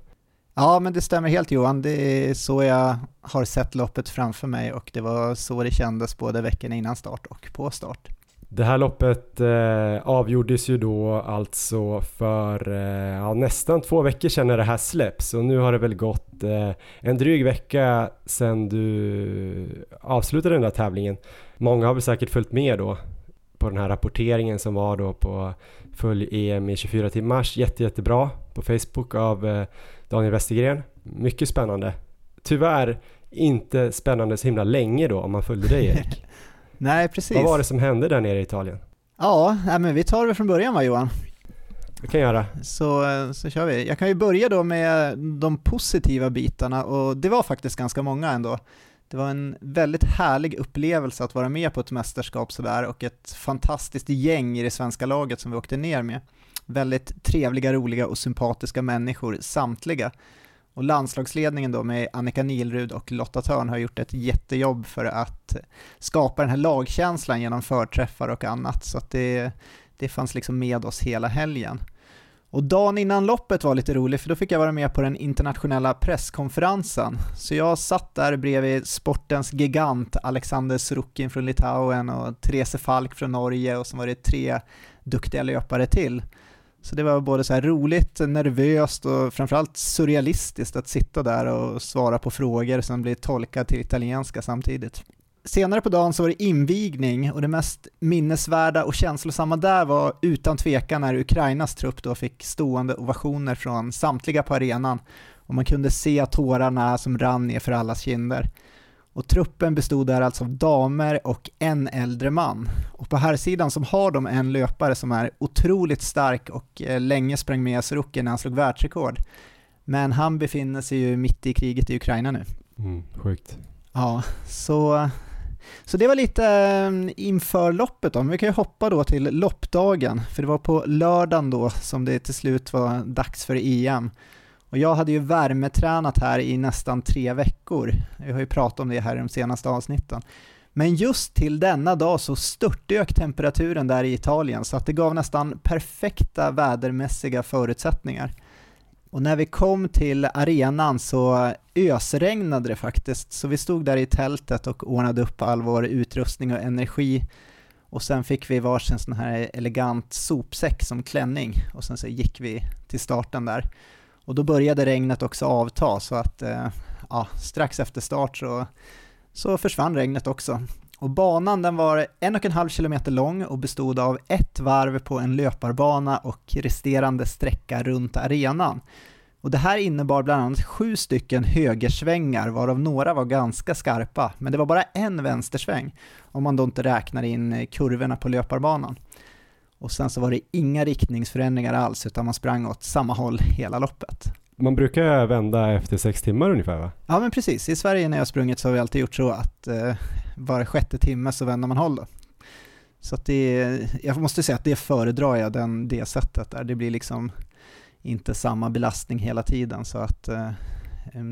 Ja, men det stämmer helt Johan. Det är så jag har sett loppet framför mig och det var så det kändes både veckan innan start och på start. Det här loppet eh, avgjordes ju då alltså för eh, ja, nästan två veckor sedan när det här släpps och nu har det väl gått eh, en dryg vecka sedan du avslutade den där tävlingen. Många har väl säkert följt med då på den här rapporteringen som var då på följ EM i 24 timmars. Jätte, jättebra på Facebook av eh, Daniel Westergren. Mycket spännande. Tyvärr inte spännande så himla länge då om man följde dig Erik. Nej, precis. Vad var det som hände där nere i Italien? Ja, men vi tar det från början va Johan? Det kan jag göra. Så, så kör vi. Jag kan ju börja då med de positiva bitarna och det var faktiskt ganska många ändå. Det var en väldigt härlig upplevelse att vara med på ett mästerskap sådär och ett fantastiskt gäng i det svenska laget som vi åkte ner med. Väldigt trevliga, roliga och sympatiska människor, samtliga. Och landslagsledningen då med Annika Nilrud och Lotta Törn har gjort ett jättejobb för att skapa den här lagkänslan genom förträffar och annat, så att det, det fanns liksom med oss hela helgen. Och dagen innan loppet var lite rolig för då fick jag vara med på den internationella presskonferensen. Så jag satt där bredvid sportens gigant Alexander Sorokin från Litauen och Therese Falk från Norge och så var det tre duktiga löpare till. Så det var både så roligt, nervöst och framförallt surrealistiskt att sitta där och svara på frågor som blir tolkade till italienska samtidigt. Senare på dagen så var det invigning och det mest minnesvärda och känslosamma där var utan tvekan när Ukrainas trupp då fick stående ovationer från samtliga på arenan och man kunde se tårarna som rann ner för allas kinder. Och truppen bestod där alltså av damer och en äldre man. Och på här sidan som har de en löpare som är otroligt stark och eh, länge sprang med Sorokin när han slog världsrekord. Men han befinner sig ju mitt i kriget i Ukraina nu. Mm, sjukt. Ja, så, så det var lite eh, inför loppet då. Men vi kan ju hoppa då till loppdagen, för det var på lördagen då som det till slut var dags för EM. Och jag hade ju värmetränat här i nästan tre veckor. Vi har ju pratat om det här i de senaste avsnitten. Men just till denna dag så störtdök temperaturen där i Italien så att det gav nästan perfekta vädermässiga förutsättningar. Och när vi kom till arenan så ösregnade det faktiskt, så vi stod där i tältet och ordnade upp all vår utrustning och energi. Och sen fick vi varsin sån här elegant sopsäck som klänning och sen så gick vi till starten där. Och då började regnet också avta så att eh, ja, strax efter start så, så försvann regnet också. Och banan den var en och en halv kilometer lång och bestod av ett varv på en löparbana och resterande sträcka runt arenan. Och det här innebar bland annat sju stycken högersvängar, varav några var ganska skarpa, men det var bara en vänstersväng, om man då inte räknar in kurvorna på löparbanan. Och sen så var det inga riktningsförändringar alls, utan man sprang åt samma håll hela loppet. Man brukar vända efter sex timmar ungefär va? Ja men precis, i Sverige när jag sprungit så har vi alltid gjort så att eh, var sjätte timme så vänder man håll då. Så att det, jag måste säga att det föredrar jag, den, det sättet där. Det blir liksom inte samma belastning hela tiden så att eh,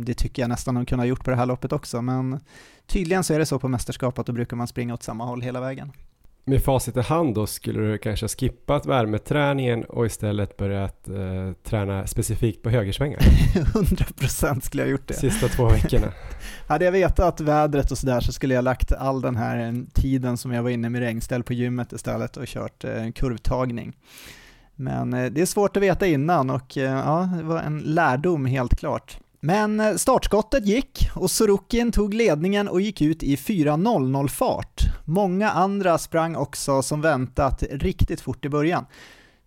det tycker jag nästan de kunde ha gjort på det här loppet också men tydligen så är det så på mästerskapet då brukar man springa åt samma håll hela vägen. Med facit i hand då skulle du kanske ha skippat värmeträningen och istället börjat eh, träna specifikt på högersvängar? 100% skulle jag ha gjort det. Sista två veckorna. Hade jag vetat vädret och sådär så skulle jag lagt all den här tiden som jag var inne med regnställ på gymmet istället och kört eh, kurvtagning. Men eh, det är svårt att veta innan och eh, ja, det var en lärdom helt klart. Men eh, startskottet gick och Sorokin tog ledningen och gick ut i 4.00 fart. Många andra sprang också som väntat riktigt fort i början.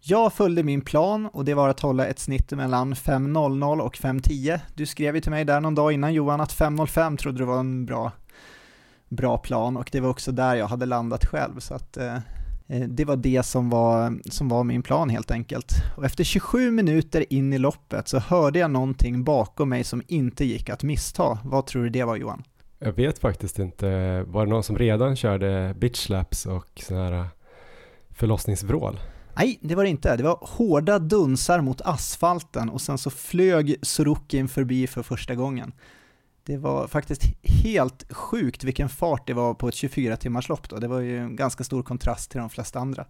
Jag följde min plan och det var att hålla ett snitt mellan 5.00 och 5.10. Du skrev ju till mig där någon dag innan Johan att 5.05 trodde du var en bra, bra plan och det var också där jag hade landat själv så att Eh, det var det som var, som var min plan helt enkelt. Och efter 27 minuter in i loppet så hörde jag någonting bakom mig som inte gick att missta. Vad tror du det var Johan? Jag vet faktiskt inte. Var det någon som redan körde bitch slaps och sådana här förlossningsvrål? Nej, det var det inte. Det var hårda dunsar mot asfalten och sen så flög Sorokin förbi för första gången. Det var faktiskt helt sjukt vilken fart det var på ett 24 timmars lopp då. Det var ju en ganska stor kontrast till de flesta andra.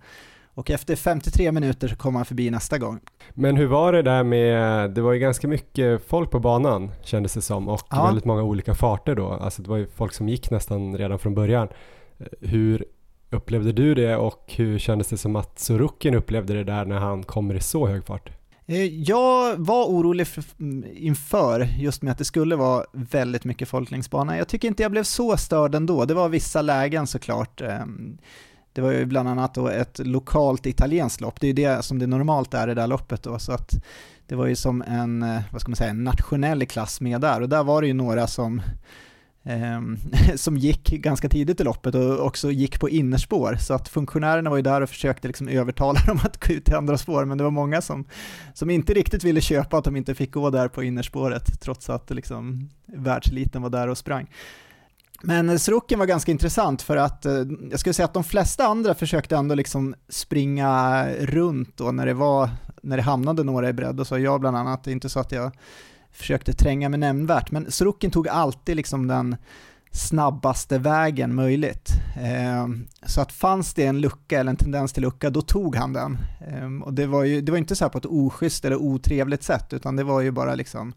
Och efter 53 minuter så kom han förbi nästa gång. Men hur var det där med, det var ju ganska mycket folk på banan kändes det som och ja. väldigt många olika farter då. Alltså det var ju folk som gick nästan redan från början. Hur upplevde du det och hur kändes det som att Sorokin upplevde det där när han kommer i så hög fart? Eh, jag var orolig för, mm, inför just med att det skulle vara väldigt mycket folk längs banan. Jag tycker inte jag blev så störd ändå. Det var vissa lägen såklart. Ehm, det var ju bland annat då ett lokalt italienskt lopp. Det är ju det som det normalt är i det där loppet då. Så att det var ju som en, eh, vad ska man säga, en nationell klass med där. Och där var det ju några som Ehm, som gick ganska tidigt i loppet och också gick på innerspår. Så att funktionärerna var ju där och försökte liksom övertala dem att gå ut i andra spår, men det var många som, som inte riktigt ville köpa att de inte fick gå där på innerspåret, trots att liksom världseliten var där och sprang. Men eh, Sroken var ganska intressant för att eh, jag skulle säga att de flesta andra försökte ändå liksom springa runt då när det var, när det hamnade några i bredd och så jag bland annat, det är inte så att jag försökte tränga mig nämnvärt, men Sorokin tog alltid liksom den snabbaste vägen möjligt. Ehm, så att fanns det en lucka eller en tendens till lucka, då tog han den. Ehm, och det var ju det var inte så här på ett oschysst eller otrevligt sätt, utan det var ju bara liksom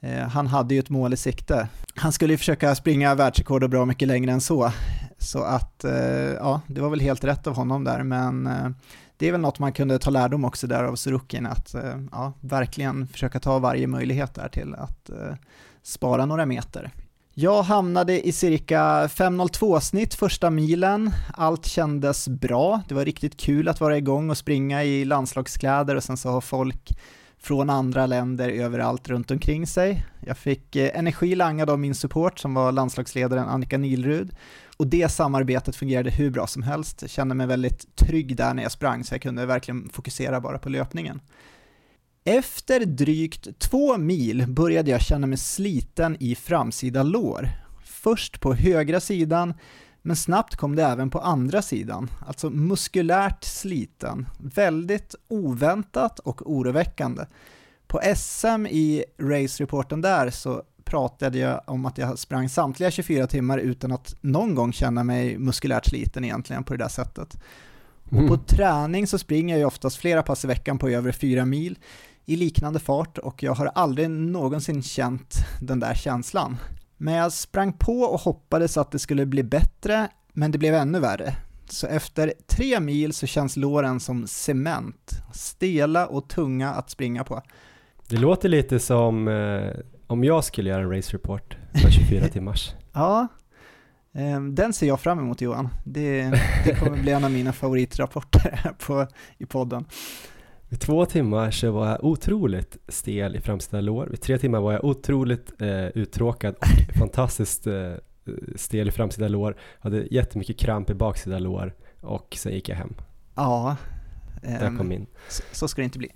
eh, han hade ju ett mål i sikte. Han skulle ju försöka springa världsrekord och bra mycket längre än så. Så att, eh, ja, det var väl helt rätt av honom där, men eh, det är väl något man kunde ta lärdom också där av Sorokin, att eh, ja, verkligen försöka ta varje möjlighet där till att eh, spara några meter. Jag hamnade i cirka 5.02 snitt första milen. Allt kändes bra. Det var riktigt kul att vara igång och springa i landslagskläder och sen så har folk från andra länder överallt runt omkring sig. Jag fick eh, energi langad av min support som var landslagsledaren Annika Nilrud och det samarbetet fungerade hur bra som helst. Jag kände mig väldigt trygg där när jag sprang så jag kunde verkligen fokusera bara på löpningen. Efter drygt två mil började jag känna mig sliten i framsida lår. Först på högra sidan, men snabbt kom det även på andra sidan, alltså muskulärt sliten. Väldigt oväntat och oroväckande. På SM i race-reporten där så pratade jag om att jag sprang samtliga 24 timmar utan att någon gång känna mig muskulärt sliten egentligen på det där sättet. Mm. Och på träning så springer jag oftast flera pass i veckan på över 4 mil i liknande fart och jag har aldrig någonsin känt den där känslan. Men jag sprang på och hoppades att det skulle bli bättre, men det blev ännu värre. Så efter tre mil så känns låren som cement, stela och tunga att springa på. Det låter lite som eh, om jag skulle göra en race report för 24 timmars. ja, ehm, den ser jag fram emot Johan. Det, det kommer bli en av mina favoritrapporter här på, i podden. Vid två timmar så var jag otroligt stel i framsida lår. Vid tre timmar var jag otroligt eh, uttråkad och fantastiskt eh, stel i framsida lår. Hade jättemycket kramp i baksida lår och sen gick jag hem. Ja, Där kom ehm, in. så, så ska det inte bli.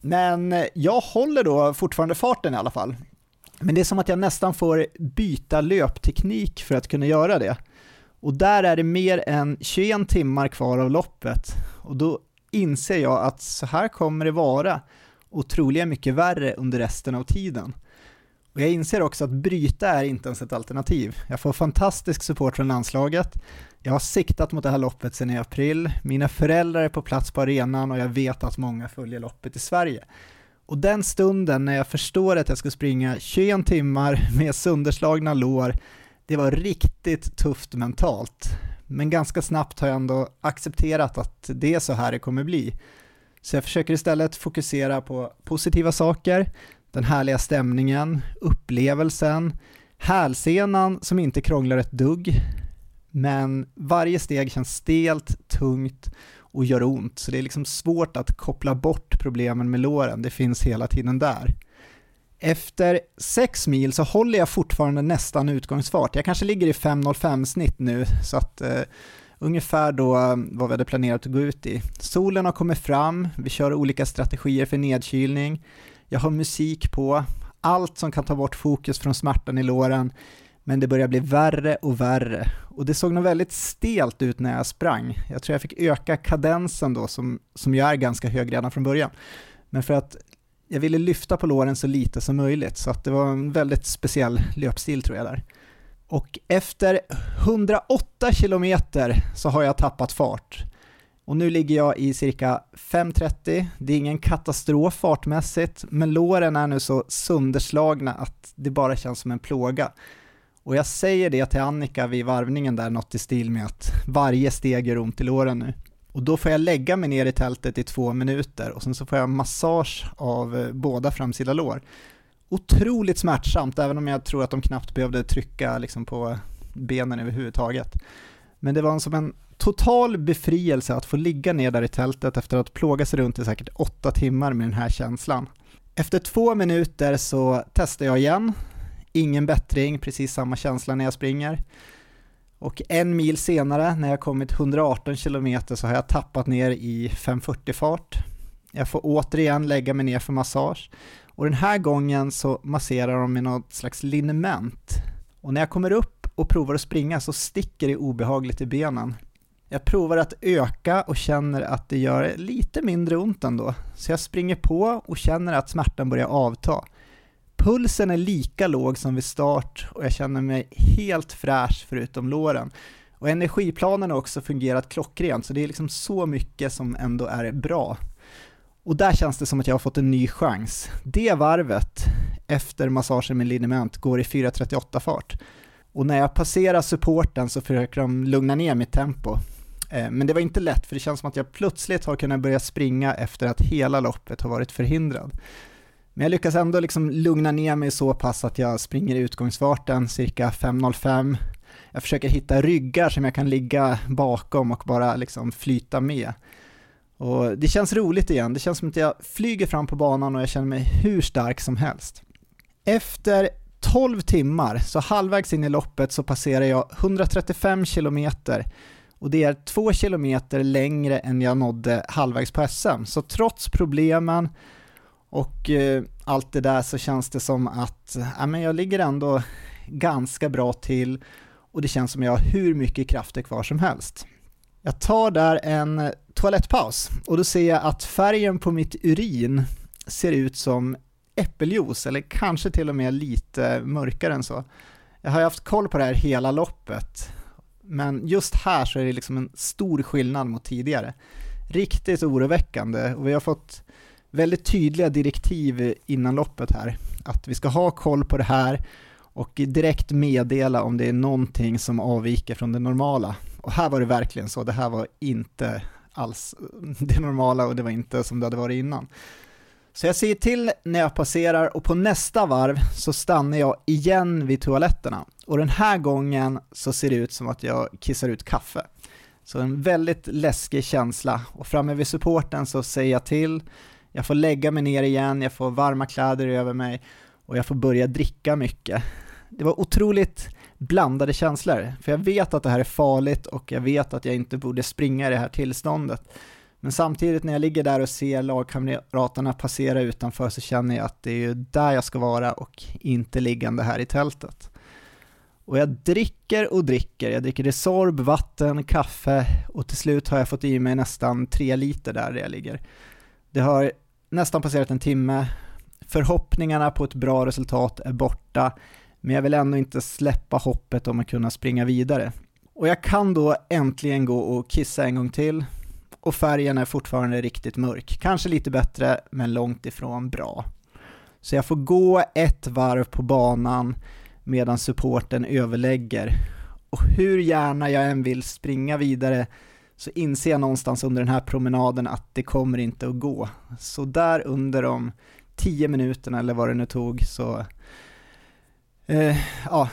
Men jag håller då fortfarande farten i alla fall. Men det är som att jag nästan får byta löpteknik för att kunna göra det. Och där är det mer än 21 timmar kvar av loppet. Och då inser jag att så här kommer det vara och troligen mycket värre under resten av tiden. Och jag inser också att bryta är inte ens ett alternativ. Jag får fantastisk support från landslaget. Jag har siktat mot det här loppet sedan i april. Mina föräldrar är på plats på arenan och jag vet att många följer loppet i Sverige. Och den stunden när jag förstår att jag ska springa 21 timmar med sönderslagna lår, det var riktigt tufft mentalt. Men ganska snabbt har jag ändå accepterat att det är så här det kommer bli. Så jag försöker istället fokusera på positiva saker, den härliga stämningen, upplevelsen, hälsenan som inte krånglar ett dugg, men varje steg känns stelt, tungt och gör ont, så det är liksom svårt att koppla bort problemen med låren, det finns hela tiden där. Efter 6 mil så håller jag fortfarande nästan utgångsfart. Jag kanske ligger i 5.05 snitt nu, så att eh, ungefär då eh, vad vi hade planerat att gå ut i. Solen har kommit fram, vi kör olika strategier för nedkylning, jag har musik på, allt som kan ta bort fokus från smärtan i låren, men det började bli värre och värre. Och det såg nog väldigt stelt ut när jag sprang. Jag tror jag fick öka kadensen då, som, som ju är ganska hög redan från början. Men för att jag ville lyfta på låren så lite som möjligt, så att det var en väldigt speciell löpstil tror jag där. Och efter 108 kilometer så har jag tappat fart. Och nu ligger jag i cirka 5.30, det är ingen katastrof fartmässigt, men låren är nu så sönderslagna att det bara känns som en plåga. Och jag säger det till Annika vid varvningen där, något i stil med att varje steg gör ont i låren nu. Och då får jag lägga mig ner i tältet i två minuter och sen så får jag massage av eh, båda framsida lår. Otroligt smärtsamt, även om jag tror att de knappt behövde trycka liksom på benen överhuvudtaget. Men det var som en total befrielse att få ligga ner där i tältet efter att plåga sig runt i säkert åtta timmar med den här känslan. Efter två minuter så testar jag igen, ingen bättring, precis samma känsla när jag springer. Och en mil senare, när jag kommit 118 km, så har jag tappat ner i 540 fart. Jag får återigen lägga mig ner för massage. Och den här gången så masserar de med något slags liniment. Och när jag kommer upp och provar att springa så sticker det obehagligt i benen. Jag provar att öka och känner att det gör lite mindre ont ändå. Så jag springer på och känner att smärtan börjar avta. Pulsen är lika låg som vid start och jag känner mig helt fräsch förutom låren. Och energiplanen har också fungerat klockrent, så det är liksom så mycket som ändå är bra. Och där känns det som att jag har fått en ny chans. Det varvet efter massagen med liniment går i 4.38 fart. Och när jag passerar supporten så försöker de lugna ner mitt tempo. Eh, men det var inte lätt för det känns som att jag plötsligt har kunnat börja springa efter att hela loppet har varit förhindrad. Men jag lyckas ändå liksom lugna ner mig så pass att jag springer i utgångsfarten cirka 5.05. Jag försöker hitta ryggar som jag kan ligga bakom och bara liksom flyta med. Och det känns roligt igen, det känns som att jag flyger fram på banan och jag känner mig hur stark som helst. Efter 12 timmar, så halvvägs in i loppet, så passerar jag 135 kilometer och det är två kilometer längre än jag nådde halvvägs på SM. Så trots problemen och eh, allt det där så känns det som att ja, men jag ligger ändå ganska bra till och det känns som jag har hur mycket krafter kvar som helst. Jag tar där en toalettpaus och då ser jag att färgen på mitt urin ser ut som äppeljuice eller kanske till och med lite mörkare än så. Jag har haft koll på det här hela loppet men just här så är det liksom en stor skillnad mot tidigare. Riktigt oroväckande och vi har fått väldigt tydliga direktiv innan loppet här. Att vi ska ha koll på det här och direkt meddela om det är någonting som avviker från det normala. Och här var det verkligen så, det här var inte alls det normala och det var inte som det hade varit innan. Så jag säger till när jag passerar och på nästa varv så stannar jag igen vid toaletterna. Och den här gången så ser det ut som att jag kissar ut kaffe. Så en väldigt läskig känsla och framme vid supporten så säger jag till, jag får lägga mig ner igen, jag får varma kläder över mig och jag får börja dricka mycket. Det var otroligt blandade känslor, för jag vet att det här är farligt och jag vet att jag inte borde springa i det här tillståndet. Men samtidigt när jag ligger där och ser lagkamraterna passera utanför så känner jag att det är ju där jag ska vara och inte liggande här i tältet. Och jag dricker och dricker, jag dricker Resorb, vatten, kaffe och till slut har jag fått i mig nästan tre liter där jag ligger. Det har nästan passerat en timme, förhoppningarna på ett bra resultat är borta, men jag vill ändå inte släppa hoppet om att kunna springa vidare. Och jag kan då äntligen gå och kissa en gång till, och färgen är fortfarande riktigt mörk. Kanske lite bättre, men långt ifrån bra. Så jag får gå ett varv på banan medan supporten överlägger. Och hur gärna jag än vill springa vidare så inser jag någonstans under den här promenaden att det kommer inte att gå. Så där under de tio minuterna eller vad det nu tog så, eh, ja,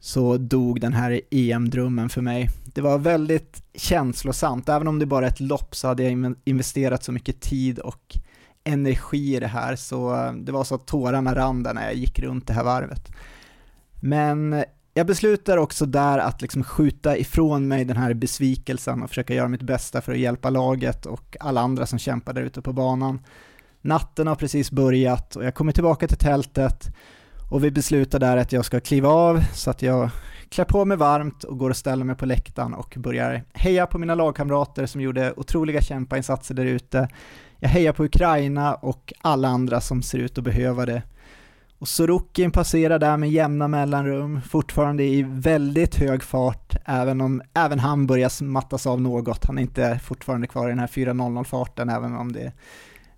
så dog den här EM-drömmen för mig. Det var väldigt känslosamt, även om det bara är ett lopp så hade jag investerat så mycket tid och energi i det här så eh, det var så att tårarna rann när jag gick runt det här varvet. Men jag beslutar också där att liksom skjuta ifrån mig den här besvikelsen och försöka göra mitt bästa för att hjälpa laget och alla andra som kämpar där ute på banan. Natten har precis börjat och jag kommer tillbaka till tältet och vi beslutar där att jag ska kliva av så att jag klär på mig varmt och går och ställer mig på läktaren och börjar heja på mina lagkamrater som gjorde otroliga kämpainsatser där ute. Jag hejar på Ukraina och alla andra som ser ut att behöva det. Och Sorokin passerar där med jämna mellanrum, fortfarande i väldigt hög fart, även om även han börjar mattas av något. Han är inte fortfarande kvar i den här 4.00-farten, även om det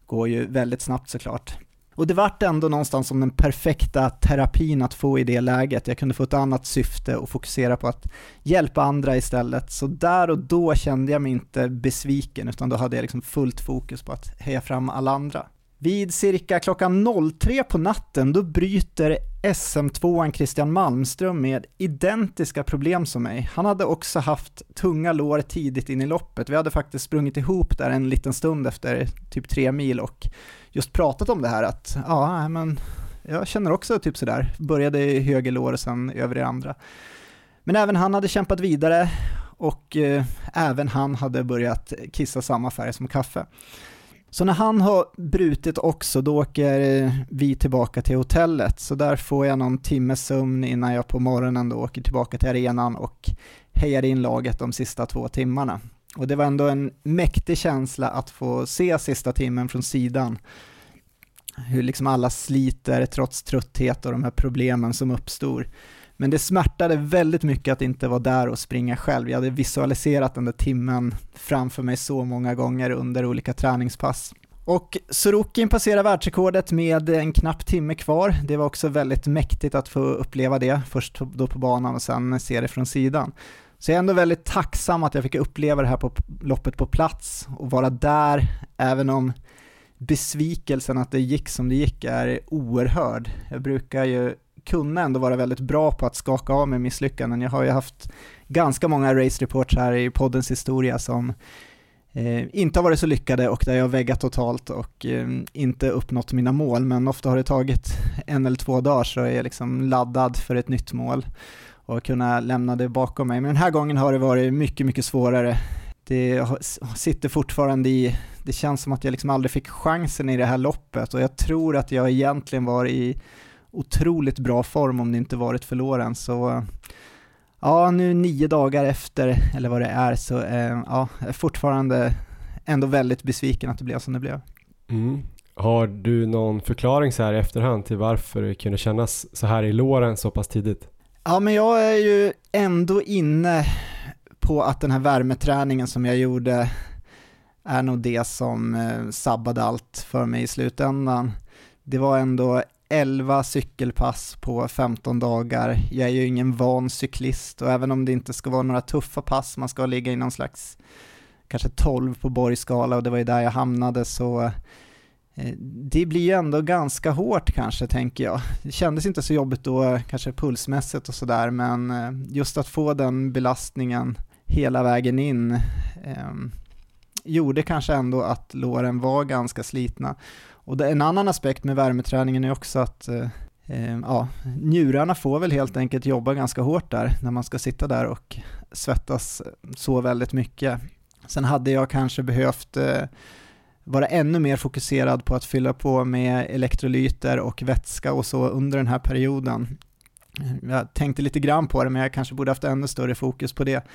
går ju väldigt snabbt såklart. Och det vart ändå någonstans som den perfekta terapin att få i det läget. Jag kunde få ett annat syfte och fokusera på att hjälpa andra istället. Så där och då kände jag mig inte besviken, utan då hade jag liksom fullt fokus på att heja fram alla andra. Vid cirka klockan 03 på natten då bryter SM2an Christian Malmström med identiska problem som mig. Han hade också haft tunga lår tidigt in i loppet. Vi hade faktiskt sprungit ihop där en liten stund efter typ tre mil och just pratat om det här att ja, men jag känner också typ sådär. Började i höger lår och sen över i andra. Men även han hade kämpat vidare och eh, även han hade börjat kissa samma färg som kaffe. Så när han har brutit också, då åker eh, vi tillbaka till hotellet. Så där får jag någon timmes sömn innan jag på morgonen då åker tillbaka till arenan och hejar in laget de sista två timmarna. Och det var ändå en mäktig känsla att få se sista timmen från sidan. Hur liksom alla sliter trots trötthet och de här problemen som uppstår. Men det smärtade väldigt mycket att inte vara där och springa själv. Jag hade visualiserat den där timmen framför mig så många gånger under olika träningspass. Och Sorokin passerar världsrekordet med en knapp timme kvar. Det var också väldigt mäktigt att få uppleva det, först då på banan och sen se det från sidan. Så jag är ändå väldigt tacksam att jag fick uppleva det här på loppet på plats och vara där, även om besvikelsen att det gick som det gick är oerhörd. Jag brukar ju kunna ändå vara väldigt bra på att skaka av mig misslyckanden. Jag har ju haft ganska många race reports här i poddens historia som eh, inte har varit så lyckade och där jag har väggat totalt och eh, inte uppnått mina mål, men ofta har det tagit en eller två dagar så är jag liksom laddad för ett nytt mål och kunna lämna det bakom mig. Men den här gången har det varit mycket, mycket svårare. Det sitter fortfarande i, det känns som att jag liksom aldrig fick chansen i det här loppet och jag tror att jag egentligen var i otroligt bra form om det inte varit för Loren. Så ja, nu nio dagar efter, eller vad det är, så eh, ja, jag är fortfarande ändå väldigt besviken att det blev som det blev. Mm. Har du någon förklaring så här i efterhand till varför det kunde kännas så här i låren så pass tidigt? Ja, men jag är ju ändå inne på att den här värmeträningen som jag gjorde är nog det som eh, sabbade allt för mig i slutändan. Det var ändå 11 cykelpass på 15 dagar. Jag är ju ingen van cyklist och även om det inte ska vara några tuffa pass, man ska ligga i någon slags kanske 12 på Borgskala och det var ju där jag hamnade så eh, det blir ju ändå ganska hårt kanske tänker jag. Det kändes inte så jobbigt då kanske pulsmässigt och sådär men eh, just att få den belastningen hela vägen in eh, gjorde kanske ändå att låren var ganska slitna. Och det, en annan aspekt med värmeträningen är också att eh, eh, ja, njurarna får väl helt enkelt jobba ganska hårt där när man ska sitta där och svettas så väldigt mycket. Sen hade jag kanske behövt eh, vara ännu mer fokuserad på att fylla på med elektrolyter och vätska och så under den här perioden. Jag tänkte lite grann på det, men jag kanske borde haft ännu större fokus på det.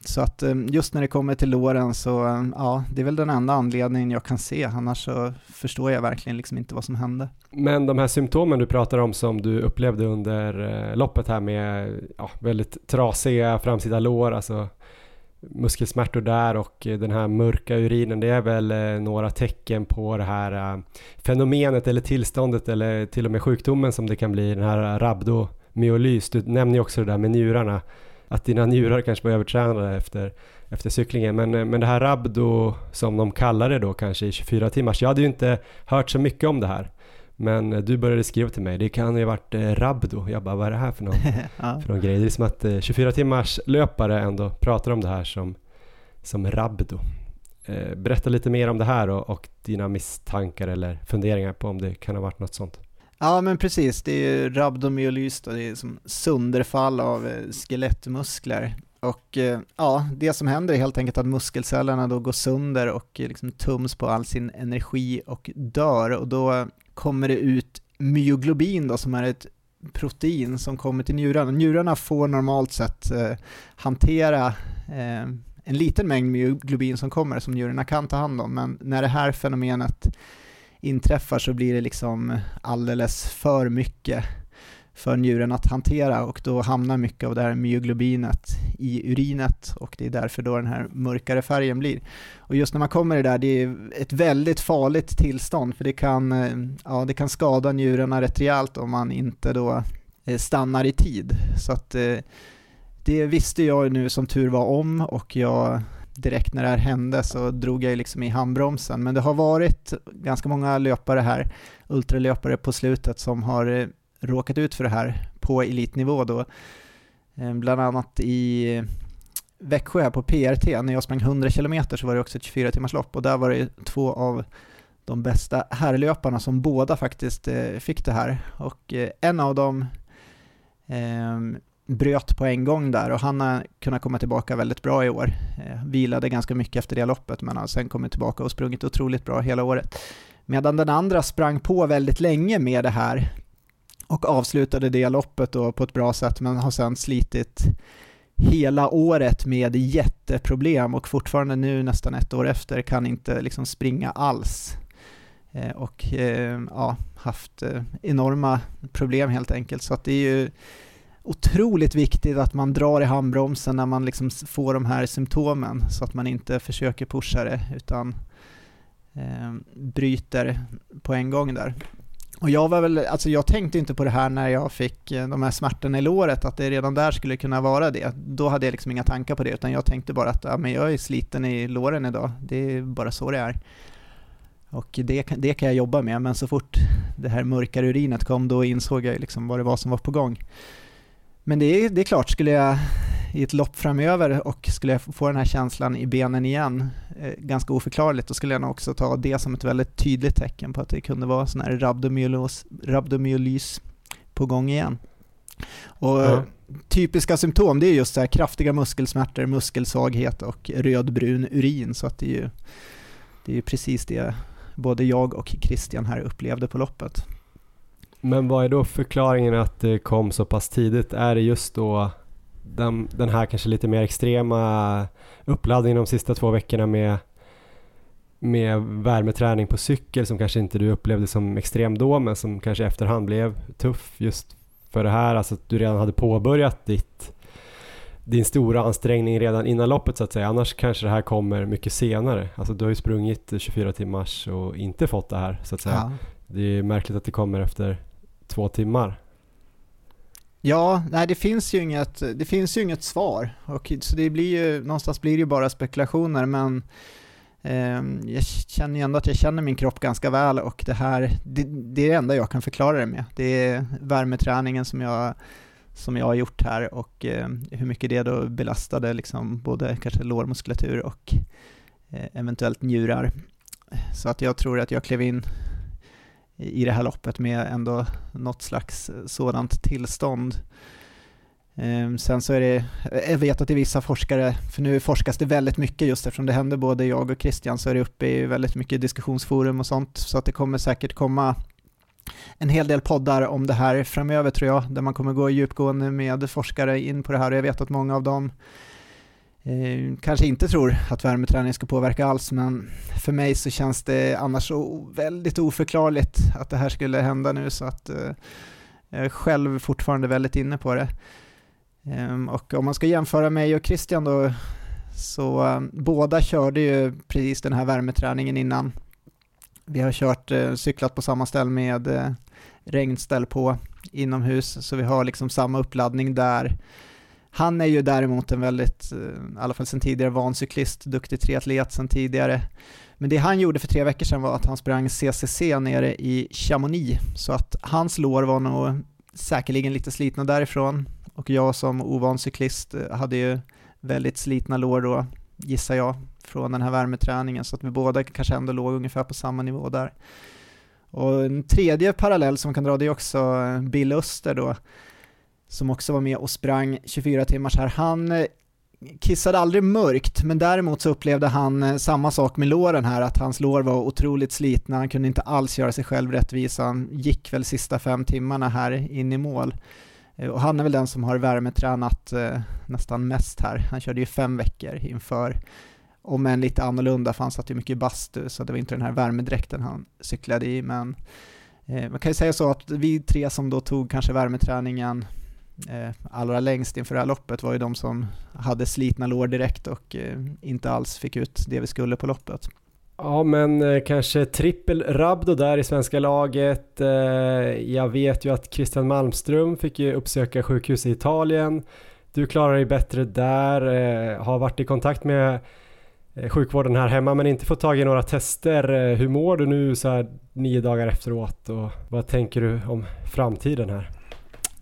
Så att eh, just när det kommer till låren så, eh, ja, det är väl den enda anledningen jag kan se, annars så förstår jag verkligen liksom inte vad som hände. Men de här symptomen du pratar om som du upplevde under eh, loppet här med ja, väldigt trasiga framsida lår, alltså muskelsmärtor där och den här mörka urinen, det är väl några tecken på det här fenomenet eller tillståndet eller till och med sjukdomen som det kan bli, den här rabdomyolys. Du nämner ju också det där med njurarna att dina njurar kanske var övertränade efter, efter cyklingen. Men, men det här Rabdo som de kallar det då kanske i 24 timmars. Jag hade ju inte hört så mycket om det här. Men du började skriva till mig, det kan ju ha varit eh, Rabdo. Jag bara, vad är det här för någon, ja. för någon grej? Det är som att eh, 24 timmars löpare ändå pratar om det här som, som Rabdo. Eh, berätta lite mer om det här och, och dina misstankar eller funderingar på om det kan ha varit något sånt. Ja men precis, det är ju rabdomyolys då, det är som sönderfall av eh, skelettmuskler. Och eh, ja, det som händer är helt enkelt att muskelcellerna då går sönder och eh, liksom tums på all sin energi och dör och då kommer det ut myoglobin då som är ett protein som kommer till njurarna. Njurarna får normalt sett eh, hantera eh, en liten mängd myoglobin som kommer som njurarna kan ta hand om, men när det här fenomenet inträffar så blir det liksom alldeles för mycket för njuren att hantera och då hamnar mycket av det här myoglobinet i urinet och det är därför då den här mörkare färgen blir. Och just när man kommer i det där, det är ett väldigt farligt tillstånd för det kan, eh, ja, det kan skada njurarna rätt rejält om man inte då eh, stannar i tid. Så att eh, det visste jag nu som tur var om och jag direkt när det här hände så drog jag liksom i handbromsen. Men det har varit ganska många löpare här, ultralöpare på slutet som har eh, råkat ut för det här på elitnivå då. Eh, bland annat i Växjö här på PRT, när jag sprang 100 km så var det också ett 24 timmars lopp och där var det två av de bästa herrlöparna som båda faktiskt eh, fick det här. Och en av dem ehm, bröt på en gång där och han har kunnat komma tillbaka väldigt bra i år. Eh, vilade ganska mycket efter det loppet men har sen kommit tillbaka och sprungit otroligt bra hela året. Medan den andra sprang på väldigt länge med det här och avslutade det loppet då på ett bra sätt men har sen slitit hela året med jätteproblem och fortfarande nu nästan ett år efter kan inte liksom springa alls. Eh, och eh, ja, haft eh, enorma problem helt enkelt. Så att det är ju otroligt viktigt att man drar i handbromsen när man liksom får de här symptomen så att man inte försöker pusha det utan eh, bryter på en gång där. Och jag var väl, alltså jag tänkte inte på det här när jag fick eh, de här smärtorna i låret, att det redan där skulle kunna vara det. Då hade jag liksom inga tankar på det, utan jag tänkte bara att ja, men jag är sliten i låren idag, det är bara så det är. Och det, det kan jag jobba med, men så fort det här mörkare urinet kom, då insåg jag liksom vad det var som var på gång. Men det är, det är klart, skulle jag i ett lopp framöver och skulle jag få den här känslan i benen igen, eh, ganska oförklarligt, då skulle jag nog också ta det som ett väldigt tydligt tecken på att det kunde vara sån här rabdomyolys, rabdomyolys på gång igen. Och mm. typiska symptom, det är just så här kraftiga muskelsmärtor, muskelsvaghet och rödbrun urin, så att det är ju det är precis det både jag och Christian här upplevde på loppet. Men vad är då förklaringen att det kom så pass tidigt? Är det just då den, den här kanske lite mer extrema uppladdningen de sista två veckorna med, med värmeträning på cykel som kanske inte du upplevde som extrem då men som kanske efterhand blev tuff just för det här, alltså att du redan hade påbörjat ditt din stora ansträngning redan innan loppet så att säga. Annars kanske det här kommer mycket senare. Alltså du har ju sprungit 24 timmars och inte fått det här så att säga. Ja. Det är märkligt att det kommer efter två timmar. Ja, nej det finns ju inget, det finns ju inget svar. Och, så det blir ju, någonstans blir det ju bara spekulationer men eh, jag känner ju ändå att jag känner min kropp ganska väl och det här, det, det är det enda jag kan förklara det med. Det är värmeträningen som jag som jag har gjort här och eh, hur mycket det då belastade liksom både kanske lårmuskulatur och eh, eventuellt njurar. Så att jag tror att jag klev in i det här loppet med ändå något slags eh, sådant tillstånd. Ehm, sen så är det, jag vet att det är vissa forskare, för nu forskas det väldigt mycket just eftersom det händer både jag och Christian så är det uppe i väldigt mycket diskussionsforum och sånt så att det kommer säkert komma en hel del poddar om det här framöver tror jag, där man kommer gå djupgående med forskare in på det här och jag vet att många av dem eh, kanske inte tror att värmeträning ska påverka alls, men för mig så känns det annars så väldigt oförklarligt att det här skulle hända nu så att eh, jag är själv fortfarande väldigt inne på det. Eh, och om man ska jämföra mig och Christian då, så eh, båda körde ju precis den här värmeträningen innan vi har kört, eh, cyklat på samma ställ med eh, regnställ på inomhus, så vi har liksom samma uppladdning där. Han är ju däremot en väldigt, eh, i alla fall sen tidigare, van cyklist, duktig triatlet sen tidigare. Men det han gjorde för tre veckor sedan var att han sprang CCC nere i Chamonix, så att hans lår var nog säkerligen lite slitna därifrån. Och jag som ovan cyklist eh, hade ju väldigt slitna lår då, gissar jag, från den här värmeträningen så att vi båda kanske ändå låg ungefär på samma nivå där. Och en tredje parallell som man kan dra det är också eh, Bill Öster då, som också var med och sprang 24 timmars här. Han eh, kissade aldrig mörkt, men däremot så upplevde han eh, samma sak med låren här, att hans lår var otroligt slitna, han kunde inte alls göra sig själv rättvisa, han gick väl sista fem timmarna här in i mål. Eh, och han är väl den som har värmetränat nästan mest här. Han körde ju fem veckor inför om än lite annorlunda för han satt ju mycket i bastu så det var inte den här värmedräkten han cyklade i men eh, man kan ju säga så att vi tre som då tog kanske värmeträningen eh, allra längst inför det här loppet var ju de som hade slitna lår direkt och eh, inte alls fick ut det vi skulle på loppet. Ja men eh, kanske trippel Rabdo där i svenska laget. Eh, jag vet ju att Christian Malmström fick ju uppsöka sjukhus i Italien. Du klarar dig bättre där, eh, har varit i kontakt med eh, sjukvården här hemma men inte fått tag i några tester. Eh, hur mår du nu så här nio dagar efteråt och vad tänker du om framtiden här?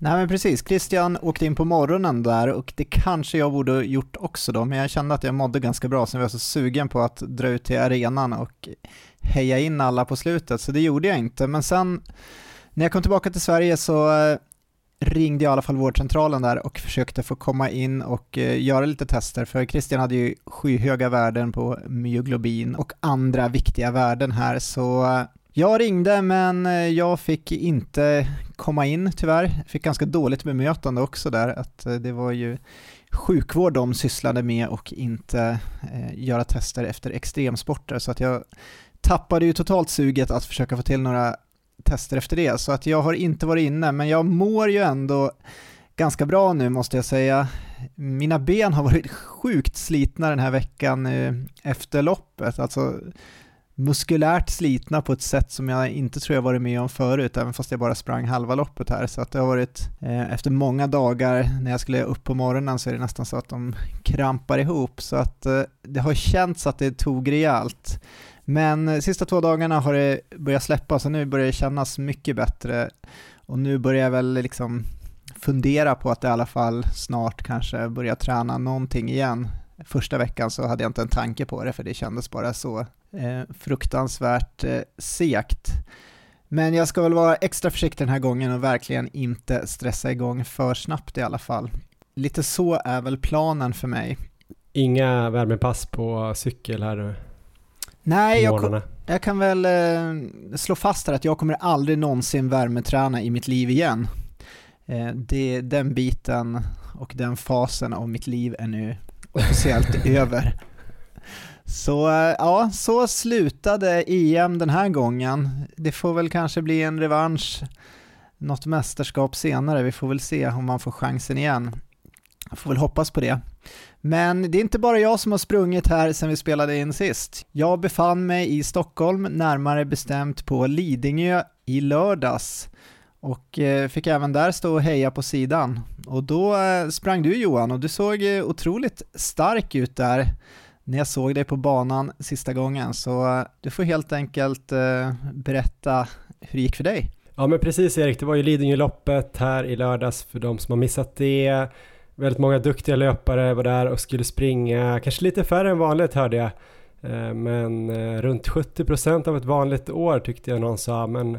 Nej men precis, Christian åkte in på morgonen där och det kanske jag borde gjort också då, men jag kände att jag mådde ganska bra så jag var så sugen på att dra ut till arenan och heja in alla på slutet, så det gjorde jag inte. Men sen när jag kom tillbaka till Sverige så eh, ringde jag i alla fall vårdcentralen där och försökte få komma in och eh, göra lite tester för Christian hade ju skyhöga värden på myoglobin och andra viktiga värden här så eh, jag ringde men eh, jag fick inte komma in tyvärr. Jag Fick ganska dåligt bemötande också där att eh, det var ju sjukvård de sysslade med och inte eh, göra tester efter extremsporter så att jag tappade ju totalt suget att försöka få till några tester efter det, så att jag har inte varit inne, men jag mår ju ändå ganska bra nu måste jag säga. Mina ben har varit sjukt slitna den här veckan eh, efter loppet, alltså muskulärt slitna på ett sätt som jag inte tror jag varit med om förut, även fast jag bara sprang halva loppet här. Så att det har varit, eh, efter många dagar när jag skulle upp på morgonen så är det nästan så att de krampar ihop. Så att eh, det har känts att det tog rejält. Men eh, sista två dagarna har det börjat släppa, så nu börjar det kännas mycket bättre. Och nu börjar jag väl liksom fundera på att i alla fall snart kanske börja träna någonting igen. Första veckan så hade jag inte en tanke på det, för det kändes bara så fruktansvärt eh, segt. Men jag ska väl vara extra försiktig den här gången och verkligen inte stressa igång för snabbt i alla fall. Lite så är väl planen för mig. Inga värmepass på cykel här nu? Nej, jag, jag, kan väl eh, slå fast här att jag kommer aldrig någonsin värmeträna i mitt liv igen. Eh, det, den biten och den fasen av mitt liv är nu officiellt över. Så eh, ja, så slutade EM den här gången. Det får väl kanske bli en revansch, något mästerskap senare. Vi får väl se om man får chansen igen. Jag får väl hoppas på det. Men det är inte bara jag som har sprungit här sedan vi spelade in sist. Jag befann mig i Stockholm, närmare bestämt på Lidingö i lördags och eh, fick även där stå och heja på sidan. Och då eh, sprang du Johan och du såg otroligt stark ut där när jag såg dig på banan sista gången så eh, du får helt enkelt eh, berätta hur det gick för dig. Ja men precis Erik, det var ju Lidingöloppet här i lördags för de som har missat det. Väldigt många duktiga löpare var där och skulle springa, kanske lite färre än vanligt hörde jag. Eh, men runt 70% av ett vanligt år tyckte jag någon sa. Men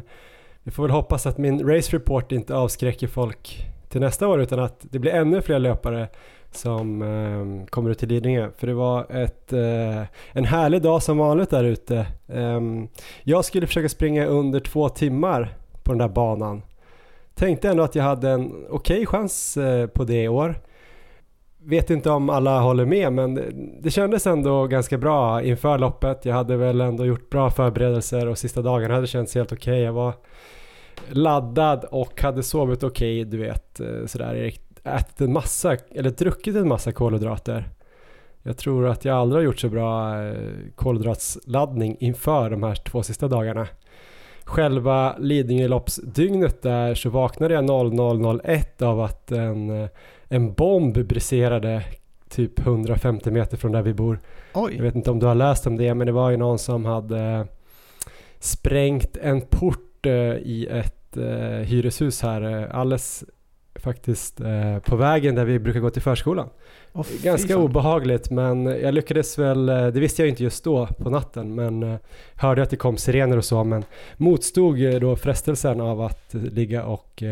vi får väl hoppas att min race report inte avskräcker folk till nästa år utan att det blir ännu fler löpare som eh, kommer ut till Lidingö. För det var ett, eh, en härlig dag som vanligt där ute. Eh, jag skulle försöka springa under två timmar på den där banan. Tänkte ändå att jag hade en okej okay chans eh, på det i år vet inte om alla håller med men det kändes ändå ganska bra inför loppet. Jag hade väl ändå gjort bra förberedelser och sista dagarna hade känts helt okej. Okay. Jag var laddad och hade sovit okej, okay, du vet eh, sådär. Ätit en massa, eller druckit en massa kolhydrater. Jag tror att jag aldrig har gjort så bra eh, kolhydratsladdning inför de här två sista dagarna. Själva Lidingöloppsdygnet där så vaknade jag 00.01 av att en eh, en bomb briserade typ 150 meter från där vi bor. Oj. Jag vet inte om du har läst om det men det var ju någon som hade sprängt en port i ett hyreshus här alldeles faktiskt på vägen där vi brukar gå till förskolan. Oh, Ganska obehagligt men jag lyckades väl, det visste jag inte just då på natten men hörde att det kom sirener och så men motstod då frestelsen av att ligga och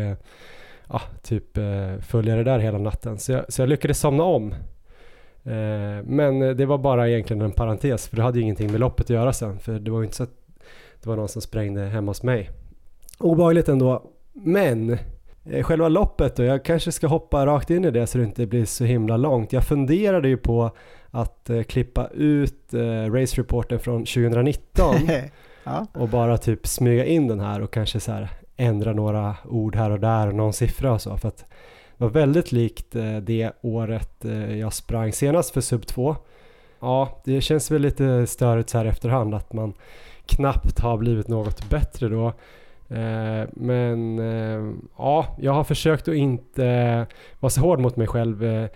ja, typ eh, följa det där hela natten. Så jag, så jag lyckades somna om. Eh, men det var bara egentligen en parentes för det hade ju ingenting med loppet att göra sen. För det var ju inte så att det var någon som sprängde hemma hos mig. Obehagligt ändå. Men eh, själva loppet då, jag kanske ska hoppa rakt in i det så det inte blir så himla långt. Jag funderade ju på att eh, klippa ut eh, race reporten från 2019 ja. och bara typ smyga in den här och kanske så här ändra några ord här och där och någon siffra och så. För att det var väldigt likt eh, det året eh, jag sprang senast för sub 2. Ja, det känns väl lite störigt så här efterhand att man knappt har blivit något bättre då. Eh, men eh, ja, jag har försökt att inte vara så hård mot mig själv. Eh,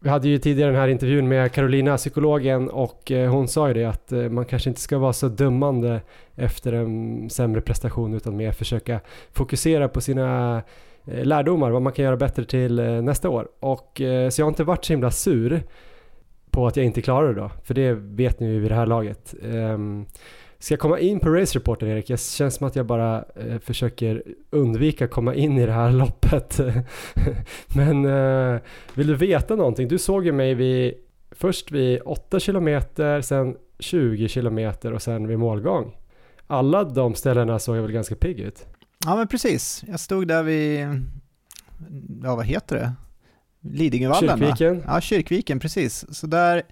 vi hade ju tidigare den här intervjun med Carolina, psykologen, och eh, hon sa ju det att man kanske inte ska vara så dömande efter en sämre prestation utan mer försöka fokusera på sina lärdomar, vad man kan göra bättre till nästa år. Och, så jag har inte varit så himla sur på att jag inte klarade det då, för det vet ni ju vid det här laget. Ehm, Ska jag komma in på race reporten Erik? Det känns som att jag bara eh, försöker undvika att komma in i det här loppet. Men eh, vill du veta någonting? Du såg ju mig vid, först vid 8 kilometer, sen 20 kilometer och sen vid målgång. Alla de ställena såg jag väl ganska pigg ut? Ja men precis, jag stod där vid, ja vad heter det? Lidingövallen Kyrkviken? Va? Ja, Kyrkviken, precis. Så där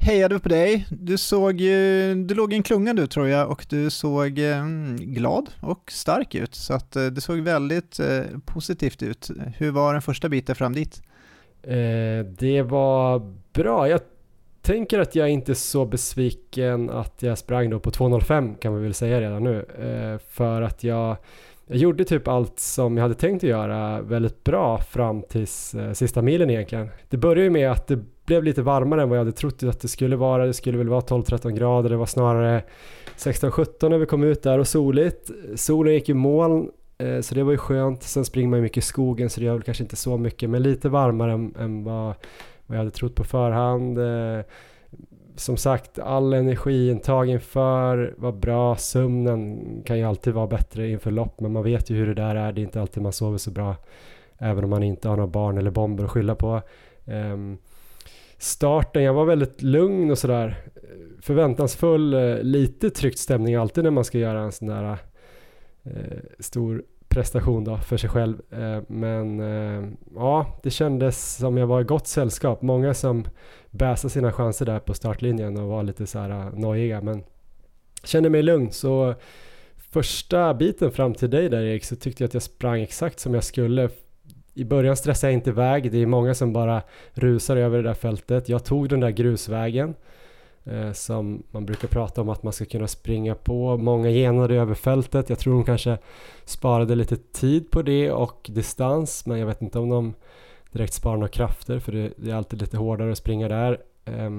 hejade på dig. Du såg eh, du låg i en klunga du tror jag och du såg eh, glad och stark ut. Så att eh, det såg väldigt positivt ut. Hur var den första biten fram dit? Eh, det var bra. Jag tänker att jag inte är så besviken att jag sprang då på 2.05 kan man väl säga redan nu. Eh, för att jag jag gjorde typ allt som jag hade tänkt att göra väldigt bra fram tills eh, sista milen egentligen. Det började ju med att det blev lite varmare än vad jag hade trott att det skulle vara. Det skulle väl vara 12-13 grader, det var snarare 16-17 när vi kom ut där och soligt. Solen gick i moln eh, så det var ju skönt. Sen springer man ju mycket i skogen så det gör väl kanske inte så mycket men lite varmare än, än vad, vad jag hade trott på förhand. Eh, som sagt, all energiintag inför var bra. Sömnen kan ju alltid vara bättre inför lopp, men man vet ju hur det där är. Det är inte alltid man sover så bra, även om man inte har några barn eller bomber att skylla på. Um, starten, jag var väldigt lugn och sådär förväntansfull, eh, lite tryckt stämning alltid när man ska göra en sån där eh, stor prestation då för sig själv. Eh, men eh, ja, det kändes som jag var i gott sällskap. Många som bäsade sina chanser där på startlinjen och var lite så här eh, nojiga. Men kände mig lugn. Så första biten fram till dig där Erik så tyckte jag att jag sprang exakt som jag skulle. I början stressade jag inte iväg. Det är många som bara rusar över det där fältet. Jag tog den där grusvägen eh, som man brukar prata om att man ska kunna springa på. Många genade över fältet. Jag tror de kanske sparade lite tid på det och distans men jag vet inte om de direkt sparar några krafter för det, det är alltid lite hårdare att springa där. Eh,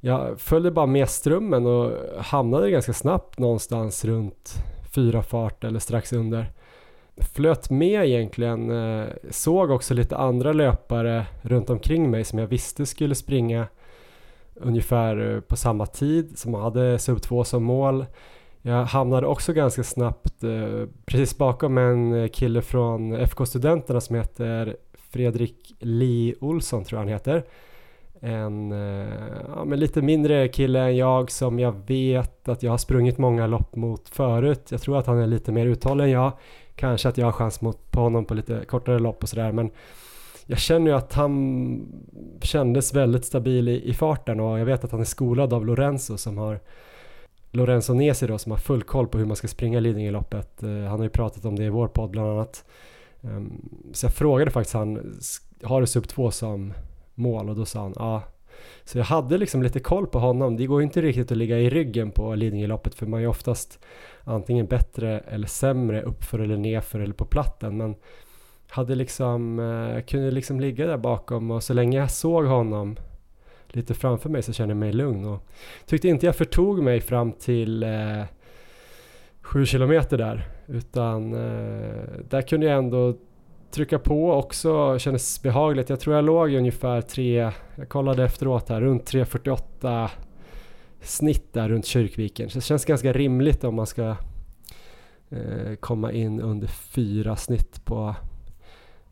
jag följde bara med strömmen och hamnade ganska snabbt någonstans runt fyra fart eller strax under. Flöt med egentligen, eh, såg också lite andra löpare runt omkring mig som jag visste skulle springa ungefär eh, på samma tid som hade sub 2 som mål. Jag hamnade också ganska snabbt eh, precis bakom en kille från FK Studenterna som heter Fredrik Li Olsson tror jag han heter. En ja, men lite mindre kille än jag som jag vet att jag har sprungit många lopp mot förut. Jag tror att han är lite mer uthållig än jag. Kanske att jag har chans mot, på honom på lite kortare lopp och sådär men jag känner ju att han kändes väldigt stabil i, i farten och jag vet att han är skolad av Lorenzo som har Lorenzo Nesi då som har full koll på hur man ska springa Lidingöloppet. Eh, han har ju pratat om det i vår podd bland annat. Ehm, så jag frågade faktiskt han, har du sub 2 som mål? Och då sa han ja. Så jag hade liksom lite koll på honom. Det går ju inte riktigt att ligga i ryggen på Lidingöloppet för man är ju oftast antingen bättre eller sämre uppför eller nerför eller på platten. Men hade liksom, eh, kunde liksom ligga där bakom och så länge jag såg honom lite framför mig så kände jag mig lugn och tyckte inte jag förtog mig fram till eh, sju kilometer där utan eh, där kunde jag ändå trycka på också, kändes behagligt. Jag tror jag låg ungefär tre, jag kollade efteråt här, runt 3.48 snitt där runt Kyrkviken. Så det känns ganska rimligt om man ska eh, komma in under fyra snitt på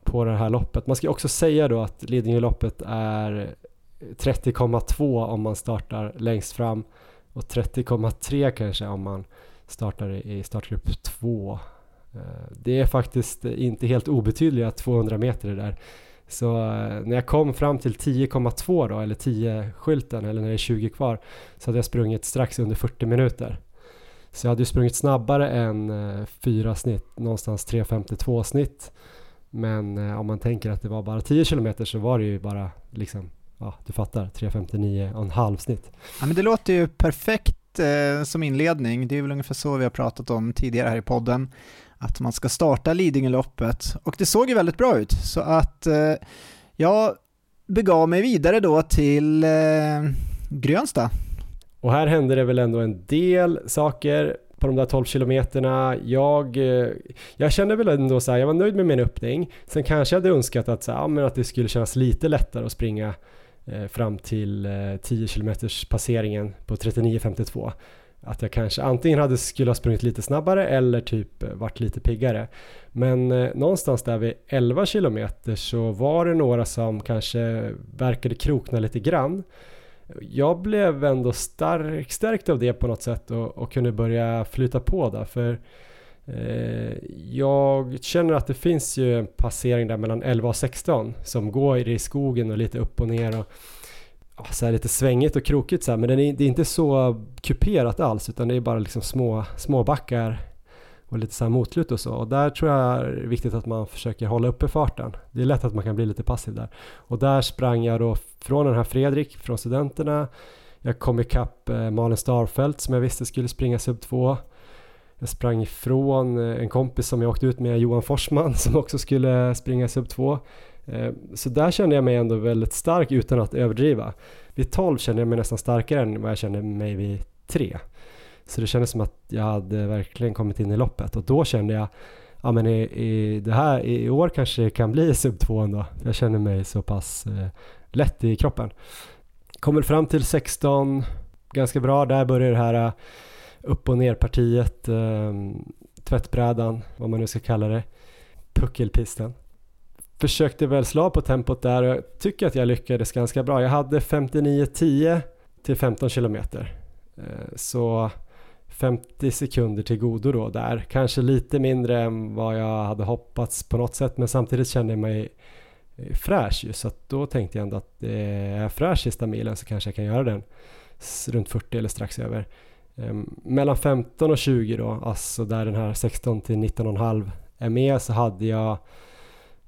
på det här loppet. Man ska också säga då att Lidingöloppet är 30,2 om man startar längst fram och 30,3 kanske om man startar i startgrupp 2. Eh, det är faktiskt inte helt obetydliga 200 meter det där. Så eh, när jag kom fram till 10,2 då, eller 10-skylten, eller när det är 20 kvar, så hade jag sprungit strax under 40 minuter. Så jag hade ju sprungit snabbare än eh, 4 snitt, någonstans 3.52 snitt. Men om man tänker att det var bara 10 km så var det ju bara liksom, ja du fattar, 3.59 och en halv snitt. Ja men det låter ju perfekt eh, som inledning. Det är väl ungefär så vi har pratat om tidigare här i podden. Att man ska starta Lidingöloppet och det såg ju väldigt bra ut. Så att eh, jag begav mig vidare då till eh, Grönsta. Och här hände det väl ändå en del saker på de där 12 kilometerna. Jag, eh, jag kände väl ändå så här, jag var nöjd med min öppning. Sen kanske jag hade önskat att, så här, ja, men att det skulle kännas lite lättare att springa eh, fram till eh, 10 kilometers passeringen på 39.52. Att jag kanske antingen hade skulle ha sprungit lite snabbare eller typ eh, varit lite piggare. Men eh, någonstans där vid 11 kilometer så var det några som kanske verkade krokna lite grann jag blev ändå stark, stärkt av det på något sätt och, och kunde börja flyta på där för eh, jag känner att det finns ju en passering där mellan 11 och 16 som går i skogen och lite upp och ner och så lite svängigt och krokigt så här, men det är, det är inte så kuperat alls utan det är bara liksom små, små backar och lite så här motlut och så. Och där tror jag är viktigt att man försöker hålla uppe farten. Det är lätt att man kan bli lite passiv där. Och där sprang jag då från den här Fredrik från studenterna. Jag kom ikapp eh, Malin Starfelt som jag visste skulle springa sub 2. Jag sprang ifrån eh, en kompis som jag åkte ut med, Johan Forsman, som också skulle springa sub 2. Eh, så där kände jag mig ändå väldigt stark utan att överdriva. Vid 12 kände jag mig nästan starkare än vad jag kände mig vid 3. Så det kändes som att jag hade verkligen kommit in i loppet och då kände jag ja men i, i, det här, i år kanske det kan bli sub 2 ändå. Jag känner mig så pass eh, lätt i kroppen. Kommer fram till 16, ganska bra. Där börjar det här eh, upp och ner partiet, eh, tvättbrädan, vad man nu ska kalla det, puckelpisten. Försökte väl slå på tempot där och jag tycker att jag lyckades ganska bra. Jag hade 59.10 till 15 kilometer. Eh, så 50 sekunder till godo då där. Kanske lite mindre än vad jag hade hoppats på något sätt men samtidigt kände jag mig eh, fräsch ju så att då tänkte jag ändå att det är fräsch sista milen så kanske jag kan göra den runt 40 eller strax över. Ehm, mellan 15 och 20 då, alltså där den här 16 till 19,5 är med så hade jag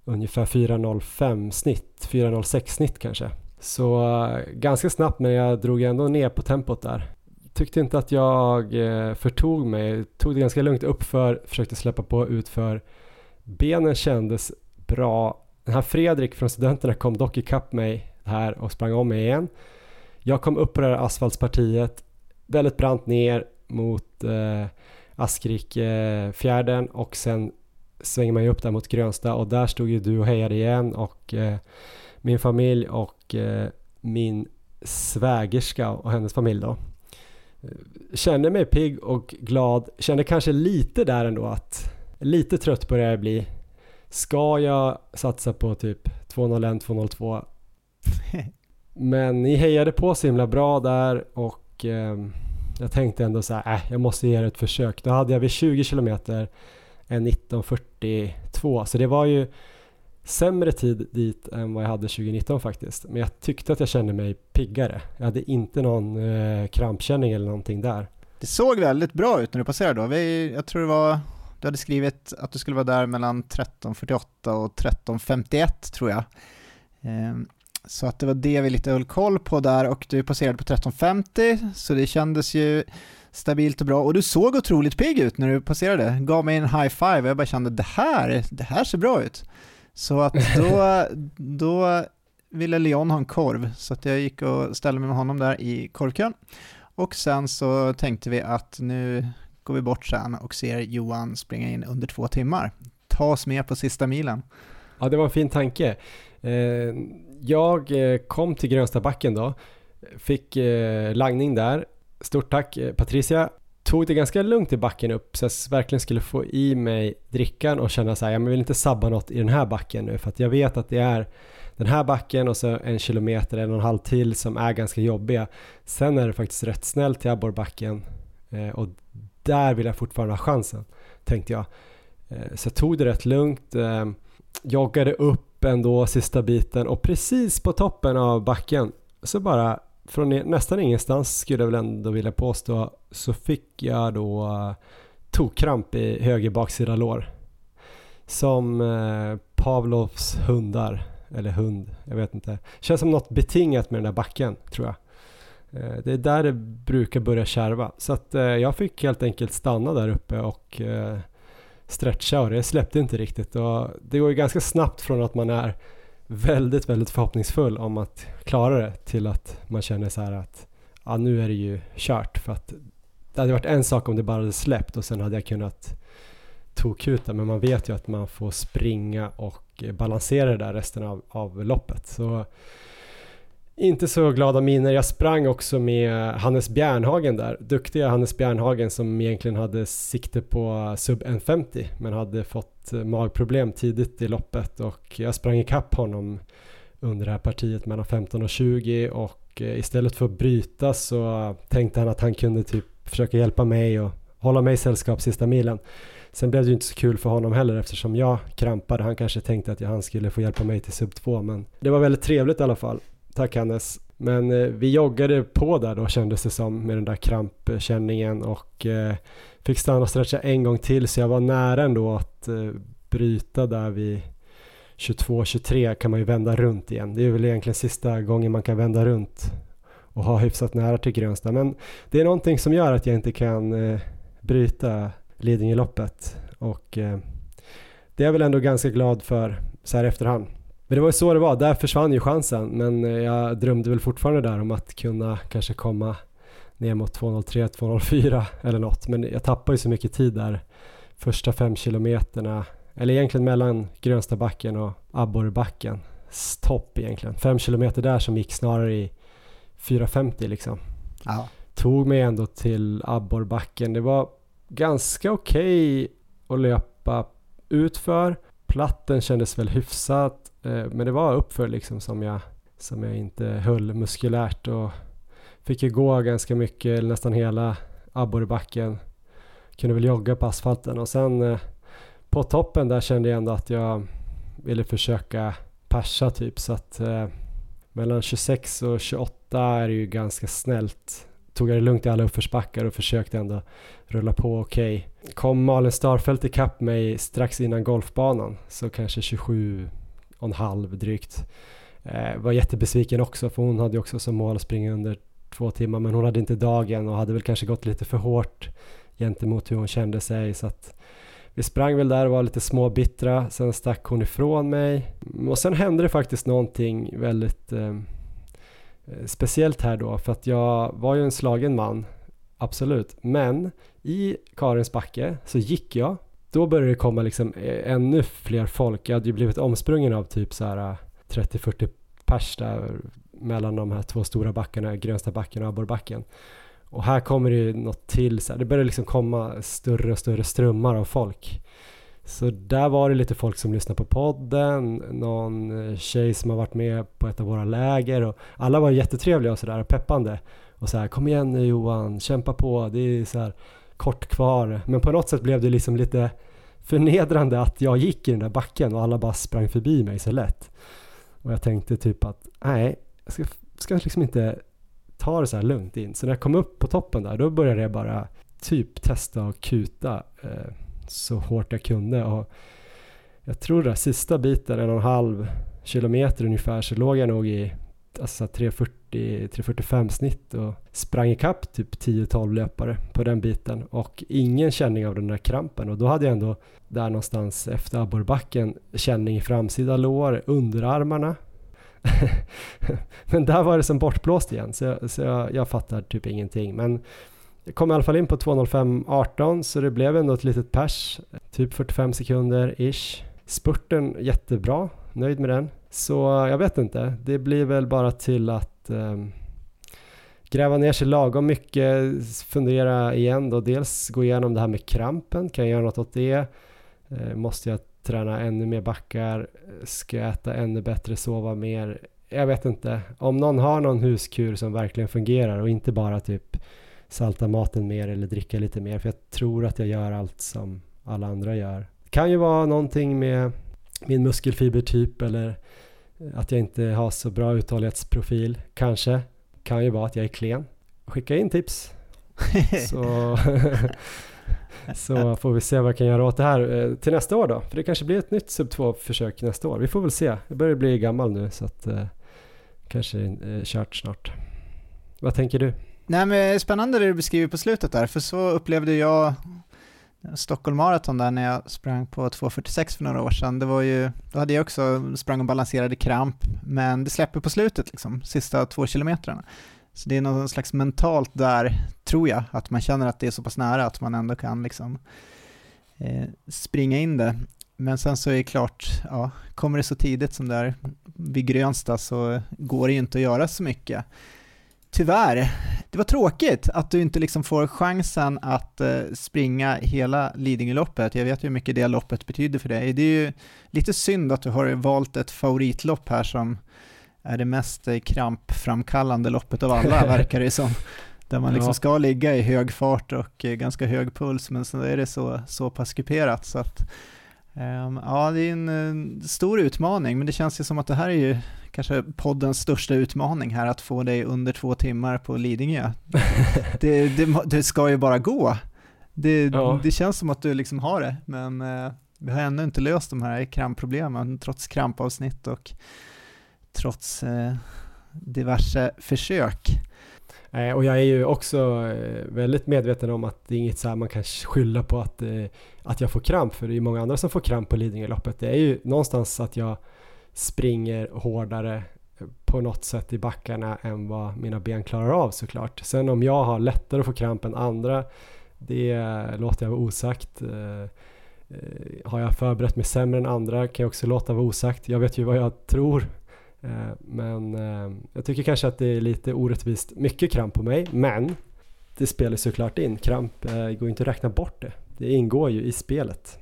ungefär 4.05 snitt, 4.06 snitt kanske. Så eh, ganska snabbt men jag drog ändå ner på tempot där tyckte inte att jag eh, förtog mig. Tog det ganska lugnt uppför, försökte släppa på utför. Benen kändes bra. Den här Fredrik från studenterna kom dock ikapp mig här och sprang om mig igen. Jag kom upp på det här asfaltspartiet, väldigt brant ner mot eh, Askrikfjärden eh, och sen svänger man ju upp där mot Grönsta och där stod ju du och hejade igen och eh, min familj och eh, min svägerska och hennes familj då. Kände mig pigg och glad, kände kanske lite där ändå att lite trött börjar jag bli. Ska jag satsa på typ 201, 202? Men ni hejade på så himla bra där och eh, jag tänkte ändå så här, äh, jag måste ge er ett försök. Då hade jag vid 20 kilometer än 1942 så det var ju sämre tid dit än vad jag hade 2019 faktiskt. Men jag tyckte att jag kände mig piggare. Jag hade inte någon eh, krampkänning eller någonting där. Det såg väldigt bra ut när du passerade då. Vi, jag tror det var, du hade skrivit att du skulle vara där mellan 13.48 och 13.51 tror jag. Ehm, så att det var det vi lite höll koll på där och du passerade på 13.50 så det kändes ju stabilt och bra och du såg otroligt pigg ut när du passerade. Gav mig en high five och jag bara kände det här, det här ser bra ut. Så att då, då ville Leon ha en korv, så att jag gick och ställde mig med honom där i korvkön. Och sen så tänkte vi att nu går vi bort sen och ser Johan springa in under två timmar. Ta oss med på sista milen. Ja, det var en fin tanke. Eh, jag eh, kom till Grönstabacken då, fick eh, langning där. Stort tack eh, Patricia tog det ganska lugnt i backen upp så jag verkligen skulle få i mig drickan och känna så här, jag vill inte sabba något i den här backen nu för att jag vet att det är den här backen och så en kilometer, en och en halv till som är ganska jobbiga. Sen är det faktiskt rätt snällt till abborrbacken eh, och där vill jag fortfarande ha chansen, tänkte jag. Eh, så jag tog det rätt lugnt, joggade upp ändå sista biten och precis på toppen av backen så bara från nästan ingenstans skulle jag väl ändå vilja påstå så fick jag då eh, tokkramp i höger baksida lår. Som eh, Pavlovs hundar, eller hund, jag vet inte. Känns som något betingat med den där backen tror jag. Eh, det är där det brukar börja kärva. Så att jag fick helt enkelt stanna där uppe och stretcha och det släppte inte riktigt. Och det går ju ganska snabbt från att man är väldigt, väldigt förhoppningsfull om att klara det till att man känner så här att ja, nu är det ju kört för att det hade varit en sak om det bara hade släppt och sen hade jag kunnat tokuta men man vet ju att man får springa och balansera det där resten av, av loppet. Så inte så glada miner. Jag sprang också med Hannes Bjärnhagen där. Duktiga Hannes Bjärnhagen som egentligen hade sikte på sub 1.50 men hade fått eh, magproblem tidigt i loppet och jag sprang ikapp honom under det här partiet mellan 15 och 20 och eh, istället för att bryta så tänkte han att han kunde typ försöka hjälpa mig och hålla mig i sällskap sista milen. Sen blev det ju inte så kul för honom heller eftersom jag krampade. Han kanske tänkte att han skulle få hjälpa mig till sub 2 men det var väldigt trevligt i alla fall. Tack Hannes. Men eh, vi joggade på där då kändes det som med den där krampkänningen och eh, fick stanna och stretcha en gång till så jag var nära ändå att eh, bryta där vid 22-23 kan man ju vända runt igen. Det är väl egentligen sista gången man kan vända runt och ha hyfsat nära till Grönsta, Men det är någonting som gör att jag inte kan eh, bryta Lidingöloppet och eh, det är jag väl ändå ganska glad för så här efterhand. Men det var ju så det var, där försvann ju chansen men eh, jag drömde väl fortfarande där om att kunna kanske komma ner mot 2.03, 2.04 eller något men jag tappade ju så mycket tid där första fem kilometerna eller egentligen mellan Grönstabacken och Abborrbacken topp egentligen. Fem kilometer där som gick snarare i 4.50 liksom. Ja. Tog mig ändå till Abborrbacken. Det var ganska okej okay att löpa utför. Platten kändes väl hyfsat Eh, men det var uppför liksom som jag, som jag inte höll muskulärt och fick ju gå ganska mycket, nästan hela abborrbacken. Kunde väl jogga på asfalten och sen eh, på toppen där kände jag ändå att jag ville försöka persa typ så att eh, mellan 26 och 28 är det ju ganska snällt. Tog jag det lugnt i alla uppförsbackar och försökte ändå rulla på okej. Okay. Kom Malin Starfelt ikapp mig strax innan golfbanan så kanske 27 och en halv drygt. Eh, var jättebesviken också för hon hade också som mål att springa under två timmar men hon hade inte dagen och hade väl kanske gått lite för hårt gentemot hur hon kände sig så att vi sprang väl där och var lite småbittra, sen stack hon ifrån mig och sen hände det faktiskt någonting väldigt eh, speciellt här då för att jag var ju en slagen man absolut. Men i Karins backe så gick jag. Då började det komma liksom eh, ännu fler folk. Jag hade ju blivit omsprungen av typ så här eh, 30-40 pers där mellan de här två stora backarna, Grönstabacken och Abborrbacken. Och här kommer det ju något till, så här, det börjar liksom komma större och större strömmar av folk. Så där var det lite folk som lyssnade på podden, någon eh, tjej som har varit med på ett av våra läger och alla var jättetrevliga och sådär peppande. Och så här, kom igen nu Johan, kämpa på, det är så här kort kvar. Men på något sätt blev det liksom lite förnedrande att jag gick i den där backen och alla bara sprang förbi mig så lätt. Och jag tänkte typ att nej, jag ska, ska liksom inte ta det så här lugnt in. Så när jag kom upp på toppen där, då började jag bara typ testa och kuta eh, så hårt jag kunde. Och jag tror den sista biten, en och en halv kilometer ungefär, så låg jag nog i alltså 3.40-3.45 snitt och sprang ikapp typ 10-12 löpare på den biten och ingen känning av den där krampen och då hade jag ändå där någonstans efter abborrbacken känning i framsida lår, underarmarna men där var det som bortblåst igen så, jag, så jag, jag fattar typ ingenting men jag kom i alla fall in på 2.05.18 så det blev ändå ett litet pers, typ 45 sekunder ish. Spurten jättebra, nöjd med den. Så jag vet inte, det blir väl bara till att um, gräva ner sig lagom mycket, fundera igen då. Dels gå igenom det här med krampen, kan jag göra något åt det? Eh, måste jag träna ännu mer backar? Ska jag äta ännu bättre, sova mer? Jag vet inte. Om någon har någon huskur som verkligen fungerar och inte bara typ salta maten mer eller dricka lite mer. För jag tror att jag gör allt som alla andra gör. Det kan ju vara någonting med min muskelfibertyp eller att jag inte har så bra uthållighetsprofil. Kanske. Kan ju vara att jag är klen. Skicka in tips. så, så får vi se vad jag kan göra åt det här eh, till nästa år då. För det kanske blir ett nytt sub 2 försök nästa år. Vi får väl se. Jag börjar bli gammal nu så att eh, kanske eh, kört snart. Vad tänker du? Nej men spännande det du beskriver på slutet där, för så upplevde jag Stockholm Marathon där när jag sprang på 2.46 för några år sedan. Det var ju, då hade jag också sprang och balanserade kramp, men det släpper på slutet liksom, sista två kilometrarna. Så det är något slags mentalt där, tror jag, att man känner att det är så pass nära att man ändå kan liksom eh, springa in det. Men sen så är det klart, ja, kommer det så tidigt som där vid Grönsta så går det ju inte att göra så mycket. Tyvärr. Det var tråkigt att du inte liksom får chansen att eh, springa hela Lidingöloppet. Jag vet ju hur mycket det loppet betyder för dig. Det är ju lite synd att du har valt ett favoritlopp här som är det mest eh, krampframkallande loppet av alla, verkar det som. Där man liksom ska ligga i hög fart och eh, ganska hög puls, men så är det så, så pass kuperat. Så att, um, ja, det är en stor utmaning, men det känns ju som att det här är ju kanske poddens största utmaning här, att få dig under två timmar på Lidingö. det, det, det ska ju bara gå. Det, ja. det känns som att du liksom har det, men eh, vi har ännu inte löst de här krampproblemen, trots krampavsnitt och trots eh, diverse försök. Och jag är ju också eh, väldigt medveten om att det är inget så här man kan skylla på att, eh, att jag får kramp, för det är många andra som får kramp på Lidingöloppet. Det är ju någonstans att jag springer hårdare på något sätt i backarna än vad mina ben klarar av såklart. Sen om jag har lättare att få kramp än andra, det låter jag vara osagt. Eh, eh, har jag förberett mig sämre än andra kan jag också låta vara osagt. Jag vet ju vad jag tror. Eh, men jag tycker kanske att det är lite orättvist mycket kramp på mig. Men det spelar såklart in. Kramp går inte att räkna bort det. Det ingår ju i spelet.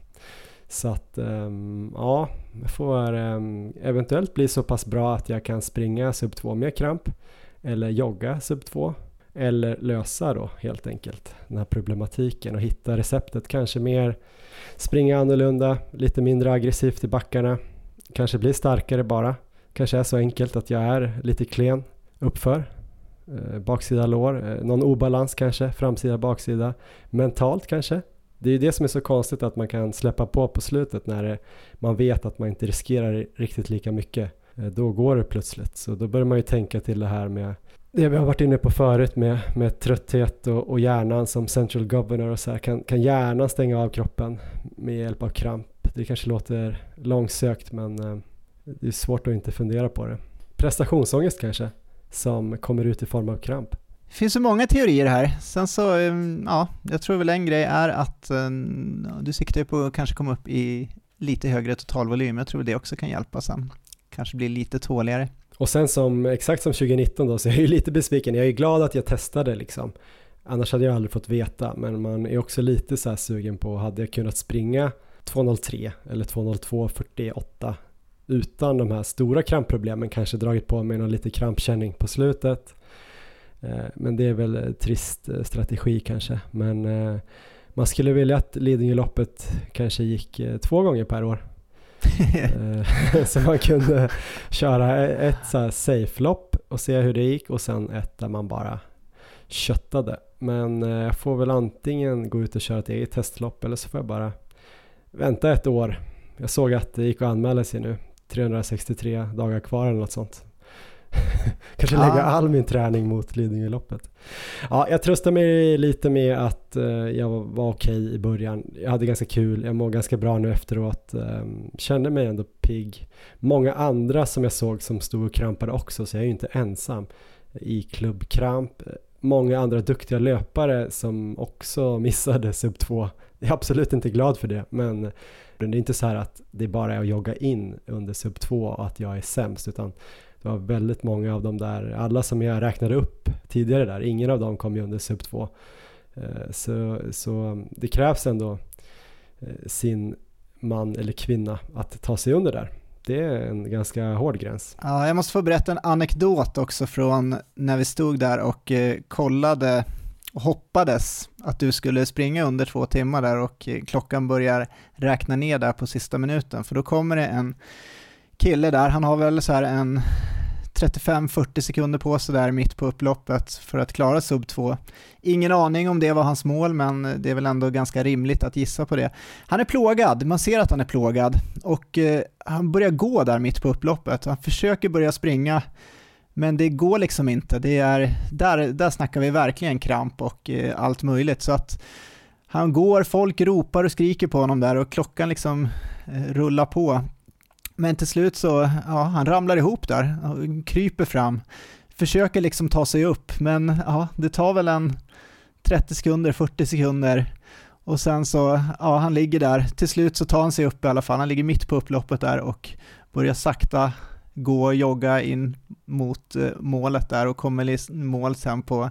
Så att um, ja, jag får um, eventuellt bli så pass bra att jag kan springa sub 2 med kramp eller jogga sub 2 eller lösa då helt enkelt den här problematiken och hitta receptet. Kanske mer springa annorlunda, lite mindre aggressivt i backarna, kanske bli starkare bara, kanske är så enkelt att jag är lite klen uppför, eh, baksida lår, eh, någon obalans kanske, framsida baksida, mentalt kanske, det är ju det som är så konstigt att man kan släppa på på slutet när det, man vet att man inte riskerar riktigt lika mycket. Eh, då går det plötsligt. Så då börjar man ju tänka till det här med det vi har varit inne på förut med, med trötthet och, och hjärnan som central governor och så här. Kan, kan hjärnan stänga av kroppen med hjälp av kramp? Det kanske låter långsökt men eh, det är svårt att inte fundera på det. Prestationsångest kanske som kommer ut i form av kramp. Det finns så många teorier här. Sen så, ehm, ja, jag tror väl en grej är att ehm, du siktar på att kanske komma upp i lite högre totalvolym. Jag tror det också kan hjälpa sen. Kanske bli lite tåligare. Och sen som, exakt som 2019 då, så jag är ju lite besviken. Jag är glad att jag testade liksom. Annars hade jag aldrig fått veta, men man är också lite så här sugen på, hade jag kunnat springa 2.03 eller 2.02.48 utan de här stora krampproblemen, kanske dragit på mig någon lite krampkänning på slutet. Eh, men det är väl trist eh, strategi kanske. Men eh, man skulle vilja att Lidingöloppet kanske gick två gånger per år. så man kunde köra ett så här safe-lopp och se hur det gick och sen ett där man bara köttade. Men jag får väl antingen gå ut och köra ett eget testlopp eller så får jag bara vänta ett år. Jag såg att det gick att anmäla sig nu. 363 dagar kvar eller något sånt. Kanske lägga all min träning mot Lidingöloppet. Ja, jag tröstar mig lite med att uh, jag var okej okay i början. Jag hade ganska kul, jag mår ganska bra nu efteråt. Um, kände mig ändå pigg. Många andra som jag såg som stod och krampade också, så jag är ju inte ensam i klubbkramp. Många andra duktiga löpare som också missade sub 2. Jag är absolut inte glad för det, men det är inte så här att det bara är att jogga in under sub 2 och att jag är sämst, utan det var väldigt många av dem där, alla som jag räknade upp tidigare där, ingen av dem kom ju under sub 2. Eh, så, så det krävs ändå eh, sin man eller kvinna att ta sig under där. Det är en ganska hård gräns. Ja, jag måste få berätta en anekdot också från när vi stod där och eh, kollade och hoppades att du skulle springa under två timmar där och klockan börjar räkna ner där på sista minuten, för då kommer det en kille där, han har väl så här en 35-40 sekunder på sig där mitt på upploppet för att klara sub 2. Ingen aning om det var hans mål, men det är väl ändå ganska rimligt att gissa på det. Han är plågad, man ser att han är plågad och eh, han börjar gå där mitt på upploppet. Han försöker börja springa, men det går liksom inte. Det är, där, där snackar vi verkligen kramp och eh, allt möjligt. Så att han går, folk ropar och skriker på honom där och klockan liksom eh, rullar på. Men till slut så, ja, han ramlar ihop där, kryper fram, försöker liksom ta sig upp, men ja, det tar väl en 30 sekunder, 40 sekunder och sen så, ja, han ligger där. Till slut så tar han sig upp i alla fall, han ligger mitt på upploppet där och börjar sakta gå och jogga in mot eh, målet där och kommer i mål sen på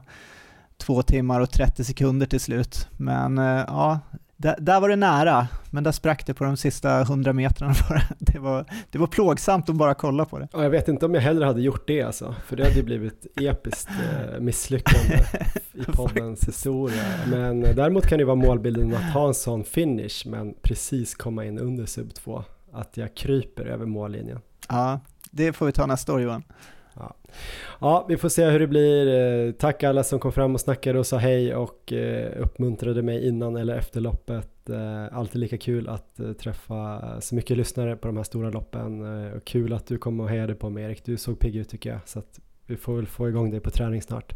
två timmar och 30 sekunder till slut. Men eh, ja, där, där, var det nära, men där sprack det på de sista hundra metrarna bara. Det var, det var plågsamt att bara kolla på det. Ja, jag vet inte om jag hellre hade gjort det alltså, för det hade ju blivit episkt eh, misslyckande i poddens historia. Men eh, däremot kan det vara målbilden att ha en sån finish, men precis komma in under sub 2. Att jag kryper över mållinjen. Ja, det får vi ta nästa år Johan. Ja. vi får se hur det blir. Eh, tack alla som kom fram och snackade och sa hej och eh, uppmuntrade mig innan eller efter loppet. Eh, alltid lika kul att träffa så mycket lyssnare på de här stora loppen. Och kul att du kom och hejade på mig Erik. Du såg pigg ut tycker jag. Så att vi får väl få igång dig på träning snart.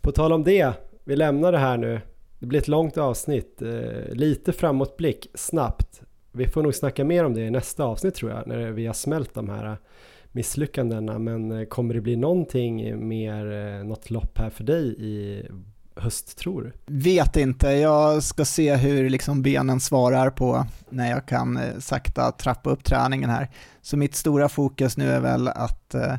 På tal om det, vi lämnar det här nu. Det blir ett långt avsnitt. Lite framåtblick, snabbt. Vi får nog snacka mer om det i nästa avsnitt tror jag, när vi har smält de här misslyckandena. Men eh, kommer det bli någonting mer, eh, något lopp här för dig i höst tror du? Vet inte, jag ska se hur liksom benen svarar på när jag kan eh, sakta trappa upp träningen här. Så mitt stora fokus nu är väl att eh,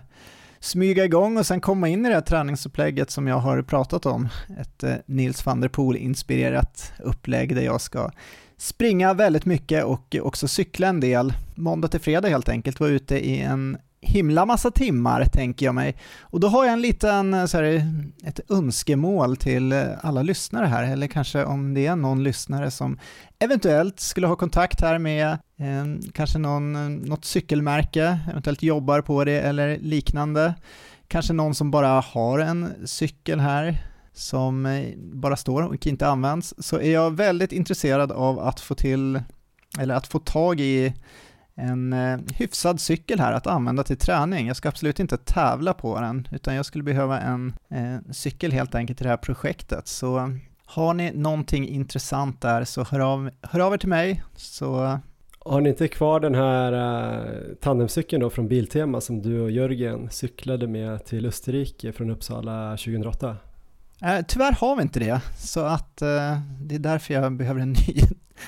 smyga igång och sen komma in i det här träningsupplägget som jag har pratat om. Ett eh, Nils van der Poel-inspirerat upplägg där jag ska springa väldigt mycket och också cykla en del. Måndag till fredag helt enkelt, vara ute i en himla massa timmar tänker jag mig. Och då har jag en liten, eh, så här, ett önskemål till eh, alla lyssnare här, eller kanske om det är någon lyssnare som eventuellt skulle ha kontakt här med eh, kanske någon, eh, något cykelmärke, eventuellt jobbar på det eller liknande. Kanske någon som bara har en cykel här som bara står och inte används, så är jag väldigt intresserad av att få till, eller att få tag i en eh, hyfsad cykel här att använda till träning. Jag ska absolut inte tävla på den, utan jag skulle behöva en eh, cykel helt enkelt till det här projektet. Så har ni någonting intressant där så hör av, hör av er till mig så har ni inte kvar den här uh, tandemcykeln då från Biltema som du och Jörgen cyklade med till Österrike från Uppsala 2008? Eh, tyvärr har vi inte det, så att eh, det är därför jag behöver en ny.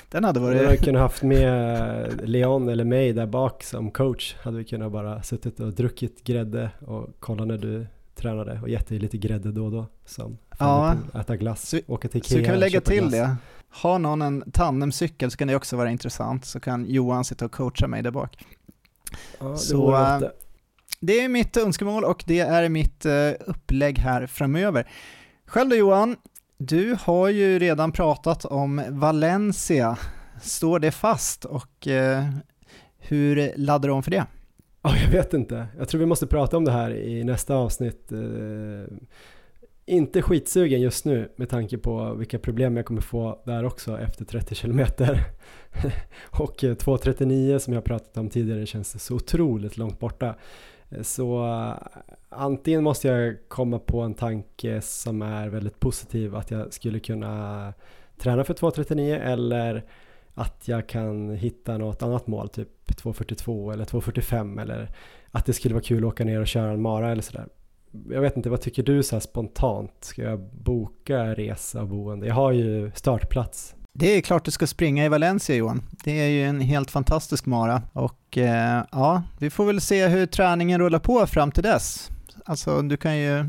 Den hade Du hade varit... kunnat haft med Leon eller mig där bak som coach. Hade vi kunnat bara suttit och druckit grädde och kolla när du tränade och gett dig lite grädde då och då. Som Ja. äta glass, Så- åka till Så vi Ikea kan vi lägga till glass. det. Har någon en tandemcykel så kan det också vara intressant, så kan Johan sitta och coacha mig där bak. Ja, det Så, det. Det är mitt önskemål och det är mitt eh, upplägg här framöver. Själv då Johan, du har ju redan pratat om Valencia. Står det fast och eh, hur laddar du om för det? Ja, jag vet inte. Jag tror vi måste prata om det här i nästa avsnitt. Eh, inte skitsugen just nu med tanke på vilka problem jag kommer få där också efter 30 kilometer. och eh, 2.39 som jag pratat om tidigare känns så otroligt långt borta. Eh, så antingen måste jag komma på en tanke som är väldigt positiv att jag skulle kunna träna för 2.39 eller att jag kan hitta något annat mål, typ 2.42 eller 2.45 eller att det skulle vara kul att åka ner och köra en mara eller sådär. Jag vet inte, vad tycker du så här spontant? Ska jag boka resa och boende? Jag har ju startplats. Det är klart du ska springa i Valencia Johan. Det är ju en helt fantastisk mara och eh, ja, vi får väl se hur träningen rullar på fram till dess. Alltså du kan ju,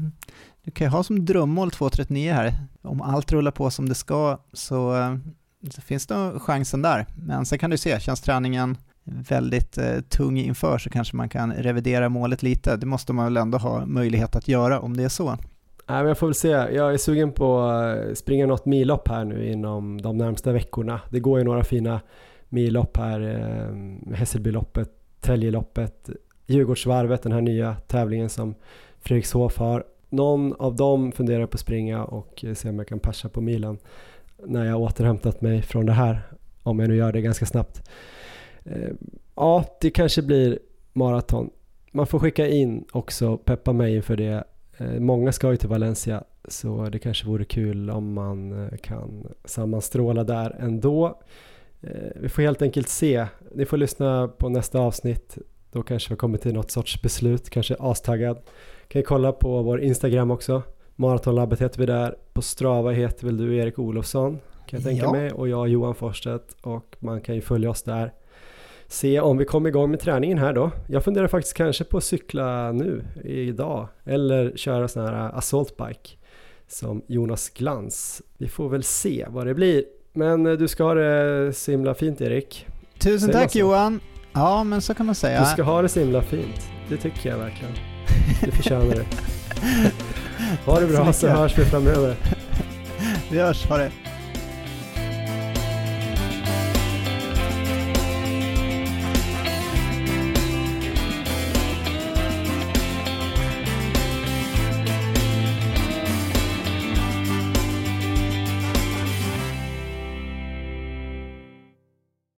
du kan ju ha som drömmål 2.39 här. Om allt rullar på som det ska så, eh, så finns det chansen där. Men sen kan du se, känns träningen väldigt eh, tung inför så kanske man kan revidera målet lite. Det måste man väl ändå ha möjlighet att göra om det är så. Nej, men jag får väl se. Jag är sugen på att springa något millopp här nu inom de närmsta veckorna. Det går ju några fina millopp här. Eh, Hässelbyloppet, Täljeloppet, Djurgårdsvarvet, den här nya tävlingen som Fredrikshof har. Någon av dem funderar jag på att springa och eh, se om jag kan passa på milen när jag återhämtat mig från det här. Om jag nu gör det ganska snabbt. Eh, ja, det kanske blir maraton. Man får skicka in också, peppa mig inför det. Eh, många ska ju till Valencia så det kanske vore kul om man kan sammanstråla där ändå. Vi får helt enkelt se. Ni får lyssna på nästa avsnitt. Då kanske vi kommer till något sorts beslut, kanske astaggad. Kan ju kolla på vår Instagram också. Maratonlabbet heter vi där. På Strava heter väl du Erik Olofsson kan jag tänka Ja. mig och jag Johan Forstedt och man kan ju följa oss där. Se om vi kommer igång med träningen här då. Jag funderar faktiskt kanske på att cykla nu idag eller köra sån här assault bike som Jonas Glans. Vi får väl se vad det blir. Men eh, du ska ha det så himla fint Erik. Tusen man tack? Johan! Ja, men så kan man säga. Du ska ha det så himla fint. Det tycker jag verkligen. Du förtjänar det. Ha det så bra så mycket. hörs vi framöver. Vi hörs, ha det!